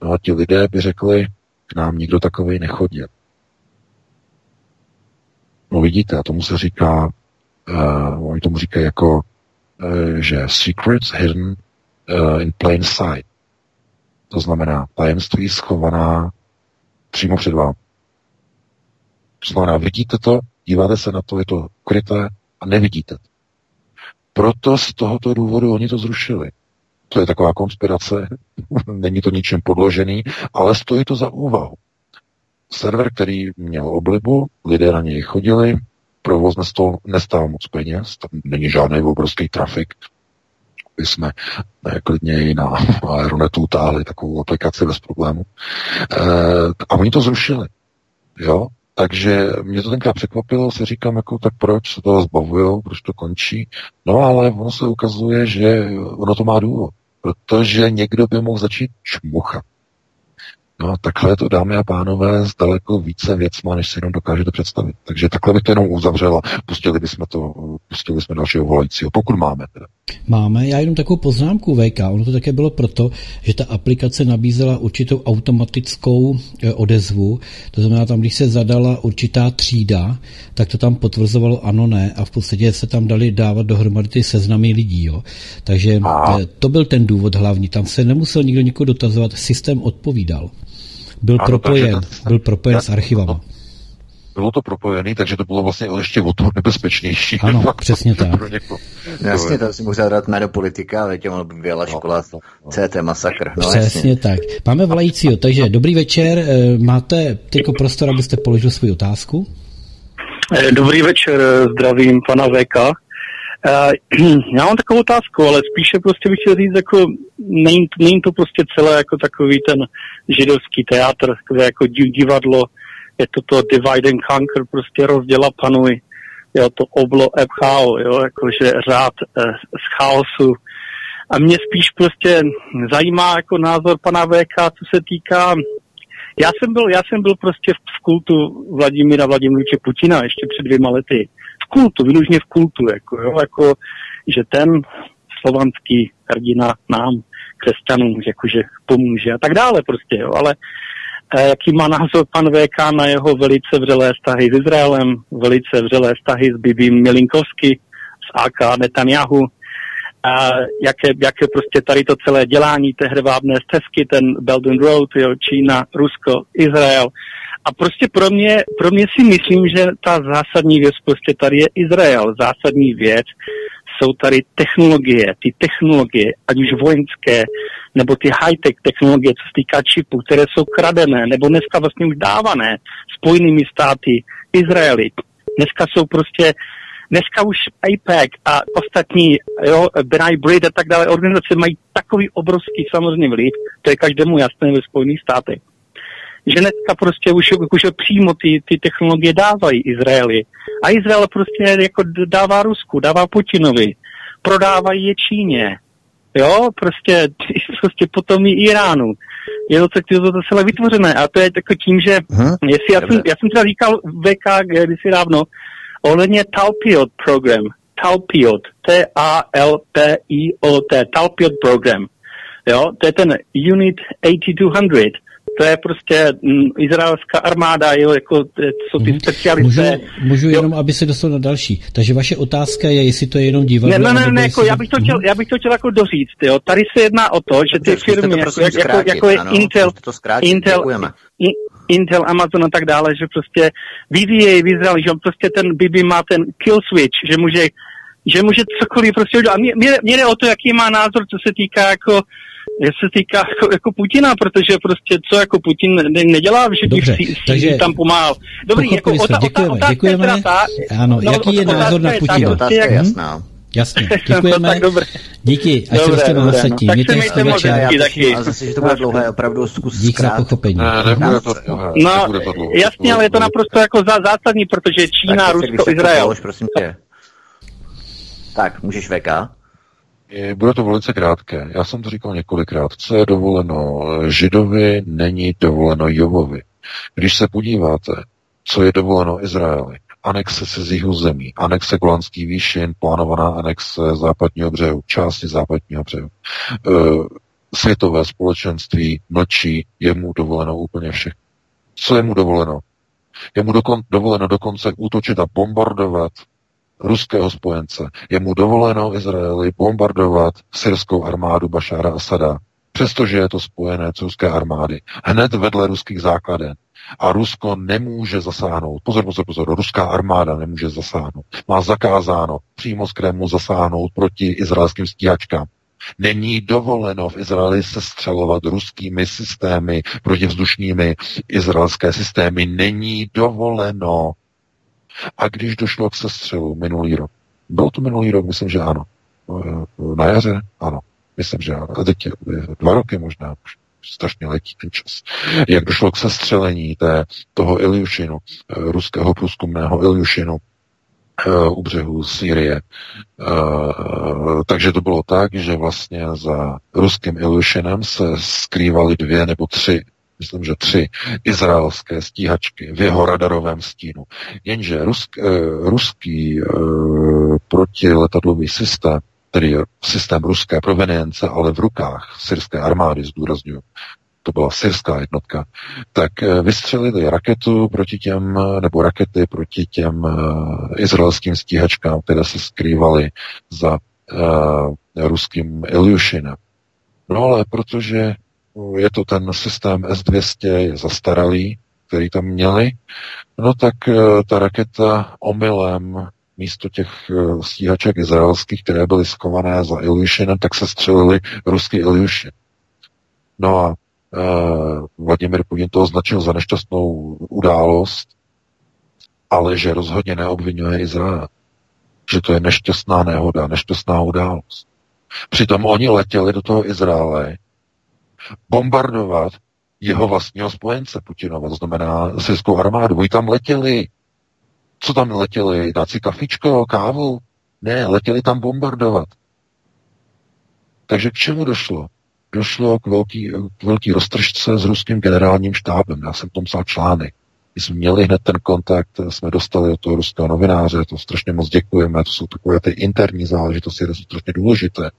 No a ti lidé by řekli, k nám nikdo takový nechodil. No vidíte, a tomu se říká, uh, oni tomu říkají jako, uh, že secrets hidden uh, in plain sight. To znamená tajemství schovaná přímo před vám. To znamená, vidíte to, díváte se na to, je to kryté a nevidíte to. Proto z tohoto důvodu oni to zrušili. To je taková konspirace, není to ničem podložený, ale stojí to za úvahu. Server, který měl oblibu, lidé na něj chodili, provoz nestál, nestál moc peněz, tam není žádný obrovský trafik. My jsme ne, klidně na Aeronetu utáhli takovou aplikaci bez problému. E, a oni to zrušili. Jo? Takže mě to tenkrát překvapilo, si říkám, jako, tak proč se toho zbavují, proč to končí. No ale ono se ukazuje, že ono to má důvod. Protože někdo by mohl začít čmuchat. No a takhle je to, dámy a pánové, s daleko více věcma, než si jenom dokážete představit. Takže takhle bych to jenom uzavřela. Pustili bychom to, pustili jsme dalšího volajícího, pokud máme teda. Máme, já jenom takovou poznámku VK. Ono to také bylo proto, že ta aplikace nabízela určitou automatickou e, odezvu. To znamená, tam, když se zadala určitá třída, tak to tam potvrzovalo ano, ne a v podstatě se tam dali dávat dohromady ty seznamy lidí. Jo. Takže a. E, to byl ten důvod hlavní. Tam se nemusel nikdo nikoho dotazovat, systém odpovídal. Byl ano, propojen, byl propojen s archivama. Bylo to propojené, takže to bylo vlastně ještě o to nebezpečnější. Ano, přesně tak. Jasně, to si můžu dát jméno politika, ale tě mohla by byla no, škola no, no. CT masakr. No, přesně jasně. tak. Máme volajícího, takže dobrý večer, eh, máte tyko prostor, abyste položil svou otázku? Eh, dobrý večer, eh, zdravím pana VK. Já mám takovou otázku, ale spíše prostě bych chtěl říct, jako není, není to prostě celé jako takový ten židovský teátr, kde jako divadlo, je to to divide and conquer, prostě rozděla panuj, jo, to oblo ebchao, jo, jakože řád eh, z chaosu. A mě spíš prostě zajímá jako názor pana VK, co se týká já jsem byl, já jsem byl prostě v, v kultu Vladimíra Vladimiroviče Putina ještě před dvěma lety. Kultu, vylužně v kultu, jako, jo, jako, že ten slovanský hrdina nám, křesťanům, jakože pomůže a tak dále prostě, jo, ale eh, jaký má názor pan VK na jeho velice vřelé vztahy s Izraelem, velice vřelé vztahy s Bibím Milinkovsky, s AK Netanyahu, a jaké, jaké prostě tady to celé dělání té hrvábné stezky, ten Belt and Road, jo, Čína, Rusko, Izrael. A prostě pro mě, pro mě si myslím, že ta zásadní věc prostě tady je Izrael. Zásadní věc jsou tady technologie, ty technologie, ať už vojenské, nebo ty high-tech technologie, co se týká čipů, které jsou kradené, nebo dneska vlastně už dávané spojenými státy Izraeli. Dneska jsou prostě Dneska už IPAC a ostatní, jo, Benai Breed a tak dále, organizace mají takový obrovský samozřejmě vliv, to je každému jasné ve Spojených státech, že dneska prostě už, už přímo ty, ty technologie dávají Izraeli. A Izrael prostě jako dává Rusku, dává Putinovi, prodávají je Číně, jo, prostě, prostě potom i Iránu. Je to, to, to celé vytvořené. A to je jako tím, že hmm, jestli já jsem, já jsem třeba říkal VK kdysi dávno, ohledně Talpiot program, Talpiot, T-A-L-P-I-O-T, Talpiot program, jo, to je ten Unit 8200, to je prostě m, izraelská armáda, jo, jako jsou ty mm-hmm. specialisté. Můžu, můžu jo. jenom, aby se dostal na další. Takže vaše otázka je, jestli to je jenom divadlo. Ne, ne, ne, ne jako, já, bych to chtěl, mm-hmm. já bych to chtěl jako doříct, jo. Tady se jedná o to, že ty firmy, jako, jako, jako, je ano, Intel, Intel, Intel, Amazon a tak dále, že prostě vyvíjejí v Izraeli, že prostě ten Bibi má ten kill switch, že může, že může cokoliv prostě udělat. Mě, mě, mě jde o to, jaký má názor, co se týká jako se týká jako, jako Putina, protože prostě co jako Putin ne, nedělá, že Dobře, si, takže tam pomáhal. Dobrý, jako ota, děkujeme, ota, děkujeme. Ta, ano, no, jaký je názor na Putina? Otázka je jasná. Jasně, děkujeme. no, tak dobré. Díky, až dobré, se dobré, no. Tak se mějte moc hezky taky. Ale zase, že to bude dlouhé, opravdu zkus Dík za pochopení. Ne, nebude to dlouhé. No, jasně, ale je to naprosto jako zásadní, protože Čína, Rusko, Izrael. prosím tě. Tak, můžeš VK. Bude to velice krátké. Já jsem to říkal několikrát. Co je dovoleno Židovi, není dovoleno Jovovi. Když se podíváte, co je dovoleno Izraeli, anexe cizího zemí, anexe Golanský výšin, plánovaná anexe západního břehu, části západního břehu. E, světové společenství mlčí, je mu dovoleno úplně všechno. Co je mu dovoleno? Je mu dokon, dovoleno dokonce útočit a bombardovat ruského spojence. Je mu dovoleno Izraeli bombardovat syrskou armádu Bašára Asada, přestože je to spojené s ruské armády. Hned vedle ruských základen. A Rusko nemůže zasáhnout. Pozor, pozor, pozor. Ruská armáda nemůže zasáhnout. Má zakázáno přímo z Kremlu zasáhnout proti izraelským stíhačkám. Není dovoleno v Izraeli sestřelovat ruskými systémy, protivzdušními izraelské systémy. Není dovoleno. A když došlo k sestřelu minulý rok, bylo to minulý rok, myslím, že ano. Na jaře, ano. Myslím, že ano. A teď dva roky možná už strašně letí ten čas. Jak došlo k sestřelení té, toho Iljušinu, eh, ruského průzkumného Iljušinu, eh, u břehu Sýrie. Eh, takže to bylo tak, že vlastně za ruským Iljušinem se skrývaly dvě nebo tři myslím, že tři izraelské stíhačky v jeho radarovém stínu. Jenže rusk, ruský protiletadlový systém tedy systém ruské provenience, ale v rukách syrské armády, zdůraznuju, to byla syrská jednotka, tak eh, vystřelili raketu proti těm, nebo rakety proti těm izraelským stíhačkám, které se skrývaly za uh, ruským Ilyushinem. No ale protože je to ten systém S-200, je zastaralý, který tam měli, no tak uh, ta raketa omylem místo těch eh, stíhaček izraelských, které byly skované za Ilyushinem, tak se střelili ruský Ilyushin. No a uh, Vladimir Putin to označil za nešťastnou událost, ale že rozhodně neobvinuje Izrael. Že to je nešťastná nehoda, nešťastná událost. Přitom oni letěli do toho Izraele bombardovat jeho vlastního spojence Putinova, to znamená syrskou armádu. Oni tam letěli co tam letěli? Dát si kafičko, kávu? Ne, letěli tam bombardovat. Takže k čemu došlo? Došlo k velký, k velký roztržce s ruským generálním štábem. Já jsem tom psal článek. My jsme měli hned ten kontakt, jsme dostali od toho ruského novináře, to strašně moc děkujeme, to jsou takové ty interní záležitosti, které jsou strašně důležité.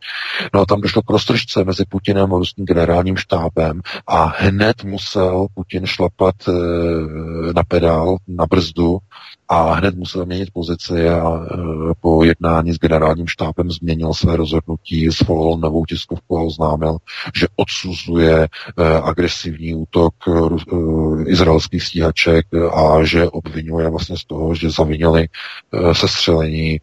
No a tam došlo k roztržce mezi Putinem a ruským generálním štábem a hned musel Putin šlapat e, na pedál, na brzdu a hned musel měnit pozici a e, po jednání s generálním štábem změnil své rozhodnutí, svolal novou tiskovku a oznámil, že odsuzuje e, agresivní útok e, izraelských stíhaček a že obvinuje vlastně z toho, že zavinili sestřelení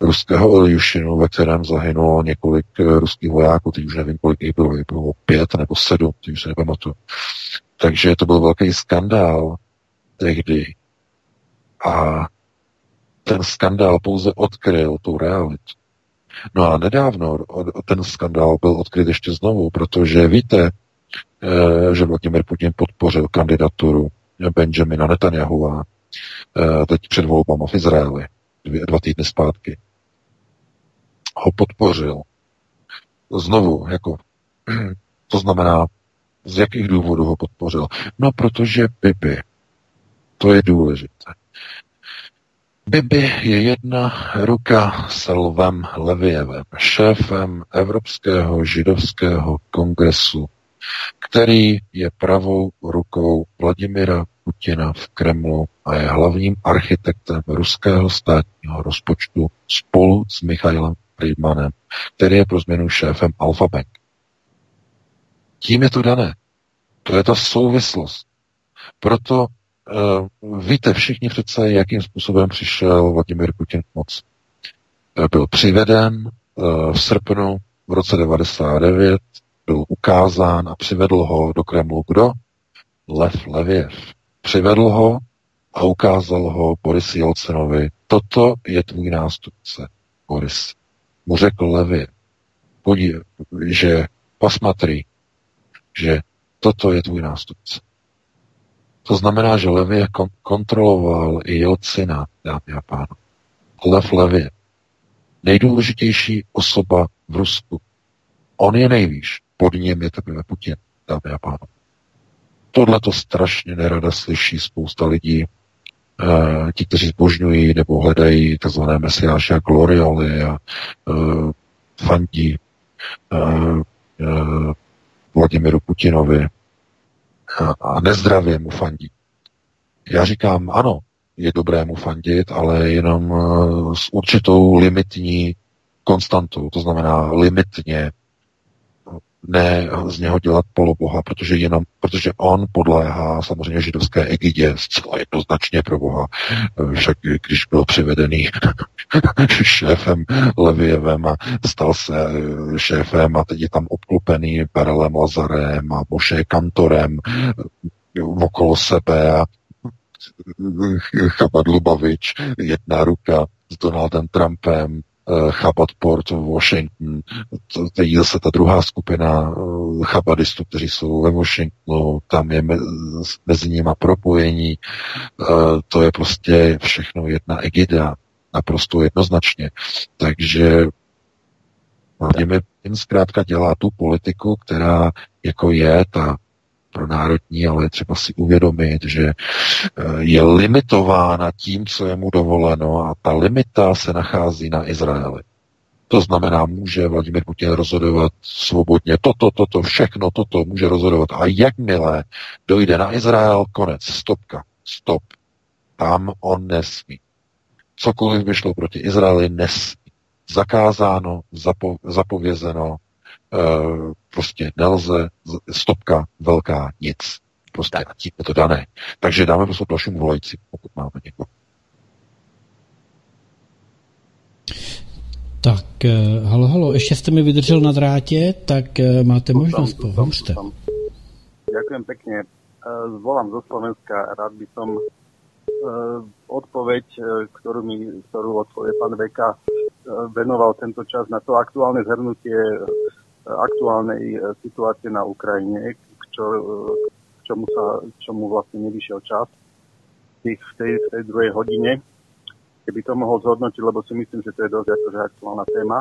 ruského Iljušinu, ve kterém zahynulo několik ruských vojáků, teď už nevím, kolik jich bylo, bylo pět nebo sedm, teď už se nepamatuju. Takže to byl velký skandál tehdy, a ten skandál pouze odkryl tu realitu. No a nedávno ten skandál byl odkryt ještě znovu, protože víte, eh, že Vladimir Putin podpořil kandidaturu Benjamina Netanyahua eh, teď před volbama v Izraeli, dvě, dva týdny zpátky. Ho podpořil. Znovu, jako, to znamená, z jakých důvodů ho podpořil? No, protože Bibi, to je důležité. Bibi je jedna ruka s Lvem Levievem, šéfem Evropského židovského kongresu, který je pravou rukou Vladimira Putina v Kremlu a je hlavním architektem ruského státního rozpočtu spolu s Michailem Friedmanem, který je pro změnu šéfem Alfa Bank. Tím je to dané. To je ta souvislost. Proto víte všichni přece, jakým způsobem přišel Vladimir Putin k. Uh, byl přiveden uh, v srpnu v roce 99, byl ukázán a přivedl ho do Kremlu kdo? Lev Leviev. Přivedl ho a ukázal ho Boris Jelcenovi. Toto je tvůj nástupce, Boris. Mu řekl Leviev, podív, že pasmatry, že toto je tvůj nástupce. To znamená, že kon- kontroloval i Jelcina, dámy a pánové. Lev Levě. nejdůležitější osoba v Rusku. On je nejvýš, pod ním je teprve Putin, dámy a pánové. Tohle to strašně nerada slyší spousta lidí, Uh, ti, kteří zbožňují nebo hledají tzv. mesiáše a glorioly a uh, fandí uh, Vladimiru Putinovi a, nezdravě mu fandí. Já říkám, ano, je dobré mu fandit, ale jenom s určitou limitní konstantou, to znamená limitně ne z něho dělat poloboha, protože, jenom, protože on podléhá samozřejmě židovské egidě zcela jednoznačně pro boha. Však když byl přivedený šéfem Levievem a stal se šéfem a teď je tam obklopený Perelem Lazarem a Boše Kantorem okolo sebe a Chabad Lubavič, jedna ruka s Donaldem Trumpem, Chabadport v Washington, teď zase ta druhá skupina eh, chabadistů, kteří jsou ve Washingtonu, tam je mezi nimi propojení, eh, to je prostě všechno jedna egida, naprosto jednoznačně. Takže Vladimir Putin zkrátka dělá tu politiku, která jako je ta pro národní, ale je třeba si uvědomit, že eh, je limitována tím, co je mu dovoleno a ta limita se nachází na Izraeli. To znamená, může Vladimir Putin rozhodovat svobodně toto, toto, všechno toto může rozhodovat. A jakmile dojde na Izrael, konec, stopka, stop. Tam on nesmí. Cokoliv by šlo proti Izraeli, nesmí. Zakázáno, zapo, zapovězeno, prostě nelze, stopka velká, nic. Prostě tak. tím je to dané. Takže dáme prostě dalšímu volající, pokud máme někoho. Tak, eh, halo, halo, ještě jste mi vydržel na drátě, tak eh, máte možnost, pohovořte. Ďakujem pekne. Zvolám zo Slovenska. Rád by som odpoveď, ktorú, mi, ktorú odpovie pán Veka, venoval tento čas na to aktuálne zhrnutie aktuálnej e, situácie na Ukrajine, k, čo, e, k čomu, sa, čomu vlastne nevyšiel čas v tej, v tej druhej hodine. Keby to mohol zhodnotiť, lebo si myslím, že to je dosť akože aktuálna téma.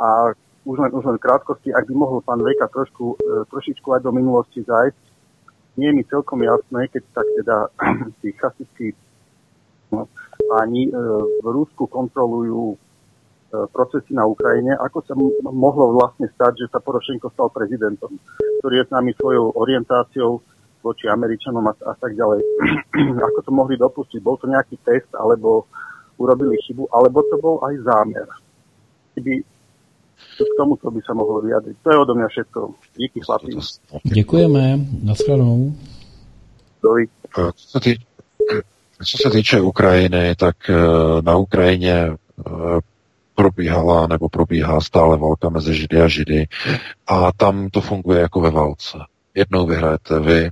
A už len, už len v krátkosti, ak by mohol pán Veka trošku, e, trošičku aj do minulosti zajsť, nie je mi celkom jasné, keď tak teda tí chasickí no, páni v Rusku kontrolujú E, procesy na Ukrajine, ako sa mohlo vlastne stať, že sa Porošenko stal prezidentom, ktorý je s nami svojou orientáciou voči Američanom a, a tak ďalej. ako to mohli dopustiť? Bol to nejaký test, alebo urobili chybu, alebo to bol aj zámer. Keby k tomuto by sa mohlo vyjadriť. To je odo mňa všetko. Díky chlapi. Děkujeme. Naschledanou. Co se, týče, co se týče Ukrajiny, tak e, na Ukrajině e, probíhala nebo probíhá stále válka mezi Židy a Židy a tam to funguje jako ve válce. Jednou vyhrajete vy,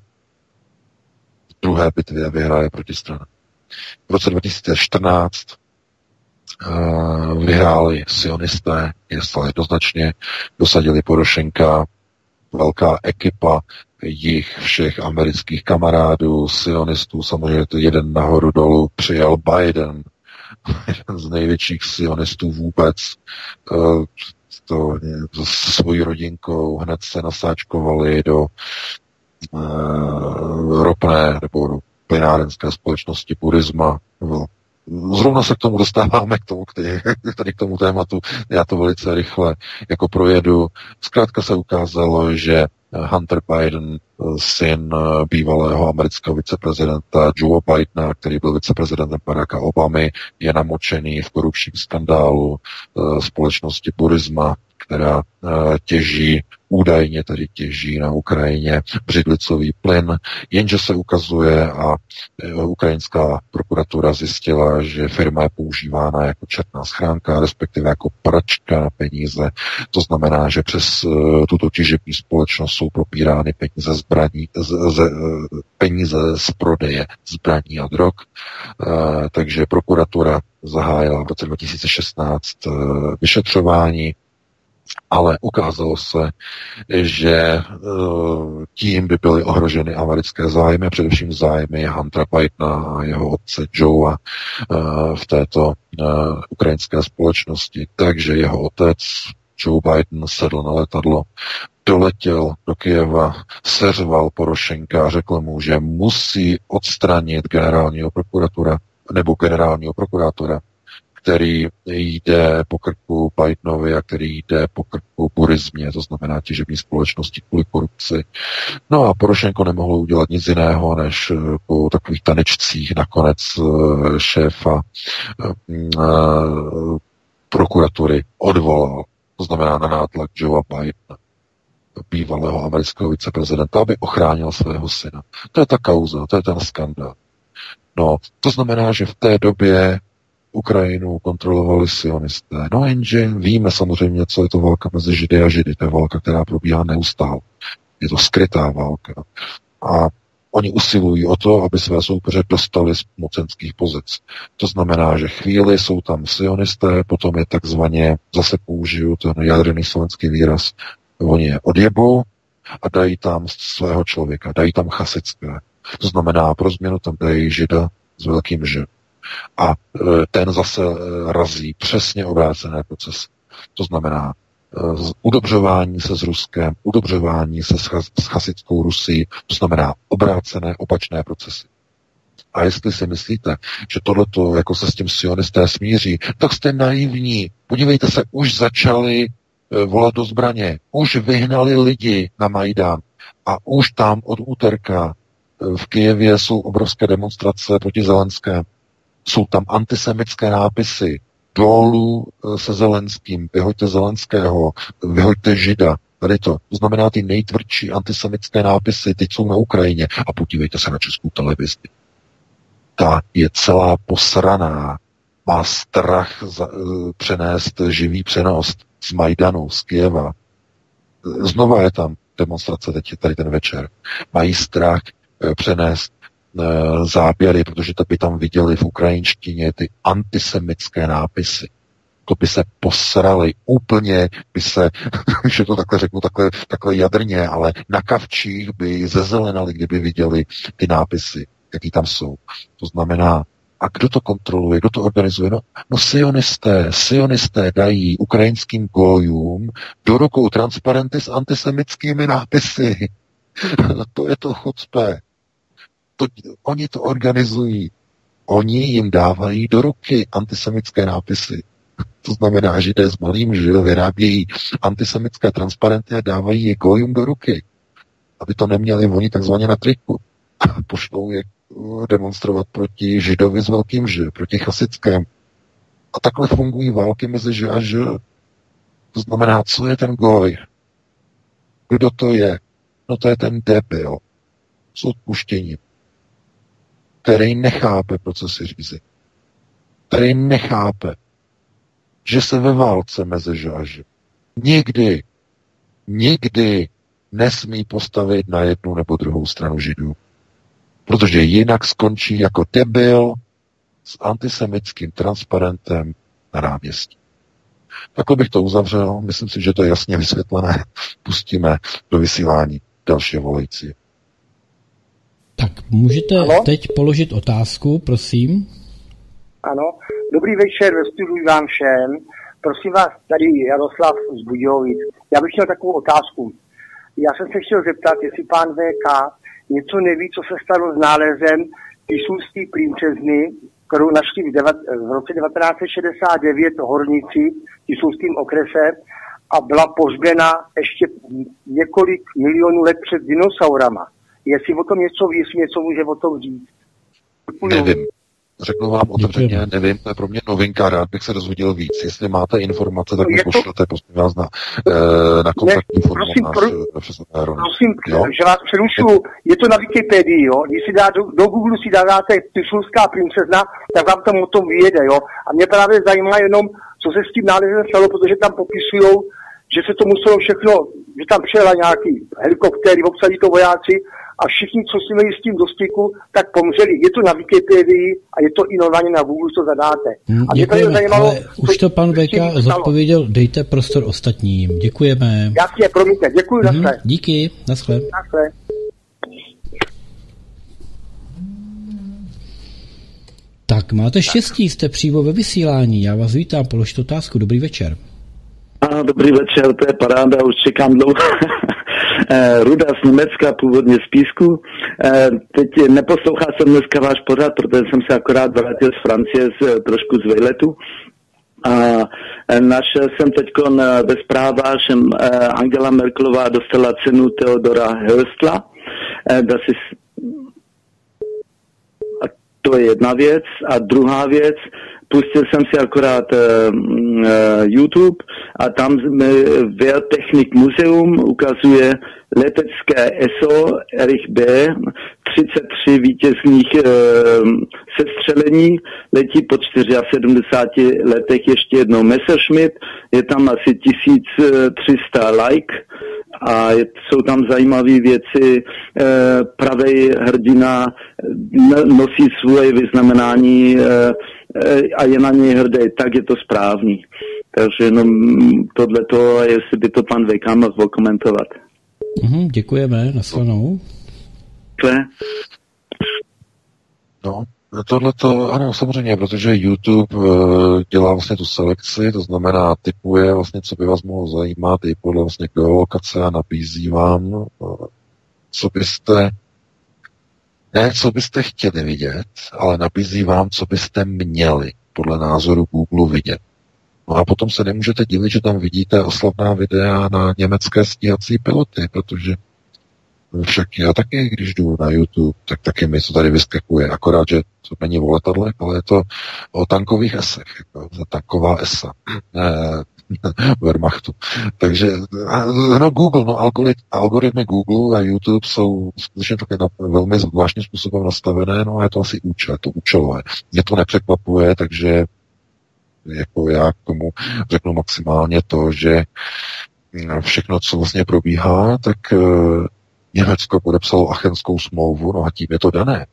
v druhé bitvě vyhraje protistrana. V roce 2014 uh, eh, vyhráli sionisté, je stále jednoznačně, dosadili Porošenka, velká ekipa jich všech amerických kamarádů, sionistů, samozřejmě to jeden nahoru dolů přijal Biden, jeden z největších sionistů vůbec, eh, to se svojí rodinkou hned se nasáčkovali do uh, ropné nebo do plynárenské společnosti Purisma. Zrovna se k tomu dostáváme, k tomu, tady k tomu tématu, já to velice rychle jako projedu. Zkrátka se ukázalo, že Hunter Biden, syn bývalého amerického viceprezidenta Joe Bidena, který byl viceprezidentem Baracka Obamy, je namočený v korupčním skandálu eh, společnosti Burisma, která eh, těží, údajně tedy těží na Ukrajině břidlicový plyn, jenže se ukazuje a eh, ukrajinská prokuratura zjistila, že firma je používána jako černá schránka, respektive jako pračka na peníze. To znamená, že přes eh, tuto těžební společnost jsou propírány peníze, zbraní, z, z, peníze z prodeje zbraní a drog. Takže prokuratura zahájila v roce 2016 vyšetřování ale ukázalo se, že eh, tím by byly ohroženy americké zájmy, především zájmy Huntera Bidena a jeho otce Joea eh, v této eh, ukrajinské společnosti. Takže jeho otec Joe Biden sedl na letadlo, doletěl do Kijeva, seřval Porošenka a řekl mu, že musí odstranit generálního prokuratura nebo generálního prokurátora který jde po krku Bidenovi a který jde po krku Burizmě, to znamená těžební společnosti kvůli korupci. No a Porošenko nemohlo udělat nic jiného, než eh, po takových tanečcích nakonec eh, šéfa eh, prokuratury odvolal, to znamená na nátlak Joea Bidena bývalého amerického viceprezidenta, aby ochránil svého syna. To je ta kauza, to je ten skandál. No, to znamená, že v té době Ukrajinu kontrolovali sionisté. No jenže víme samozřejmě, co je to válka mezi Židy a Židy. To je válka, která probíhá neustále. Je to skrytá válka. A oni usilují o to, aby své soupeře dostali z mocenských pozic. To znamená, že chvíli jsou tam sionisté, potom je takzvaně, zase použiju ten jaderný slovenský výraz, oni je odjebou a dají tam svého člověka, dají tam chasické. To znamená, pro změnu tam dají žida s velkým žem a e, ten zase e, razí přesně obrácené procesy. To znamená e, udobřování se s Ruskem, udobřování se s chasickou Rusí, to znamená obrácené opačné procesy. A jestli si myslíte, že tohleto jako se s tím sionisté smíří, tak jste naivní. Podívejte se, už začali volat do zbraně, už vyhnali lidi na Majdan a už tam od úterka v Kijevě jsou obrovské demonstrace proti Zelenskému. Jsou tam antisemické nápisy. Dolů eh, se Zelenským, vyhoďte Zelenského, vyhoďte Žida. Tady to. To znamená ty nejtvrdší antisemické nápisy, teď jsou na Ukrajině. A podívejte se na českou televizi. Ta je celá posraná. Má strach za, uh, přenést živý přenos z Majdanu, z Kieva. Znova je tam demonstrace teď tady ten večer. Mají strach uh, přenést Eh, záběry, protože to by tam viděli v ukrajinštině ty antisemické nápisy. To by se posrali úplně, by se, že to takhle řeknu, takhle, takhle jadrně, ale na kavčích by zezelenali, kdyby viděli ty nápisy, jaký tam jsou. To znamená, a kdo to kontroluje, kdo to organizuje? No, no sionisté. Sionisté dají ukrajinským gojům do rukou transparenty s antisemickými nápisy. to je to chucpe to, oni to organizují. Oni jim dávají do ruky antisemické nápisy. To znamená, že jde s malým žil, vyrábějí antisemické transparenty a dávají je gojům do ruky. Aby to neměli oni takzvaně na triku. A pošlou je uh, demonstrovat proti židovi s velkým ž, proti chasickému. A takhle fungují války mezi ž a ž. To znamená, co je ten goj? Kdo to je? No to je ten debil s odpuštěním který nechápe procesy řízení, který nechápe, že se ve válce mezi žáži nikdy, nikdy nesmí postavit na jednu nebo druhou stranu židů. Protože jinak skončí jako debil s antisemickým transparentem na náměstí. Takhle bych to uzavřel. Myslím si, že to je jasně vysvětlené. Pustíme do vysílání dalšího volající. Tak můžete ano? teď položit otázku, prosím. Ano, dobrý večer, studuji vám všem. Prosím vás, tady Jaroslav z Budějovic. Já bych měl takovou otázku. Já jsem se chtěl zeptat, jestli pán VK něco neví, co se stalo s nálezem Pisulský princezny, kterou našli v roce 1969 horníci v Pisulským okrese a byla pohřbena ještě několik milionů let před dinosaurama. Jestli o tom něco ví, jestli něco může o tom říct. Nevím. Řeknu vám otevřeně, nevím, to je pro mě novinka, rád bych se dozvěděl víc. Jestli máte informace, tak mi to... pošlete, prosím vás, na, eh, na kontaktní formulář prosím, pro, prosím, jo? že vás přerušu, je to na Wikipedii, jo? Když si dá do, do Google si dáte Tyšulská princezna, tak vám tam o tom vyjede, jo? A mě právě zajímá jenom, co se s tím nálezem stalo, protože tam popisují, že se to muselo všechno že tam přijela nějaký helikoptéry, obsadí to vojáci a všichni, co jsme měli s tím do styku, tak pomřeli. Je to na Wikipedii a je to i normálně na Google, co zadáte. Hmm, a mě děkujeme, zajímalo, ale už to pan Veka zodpověděl, dejte prostor ostatním. Děkujeme. Jasně, promiňte, děkuji, Mhm, naschle. díky, naschle. Naschle. Tak máte štěstí, jste přímo ve vysílání. Já vás vítám, položte otázku. Dobrý večer. Dobrý večer, to je paráda, už čekám dlouho. Eh, Ruda z Německa, původně z Písku. Eh, Teď neposlouchal jsem dneska váš pořad, protože jsem se akorát vrátil z Francie z, eh, trošku z vejletu. A našel jsem teď ve zprávách, že Angela Merkelová dostala cenu Das ist a to je jedna věc. A druhá věc, pustil jsem si akorát uh, YouTube a tam Wehrtechnik Museum ukazuje letecké Erich B. 33 vítězných uh, sestřelení, letí po 74 letech ještě jednou Messerschmitt, je tam asi 1300 like a jsou tam zajímavé věci. Pravý hrdina nosí svoje vyznamenání a je na něj hrdý, tak je to správný. Takže jenom tohleto, jestli by to pan Vejka mohl komentovat. Mhm, děkujeme, nasledanou. Takhle. No, tohle to, ano, samozřejmě, protože YouTube uh, dělá vlastně tu selekci, to znamená, typuje vlastně, co by vás mohlo zajímat i podle vlastně geolokace a nabízí vám, uh, co byste, ne, co byste chtěli vidět, ale nabízí vám, co byste měli podle názoru Google vidět. No a potom se nemůžete divit, že tam vidíte oslavná videa na německé stíhací piloty, protože však já taky, když jdu na YouTube, tak taky mi to tady vyskakuje. Akorát, že to není o letadlech, ale je to o tankových esech. Jako, za esa. Wehrmachtu. Takže no Google, no algorit, algoritmy Google a YouTube jsou skutečně také na, velmi zvláštním způsobem nastavené, no a je to asi účel, to účelové. Mě to nepřekvapuje, takže jako já k tomu řeknu maximálně to, že všechno, co vlastně probíhá, tak Německo podepsalo Achenskou smlouvu, no a tím je to dané.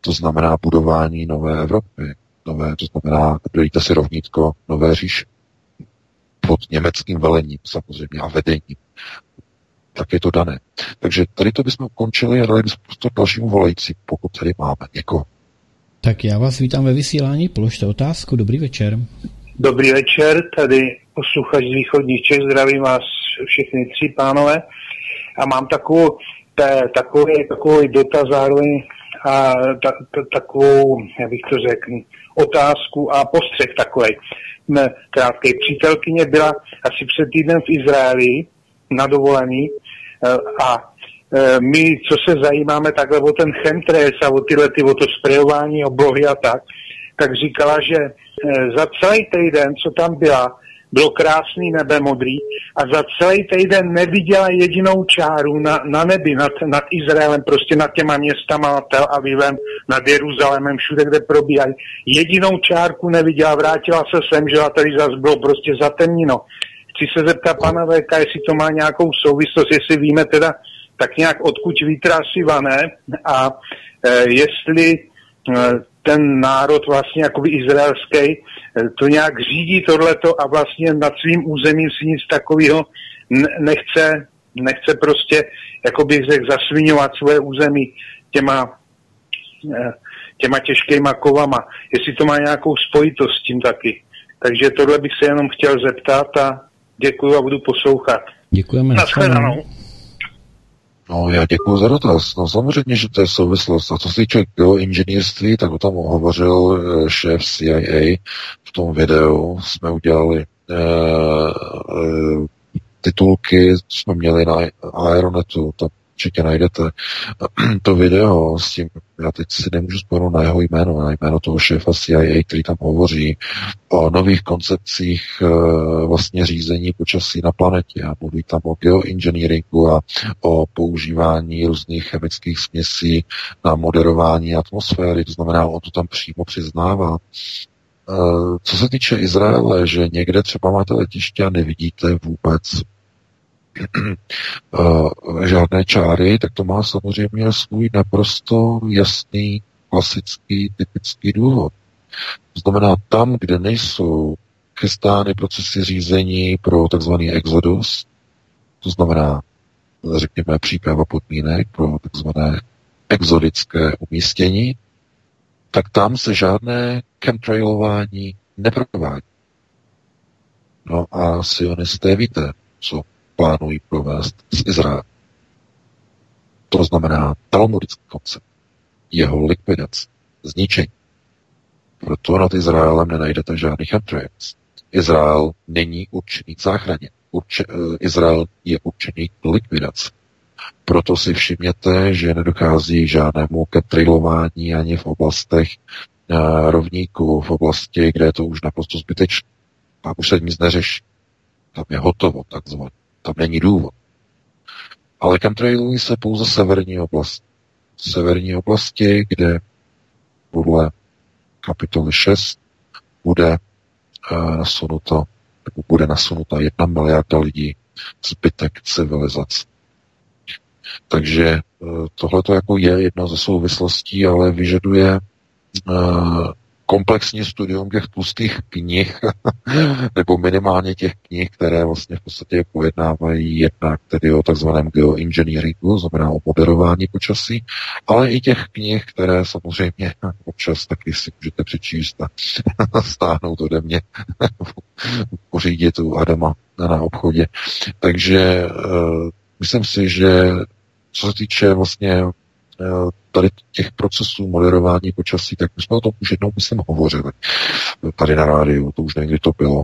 To znamená budování nové Evropy, nové, to znamená, dojíte si rovnítko nové říše pod německým velením samozřejmě a vedením. Tak je to dané. Takže tady to bychom ukončili a dali bychom prostor dalšímu volající, pokud tady máme někoho. Tak já vás vítám ve vysílání, položte otázku, dobrý večer. Dobrý večer, tady posluchač z východních Čech, zdravím vás všechny tři pánové a mám takovou, ta, takový, takový dotaz zároveň a ta, ta, takovou, jak bych to řekl, otázku a postřeh takový. Krátkej přítelkyně byla asi před týdnem v Izraeli na dovolení a my, co se zajímáme takhle o ten chemtrails a o tyhle, ty, o to sprejování oblohy a tak, tak říkala, že za celý týden, co tam byla, bylo krásný nebe modrý a za celý týden neviděla jedinou čáru na, na nebi nad, nad Izraelem, prostě nad těma městama, Tel Avivem, nad Jeruzalémem, všude, kde probíhají. Jedinou čárku neviděla, vrátila se sem, že a tady zase bylo prostě zatemněno. Chci se zeptat pana VK, jestli to má nějakou souvislost, jestli víme teda tak nějak odkud vítr asi vané a e, jestli e, ten národ vlastně jakoby izraelský to nějak řídí tohleto a vlastně nad svým územím si nic takového nechce, nechce prostě, jako bych řekl, zasvinovat svoje území těma, těma těžkýma kovama. Jestli to má nějakou spojitost s tím taky. Takže tohle bych se jenom chtěl zeptat a děkuji a budu poslouchat. Děkujeme. Naschledanou. No, já děkuji za dotaz. No samozřejmě, že to je souvislost. A co se týče geoinženýrství, tak o tom hovořil šéf CIA v tom videu. Jsme udělali uh, titulky, jsme měli na Aeronetu, tam určitě najdete to video s tím, já teď si nemůžu vzpomenout na jeho jméno, na jméno toho šéfa CIA, který tam hovoří o nových koncepcích vlastně řízení počasí na planetě a mluví tam o geoengineeringu a o používání různých chemických směsí na moderování atmosféry, to znamená, on to tam přímo přiznává. Co se týče Izraele, že někde třeba máte letiště a nevidíte vůbec žádné čáry, tak to má samozřejmě svůj naprosto jasný, klasický, typický důvod. To znamená, tam, kde nejsou chystány procesy řízení pro tzv. exodus, to znamená, řekněme, příprava podmínek pro tzv. exodické umístění, tak tam se žádné chemtrailování neprovádí. No a sionisté víte, co plánují provést z Izraele. To znamená talmudický koncept, jeho likvidace, zničení. Proto nad Izraelem nenajdete žádný chemtrails. Izrael není určený k záchraně. Urče, eh, Izrael je určený k likvidaci. Proto si všimněte, že nedochází žádnému ketrilování ani v oblastech uh, rovníků, v oblasti, kde je to už naprosto zbytečné. Tam už se nic neřeší. Tam je hotovo, takzvaně. Tam není důvod. Ale chemtrailují se pouze severní oblast. Severní oblasti, kde podle kapitoly 6 bude uh, nasunuto, bude nasunuta jedna miliarda lidí, zbytek civilizace. Takže eh, tohle to jako je jedna ze souvislostí, ale vyžaduje uh, komplexní studium těch tlustých knih, nebo minimálně těch knih, které vlastně v podstatě pojednávají jednak tedy o takzvaném geoengineeringu, znamená o moderování počasí, ale i těch knih, které samozřejmě občas taky si můžete přečíst a stáhnout ode mě, pořídit u Adama na obchodě. Takže uh, myslím si, že co se týče vlastně tady těch procesů moderování počasí, tak my jsme o tom už jednou, myslím, hovořili tady na rádiu, to už někdy to bylo.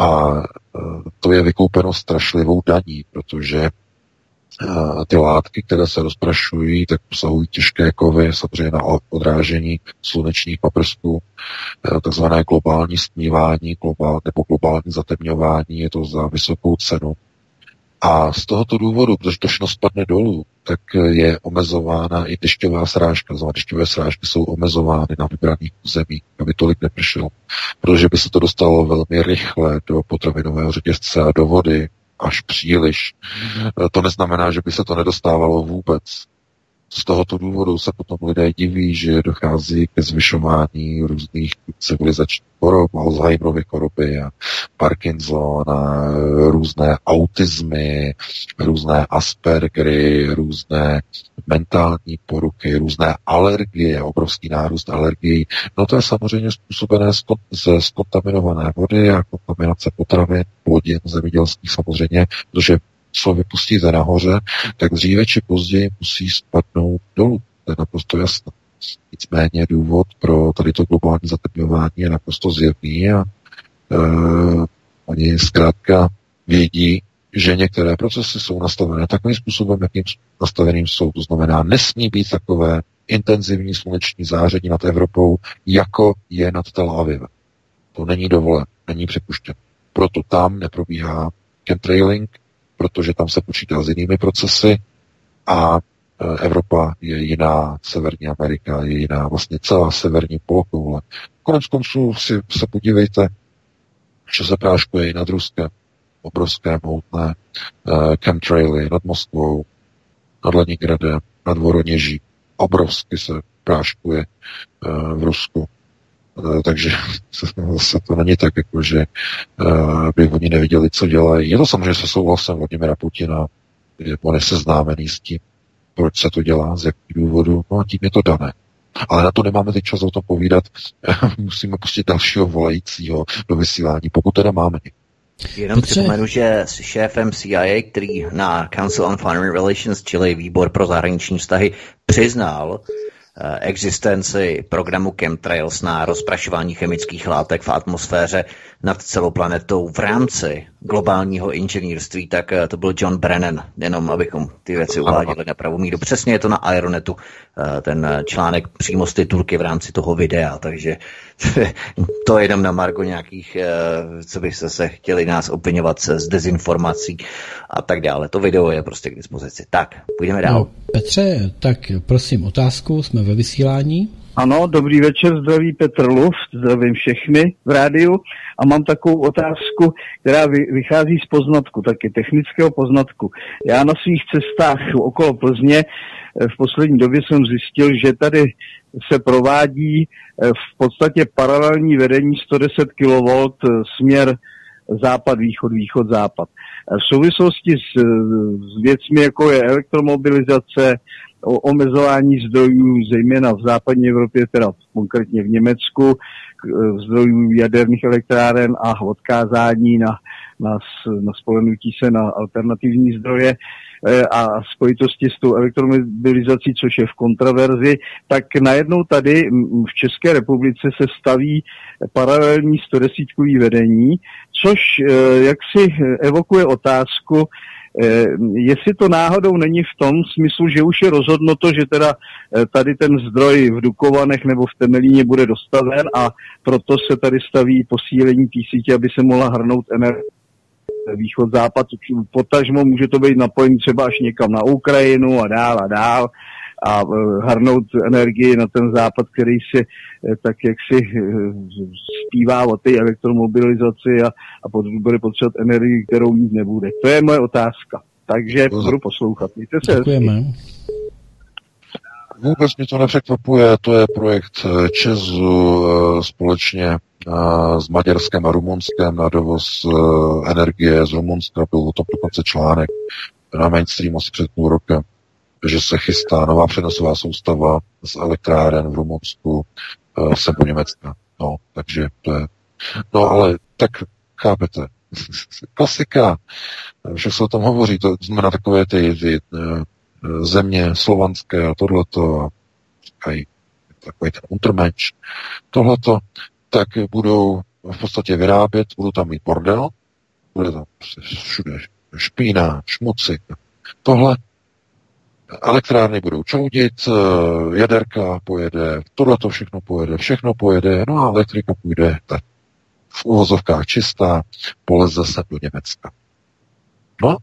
A eh, to je vykoupeno strašlivou daní, protože eh, ty látky, které se rozprašují, tak obsahují těžké kovy, samozřejmě na odrážení slunečních paprsků, takzvané globální stmívání globál, nebo globální zatemňování, je to za vysokou cenu. A z tohoto důvodu, protože to všechno spadne dolů, tak je omezována i dešťová srážka. Znamená, dešťové srážky jsou omezovány na vybraných území, aby tolik nepršelo. Protože by se to dostalo velmi rychle do potravinového řetězce a do vody, až příliš. To neznamená, že by se to nedostávalo vůbec. Z tohoto důvodu se potom lidé diví, že dochází ke zvyšování různých civilizačních chorob, Alzheimerovy choroby a Parkinson a různé autismy, různé Aspergery, různé mentální poruchy, různé alergie, obrovský nárůst alergií. No to je samozřejmě způsobené ze skontaminované vody a kontaminace potravin, plodin zemědělských samozřejmě, protože co vypustíte nahoře, tak dříve či později musí spadnout dolů. To je naprosto jasné. Nicméně důvod pro tady to globální zatemňování je naprosto zjevný a e, oni zkrátka vědí, že některé procesy jsou nastavené takovým způsobem, jakým nastaveným jsou. To znamená, nesmí být takové intenzivní sluneční záření nad Evropou, jako je nad Tel Avivem. To není dovolen, není připuštěn. Proto tam neprobíhá chemtrailing, protože tam se počítá s jinými procesy a e, Evropa je jiná, Severní Amerika je jiná, vlastně celá severní polokoule. Konec konců si se podívejte, že se práškuje i nad Ruskem, obrovské mohutné uh, chemtraily nad Moskvou, nad Leningradem, nad Voroněží. Obrovsky se práškuje uh, v Rusku. Eh, takže zase to není tak, jako, že uh, by oni neviděli, co dělají. Je to samozřejmě se souhlasem Vladimira Putina, že on je seznámený s tím, proč se to dělá, z jakých důvodů, no a tím je to dané. Ale na to nemáme teď čas o tom povídat. Musíme pustit dalšího volajícího do vysílání, pokud teda máme. Jenom připomenu, že s šéfem CIA, který na Council on Foreign Relations, čili výbor pro zahraniční vztahy, přiznal, Eh, existenci programu Chemtrails na rozprašování chemických látek v atmosféře nad celou planetou v rámci globálního inženýrství, tak eh, to byl John Brennan, jenom abychom ty věci uváděli na pravou míru. Přesně je to na Aeronetu, eh, ten článek přímo z titulky v rámci toho videa, takže to je jenom na margo nějakých, co byste se chtěli nás opinovat z dezinformací a tak dále. To video je prostě k dispozici. Tak, půjdeme dál. No, Petře, tak prosím otázku, jsme ve vysílání. Ano, dobrý večer, zdraví Petr Luft, zdravím všechny v rádiu a mám takovou otázku, která vychází z poznatku, taky technického poznatku. Já na svých cestách okolo Plzně v poslední době jsem zjistil, že tady se provádí eh, v podstatě paralelní vedení 110 kV eh, směr západ, východ, východ, západ. V souvislosti s, s věcmi, jako je elektromobilizace, o omezování zdrojů, zejména v západní Evropě, teda konkrétně v Německu, eh, zdrojů jaderných elektráren a odkázání na, na, na spolenutí se na alternativní zdroje, Eh, a spojitosti s tou elektromobilizací, což je v kontraverzi, tak najednou tady v České republice se staví paralelní 110 vedení, což eh, jak si evokuje otázku, eh, jestli to náhodou není v tom smyslu, že už je rozhodnuto, že teda tady ten zdroj v Dukovanech nebo v Temelíně bude dostaven a proto se tady staví posílení té sítě, aby se mohla hrnout energie východ-západ, potažmo může to být napojení třeba až někam na Ukrajinu a dál a dál a uh, harnout energii na ten západ, který si uh, tak jak si uh, zpívá o té elektromobilizaci a, a pod, bude potřebovat energii, kterou mít nebude. To je moje otázka. Takže budu poslouchat. Mějte se Děkujeme. Vůbec mě to nepřekvapuje, to je projekt Česu společně s Maďarskem a Rumunskem na dovoz energie z Rumunska. Byl o tom dokonce článek na mainstream asi před půl rokem, že se chystá nová přenosová soustava z elektráren v Rumunsku sem do Německa. No, takže to je... No ale tak chápete, klasika, že se o tom hovoří, to znamená takové ty, ty země slovanské a tohleto a říkají takový ten untermensch, tohleto, tak budou v podstatě vyrábět, budou tam mít bordel, bude tam všude špína, šmuci. Tohle elektrárny budou čoudit, eh, jaderka pojede, tohle to všechno pojede, všechno pojede, no a elektrika půjde tak v uvozovkách čistá, poleze se do Německa. No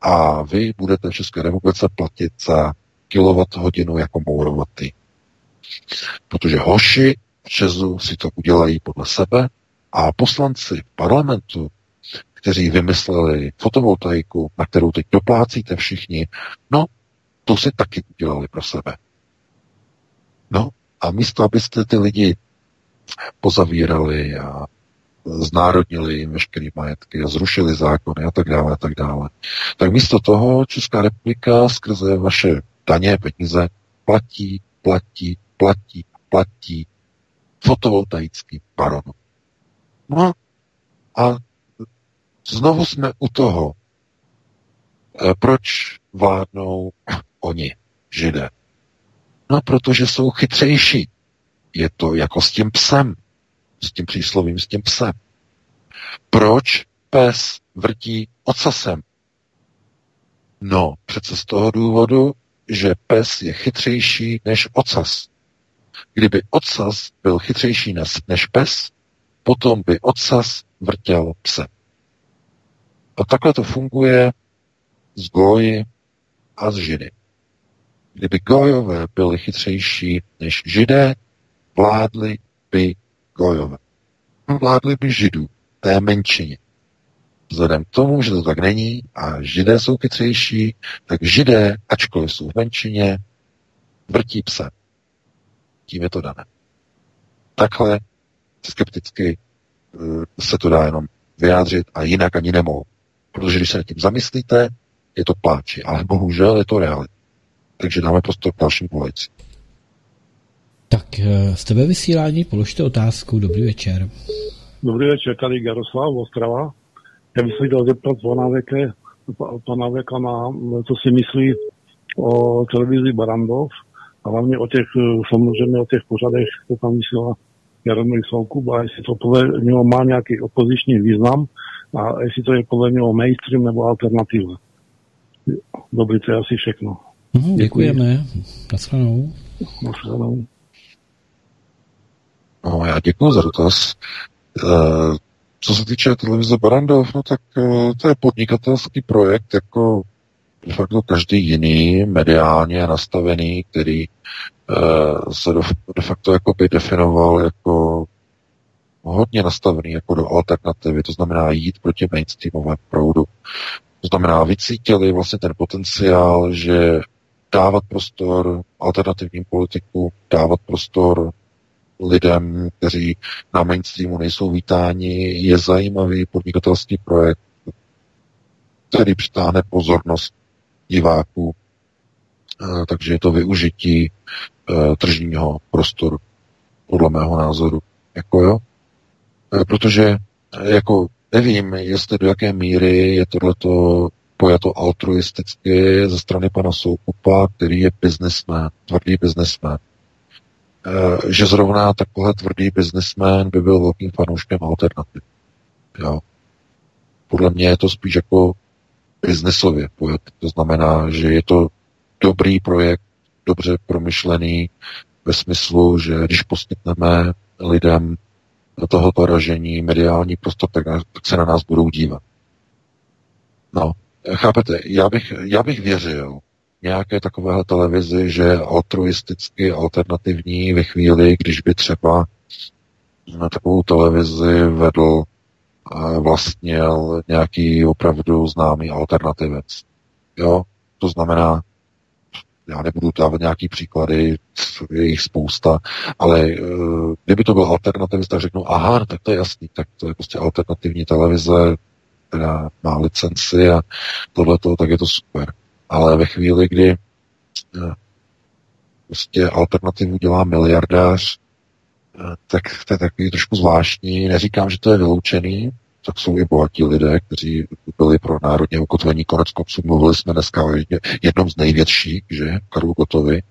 a vy budete v České republice platit za kilowatt hodinu jako mourovatý. Protože hoši v Česu si to udělají podle sebe a poslanci parlamentu, kteří vymysleli fotovoltaiku, na kterou teď doplácíte všichni, no, to si taky udělali pro sebe. No, a místo, abyste ty lidi pozavírali a znárodnili jim veškeré majetky zrušili zákony a tak dále a tak dále. Tak místo toho Česká republika skrze vaše daně, peníze platí, platí, platí, platí fotovoltaický baron. No a znovu jsme u toho, e, proč vládnou oni, židé. No, protože jsou chytřejší. Je to jako s tím psem, s tím příslovím, s tím psem. Proč pes vrtí ocasem? No, přece z toho důvodu, že pes je chytřejší než ocas. Kdyby ocas byl chytřejší než pes, potom by ocas vrtěl pse. A takhle to funguje s goji a s židy. Kdyby gojové byli chytřejší než židé, vládli by gojové. Vládli by židů, té menšině. Vzhledem k tomu, že to tak není a židé jsou chytřejší, tak židé, ačkoliv jsou v menšině, vrtí pse tím je to dané. Takhle skepticky eh, se to dá jenom vyjádřit a jinak ani nemohu. Protože když se nad tím zamyslíte, je to pláči, ale bohužel je to realita. Takže dáme prostor k dalším volajícím. Tak eh, jste ve vysílání, položte otázku. Dobrý večer. Dobrý večer, tady Jaroslav Ostrava. Já bych se chtěl zeptat pana Veke, pana Veka na, co si myslí o televizi Barandov a hlavně o těch, eh, samozřejmě o těch pořadech, co tam vysílá Jaromír Soukup a jestli to podle něho má nějaký opoziční význam a jestli to je podle něho mainstream nebo alternativa. Dobrý, to je asi všechno. Mhm, děkujeme. Naschledanou. Naschledanou. No, já děkuji za dotaz. E, co se týče televize Barandov, no tak e, to je podnikatelský projekt, jako de facto každý jiný mediálně nastavený, který uh, se de, de facto jako by definoval jako hodně nastavený jako do alternativy, to znamená jít proti mainstreamovému proudu. To znamená, vycítili vlastně ten potenciál, že dávat prostor alternativním politikům, dávat prostor lidem, kteří na mainstreamu nejsou vítáni, je zajímavý podnikatelský projekt, který přitáhne pozornost diváků, eh, takže je to využití eh, tržního prostoru, podle mého názoru. Jako jo? Eh, protože jako nevím, jestli do jaké míry je tohleto pojato altruisticky ze strany pana Soukupa, který je biznesmen, tvrdý biznesmen. Že zrovna takový tvrdý biznesmen by byl velkým fanouškem alternativ. Jo. Podle mě je to spíš jako biznesově pojet. To znamená, že je to dobrý projekt, dobře promyšlený ve smyslu, že když poskytneme lidem tohoto ražení mediální prostor, tak, tak se na nás budou dívat. No, chápete, já bych, já bych věřil nějaké takovéhle televizi, že altruisticky alternativní ve chvíli, když by třeba na takovou televizi vedl vlastnil nějaký opravdu známý alternativec. Jo, to znamená, já nebudu dávat nějaký příklady, je jich spousta, ale uh, kdyby to byl alternativista, tak řeknu, aha, tak to je jasný, tak to je prostě alternativní televize, která má licenci a tohleto, tak je to super. Ale ve chvíli, kdy uh, prostě alternativu dělá miliardář, tak to je takový trošku zvláštní. Neříkám, že to je vyloučený, tak jsou i bohatí lidé, kteří byli pro národně ukotvení. Konec konců mluvili jsme dneska o jednom z největších, že, Karlu Gotovi,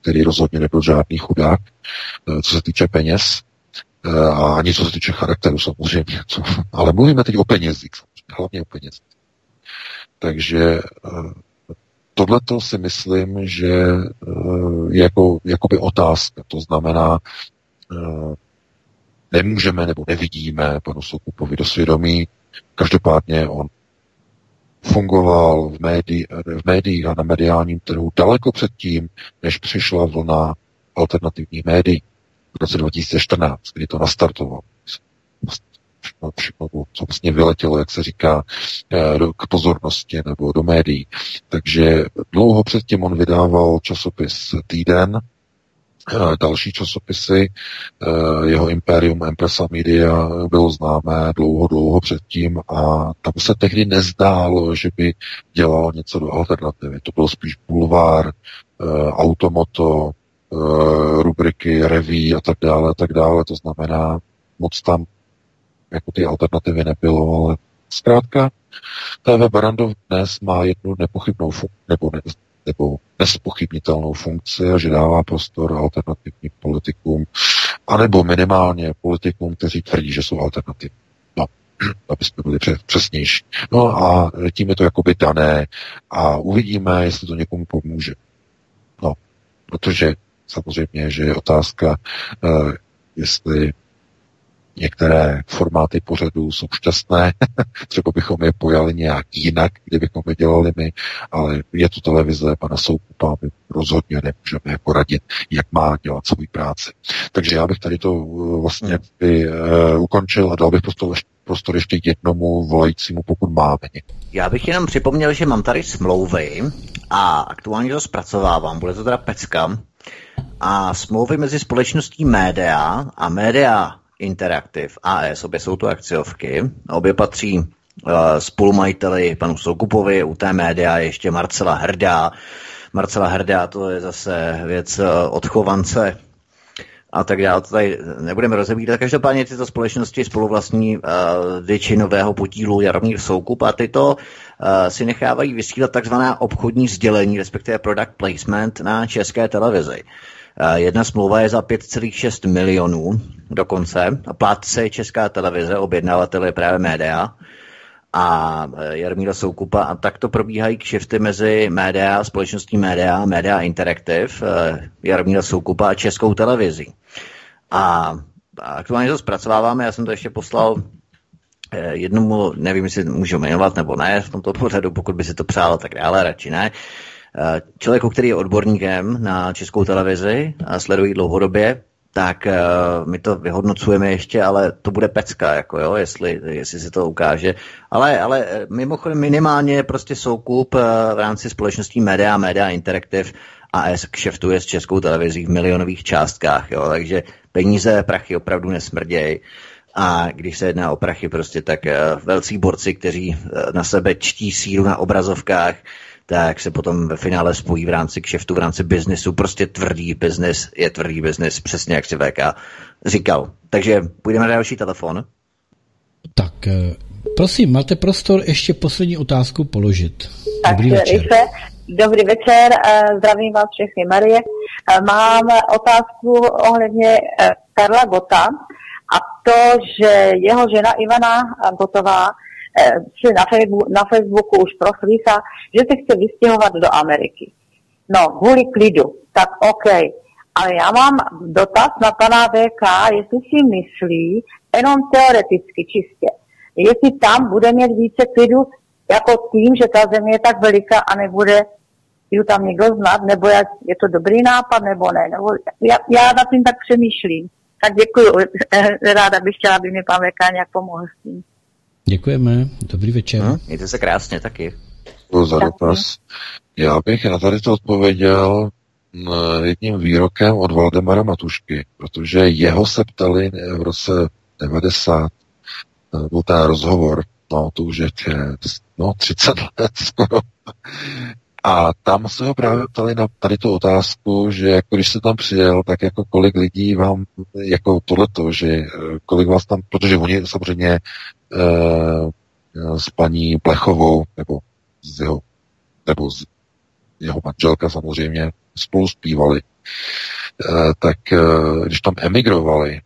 který rozhodně nebyl žádný chudák, eh, co se týče peněz, eh, a ani co se týče charakteru samozřejmě. Co, ale mluvíme teď o penězích, hlavně o penězích. Takže eh, tohleto si myslím, že je jako, jakoby otázka. To znamená, nemůžeme nebo nevidíme panu Soukupovi do svědomí. Každopádně on fungoval v, médii, v médiích a na mediálním trhu daleko předtím, než přišla vlna alternativních médií v roce 2014, kdy to nastartoval. Co vlastně vyletělo, jak se říká, eh, k pozornosti nebo do médií. Takže dlouho předtím on vydával časopis Týden, Eh, další časopisy. Eh, jeho Imperium Empresa Media bylo známé dlouho, dlouho předtím a tam se tehdy nezdálo, že by dělal něco do alternativy. To byl spíš bulvár, automoto, rubriky, reví a tak dále, a tak dále. To znamená, moc tam jako ty alternativy nebylo, ale zkrátka TV Barandov dnes má jednu nepochybnou funkci, nebo ne, nebo nespochybnitelnou funkci a že dává prostor alternativním politikům, anebo minimálně politikům, kteří tvrdí, že jsou alternativní. No, aby jsme byli přesnější. No a tím je to jakoby dané a uvidíme, jestli to někomu pomůže. No, protože samozřejmě, že je otázka, uh, jestli Některé formáty pořadů jsou šťastné, třeba bychom je pojali nějak jinak, kdybychom je dělali my, ale je to televize pana Soukupa, my rozhodně nemůžeme jako radit, jak má dělat svou práci. Takže já bych tady to uh, vlastně by, uh, ukončil a dal bych prostor, prostor ještě jednomu volajícímu, pokud máme. Já bych jenom připomněl, že mám tady smlouvy a aktuálně to zpracovávám. Bude to teda pecka. A smlouvy mezi společností Média a Média Interactive AS, obě jsou to akciovky, obě patří uh, spolumajiteli panu Soukupovi, u té média ještě Marcela Hrdá. Marcela Hrdá to je zase věc uh, odchovance a tak dále. To tady nebudeme rozebírat. Každopádně tyto společnosti spoluvlastní uh, většinového podílu Jaromír Soukup a tyto uh, si nechávají vysílat takzvaná obchodní sdělení, respektive product placement na české televizi. Uh, Eh, jedna smlouva je za 5,6 milionů dokonce. Plátce je Česká televize, objednavatel je právě média a eh, Jarmíra Soukupa a takto probíhají kšifty mezi média, společností média, média Interactive, eh, Jarmíra Soukupa a Českou televizí. A aktuálně to zpracováváme, já jsem to ještě poslal eh, jednomu, nevím, jestli můžu jmenovat nebo ne v tomto pořadu, pokud by si to přálo, tak dále, radši ne. Eh, člověku, který je odborníkem na českou televizi a sledují dlouhodobě, tak uh, my to vyhodnocujeme ještě, ale to bude pecka, jako jo, jestli, jestli se to ukáže. Ale, ale mimochodem minimálně prostě soukup uh, v rámci společností Media, Media Interactive AS kšeftuje s českou televizí v milionových částkách, jo, takže peníze, prachy opravdu nesmrdějí. A když se jedná o prachy, prostě tak uh, velcí borci, kteří na sebe čtí sílu na obrazovkách, tak se potom ve finále spojí v rámci kšeftu, v rámci biznesu. Prostě tvrdý biznis je tvrdý biznis, přesně jak si VK říkal. Takže půjdeme na další telefon. Tak, eh, prosím, máte prostor ještě poslední otázku položit. Tak, Dobrý večer. Rychle. Dobrý večer, eh, zdravím vás všechny Marie. Eh, mám otázku ohledně Karla Gota a to, že jeho žena Ivana Gotová Eh, si na, Facebooku, na Facebooku už proslýchá, že se chce vystěhovat do Ameriky. No, kvůli klidu, tak OK. Ale já mám dotaz na pana VK, jestli si myslí, jenom teoreticky čistě, jestli tam bude mít více klidu, jako tím, že ta země je tak veliká a nebude ju tam někdo znát, nebo jak, je to dobrý nápad, nebo ne. Nebo já, já na tím tak přemýšlím. Tak děkuji. Ráda bych chtěla, aby mi pan VK nějak pomohl s tím. Děkujeme, dobrý večer. Hm, mějte se krásně taky. za dotaz. Já bych na tady to odpověděl jedním výrokem od Valdemara Matušky, protože jeho se ptali v roce 90, eh, byl ten rozhovor, no to už je tě, no 30 let skoro. A tam se ho právě ptali na tady tu otázku, že jako když se tam přijel, tak jako kolik lidí vám, jako tohleto, že eh, kolik vás tam, protože oni samozřejmě s paní Plechovou, nebo z jeho, nebo z jeho manželka samozřejmě spolu zpívali, eh, tak eh, když tam emigrovali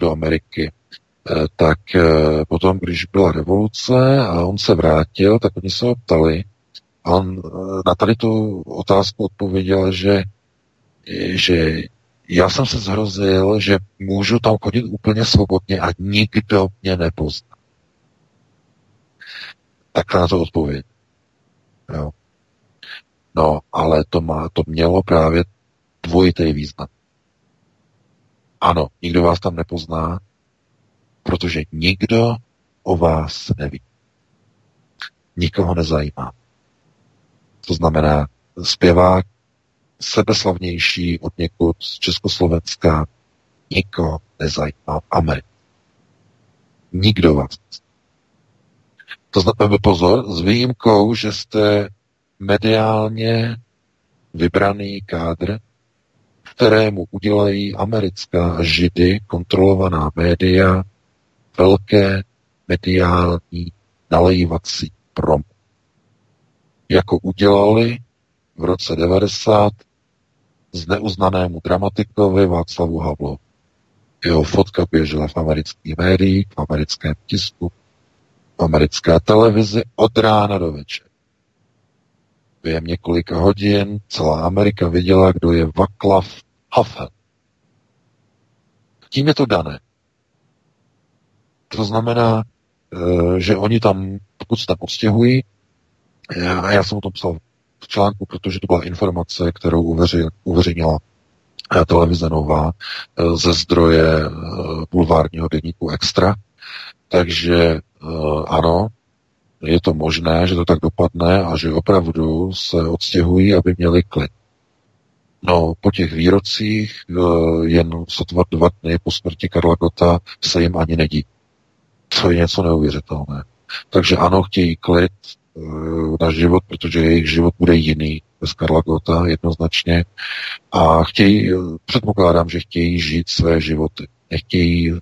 do Ameriky, tak potom, když byla revoluce a on se vrátil, tak oni se ho ptali a on na tady tu otázku odpověděl, že, že já jsem se zhrozil, že můžu tam chodit úplně svobodně a nikdo mě nepozná. Tak na to odpověď. Jo. No, ale to, má, to mělo právě dvojitý význam. Ano, nikdo vás tam nepozná, protože nikdo o vás neví. Nikoho nezajímá. To znamená, zpěvák sebeslavnější od někud z Československa nikoho nezajímá v Americe. Nikdo vás nezná. To znamená, pozor, s výjimkou, že jste mediálně vybraný kádr, kterému udělají americká židy kontrolovaná média velké mediální nalejívací prom. Jako udělali v roce 90 z neuznanému dramatikovi Václavu Havlovi. Jeho fotka běžela v amerických médiích, v americkém tisku, americké televizi od rána do večera. Během několika hodin celá Amerika viděla, kdo je Václav Havel. Tím je to dané. To znamená, eh, že oni tam, pokud se tam odstěhují, a já jsem o tom psal v článku, protože to byla informace, kterou uveřejnila eh, televize Nová eh, ze zdroje bulvárního denníku Extra, takže ano, je to možné, že to tak dopadne a že opravdu se odstěhují, aby měli klid. No, po těch výrocích uh, jen sotva dva dny po smrti Karla Gota se jim ani nedí. To je něco neuvěřitelné. Takže ano, chtějí klid uh, na život, protože jejich život bude jiný bez Karla Gota jednoznačně. A chtějí, předpokládám, že chtějí žít své životy. Nechtějí,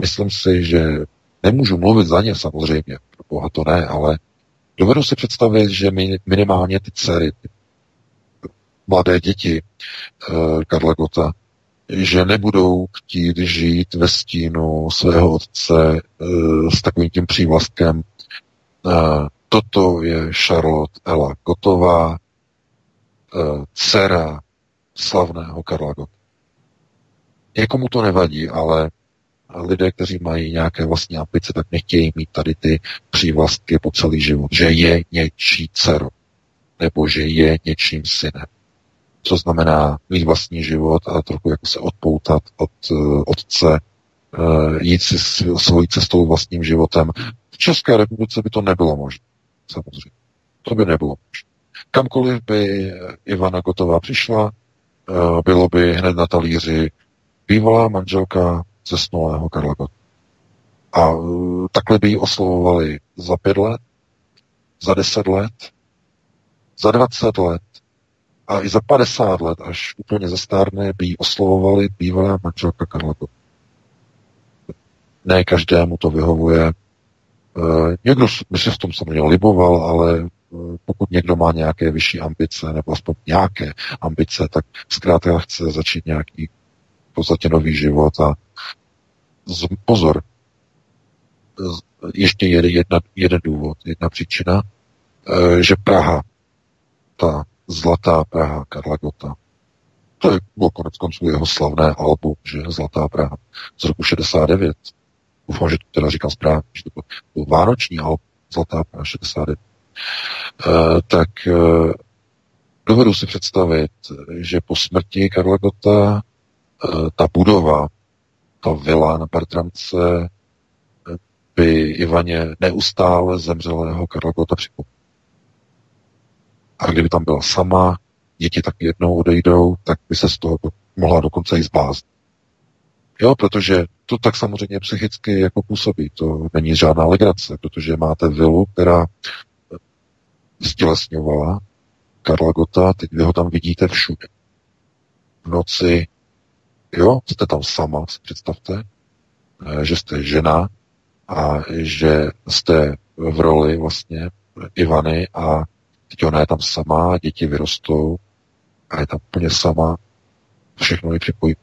myslím si, že Nemůžu mluvit za ně samozřejmě, pro boha to ne, ale dovedu si představit, že minimálně ty dcery, ty mladé děti uh, Karla Gota, že nebudou chtít žít ve stínu svého otce uh, s takovým tím přívlastkem. Uh, toto je Charlotte Ella Gotová, dcera slavného Karla Gota. Někomu to nevadí, ale lidé, kteří mají nějaké vlastní ambice, tak nechtějí mít tady ty přívlastky po celý život, že je něčí dcero, nebo že je něčím synem. Co znamená mít vlastní život a trochu jako se odpoutat od uh, otce, uh, jít si svojí cestou vlastním životem. V České republice by to nebylo možné, samozřejmě. To by nebylo možné. Kamkoliv by Ivana Gotová přišla, uh, bylo by hned na talíři bývalá manželka zesnulého Karla Gott. A uh, takhle by ji oslovovali za pět let, za deset let, za dvacet let a i za 50 let, až úplně zestárné, by ji oslovovali bývalá manželka Karla Gott. Ne každému to vyhovuje. Uh, někdo by si v tom samozřejmě liboval, ale pokud někdo má nějaké vyšší ambice, nebo aspoň nějaké ambice, tak zkrátka chce začít nějaký podstatě nový život a z, pozor, ještě jeden, jedna, jeden důvod, jedna příčina, e, že Praha, ta zlatá Praha Karla Gota, to je, bylo konec konců jeho slavné album, že Zlatá Praha z roku 69. Doufám, že to teda říkám správně, že to bylo vánoční album Zlatá Praha 69. Uh, tak uh, dovedu si představit, že po smrti Karla Gota ta budova ta vila na Bertramce by Ivaně neustále zemřelého Karla připomněla. A kdyby tam byla sama, děti tak jednou odejdou, tak by se z toho mohla dokonce i zbláznit. Jo, protože to tak samozřejmě psychicky jako působí. To není žádná legrace, protože máte vilu, která stělesňovala Karla Gota, teď vy ho tam vidíte všude. V noci, Jo, jste tam sama, si představte, eh, že jste žena a že jste v roli vlastně Ivany a teď ona je tam sama, děti vyrostou a je tam úplně sama, všechno ji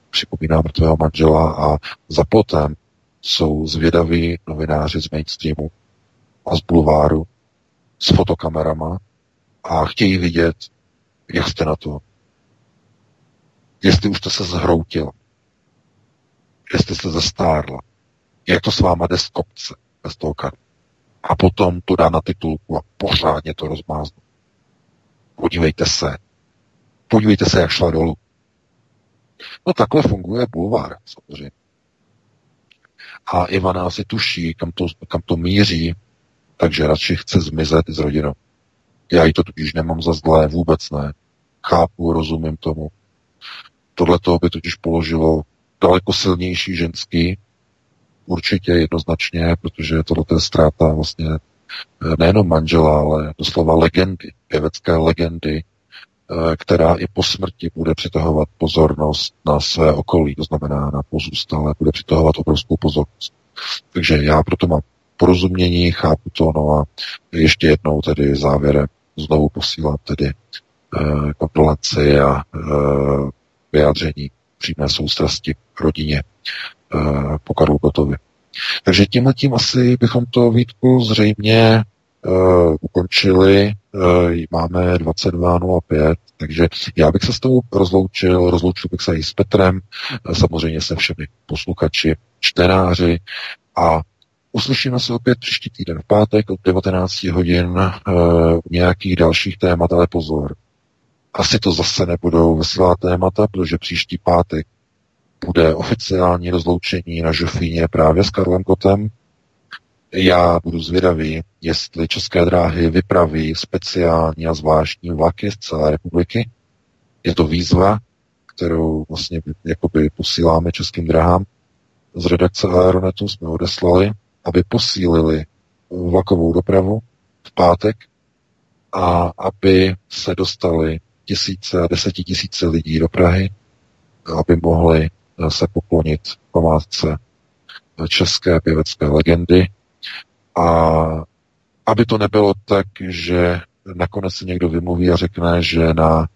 připomíná mrtvého manžela a za plotem jsou zvědaví novináři z mainstreamu a z bulváru s fotokamerama a chtějí vidět, jak jste na to, jestli už jste se zhroutil, jestli jste zestárla, jak to s váma jde z kopce bez toho kartu. A potom to dá na titulku a pořádně to rozmáznu. Podívejte se. Podívejte se, jak šla dolů. No takhle funguje bulvár, samozřejmě. A Ivana asi tuší, kam to, kam to míří, takže radši chce zmizet s rodinou. Já jí to totiž nemám za zlé, vůbec ne. Chápu, rozumím tomu. Tohle to by totiž položilo daleko silnější ženský, určitě jednoznačně, protože tohle je ztráta vlastně eh, nejenom manžela, ale doslova legendy, pěvecké legendy, eh, která i po smrti bude přitahovat pozornost na své okolí, to znamená na pozůstalé, bude přitahovat obrovskou pozornost. Takže já proto mám porozumění, chápu to, no a ještě jednou tedy závěrem znovu posílám tedy eh, kondolenci a eh, vyjádření přímé soustrasti rodině eh, po Karlu Gotovi. Takže tímhle tím asi bychom to Vítku zřejmě uh, ukončili. Uh, máme 22.05, takže já bych se s tou rozloučil, rozloučil bych se i s Petrem, uh, samozřejmě se všemi posluchači, čtenáři a Uslyšíme se opět příští týden v pátek od 19 hodin uh, nějakých dalších témat, ale pozor. Asi to zase nebudou veselá témata, protože příští pátek bude oficiální rozloučení na Žofíně právě s Karlem Kotem. Já budu zvědavý, jestli České dráhy vypraví speciální a zvláštní vlaky z celé republiky. Je to výzva, kterou vlastně jakoby posíláme Českým dráhám. Z redakce Aeronetu jsme odeslali, aby posílili vlakovou dopravu v pátek a aby se dostali tisíce a desetitisíce lidí do Prahy, aby mohli se poklonit památce české pěvecké legendy a aby to nebylo tak, že nakonec se někdo vymluví a řekne, že na,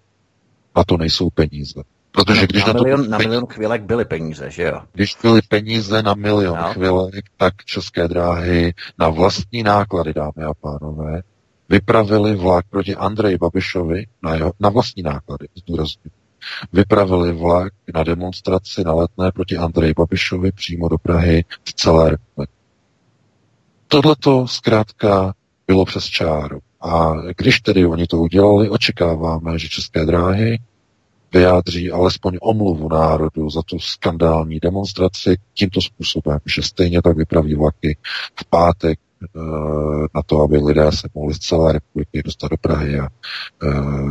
na to nejsou peníze. Protože když na, na, milion, to, na milion chvílek byly peníze, že jo? Když byly peníze na milion no. chvílek, tak české dráhy na vlastní náklady, dámy a pánové, vypravili vlak proti Andreji Babišovi na, jeho, na vlastní náklady, zdůrazně. vypravili vlak na demonstraci na letné proti Andreji Babišovi přímo do Prahy z celé. Tohle to zkrátka bylo přes čáru. A když tedy oni to udělali, očekáváme, že české dráhy vyjádří alespoň omluvu národu za tu skandální demonstraci tímto způsobem, že stejně tak vypraví vlaky v pátek na to, aby lidé se mohli z celé republiky dostat do Prahy a e,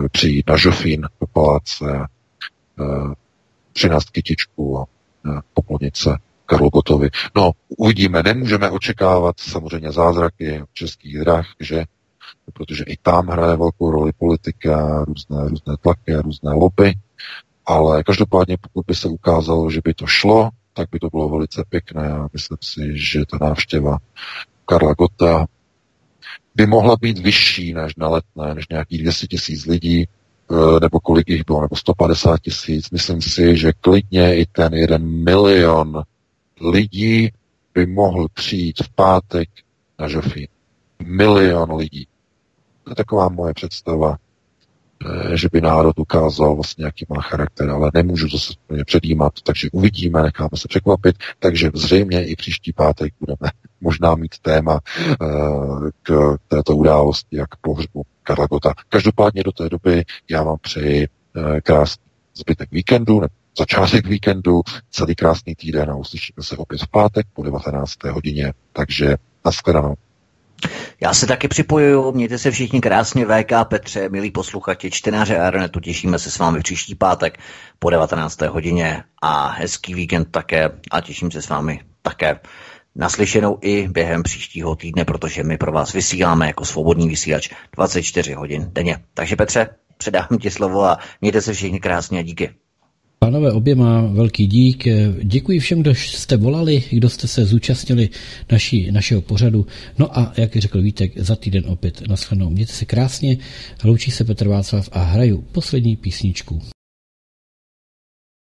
přijít na Žofín do paláce a přinést kytičku a e, poklonit se Karlu Gotovi. No, uvidíme, nemůžeme očekávat samozřejmě zázraky českých drah, že protože i tam hraje velkou roli politika, různé, různé tlaky a různé lobby, ale každopádně pokud by se ukázalo, že by to šlo, tak by to bylo velice pěkné a myslím si, že ta návštěva Karla Gota by mohla být vyšší než na letné, než nějakých 200 tisíc lidí, eh, nebo kolik jich bylo, nebo 150 tisíc. Myslím si, že klidně i ten jeden milion lidí by mohl přijít v pátek na Žofín. Milion lidí. To je taková moje představa, že by národ ukázal vlastně, jaký má charakter, ale nemůžu to se předjímat, takže uvidíme, necháme se překvapit, takže zřejmě i příští pátek budeme možná mít téma eh, k této události, jak pohřbu Karla Gota. Každopádně do té doby já vám přeji eh, krásný zbytek víkendu, nebo začátek víkendu, celý krásný týden a uslyšíme se opět v pátek po 19. hodině, takže nashledanou. Já se taky připojuju, mějte se všichni krásně, VK Petře, milí posluchači, čtenáře Aeronetu, těšíme se s vámi příští pátek po 19. hodině a hezký víkend také a těším se s vámi také naslyšenou i během příštího týdne, protože my pro vás vysíláme jako svobodný vysílač 24 hodin denně. Takže Petře, předám ti slovo a mějte se všichni krásně a díky. Pánové, oběma velký dík. Děkuji všem, kdo jste volali, kdo jste se zúčastnili naší, našeho pořadu. No a jak řekl Vítek, za týden opět nashledanou. Mějte se krásně, loučí se Petr Václav a hraju poslední písničku.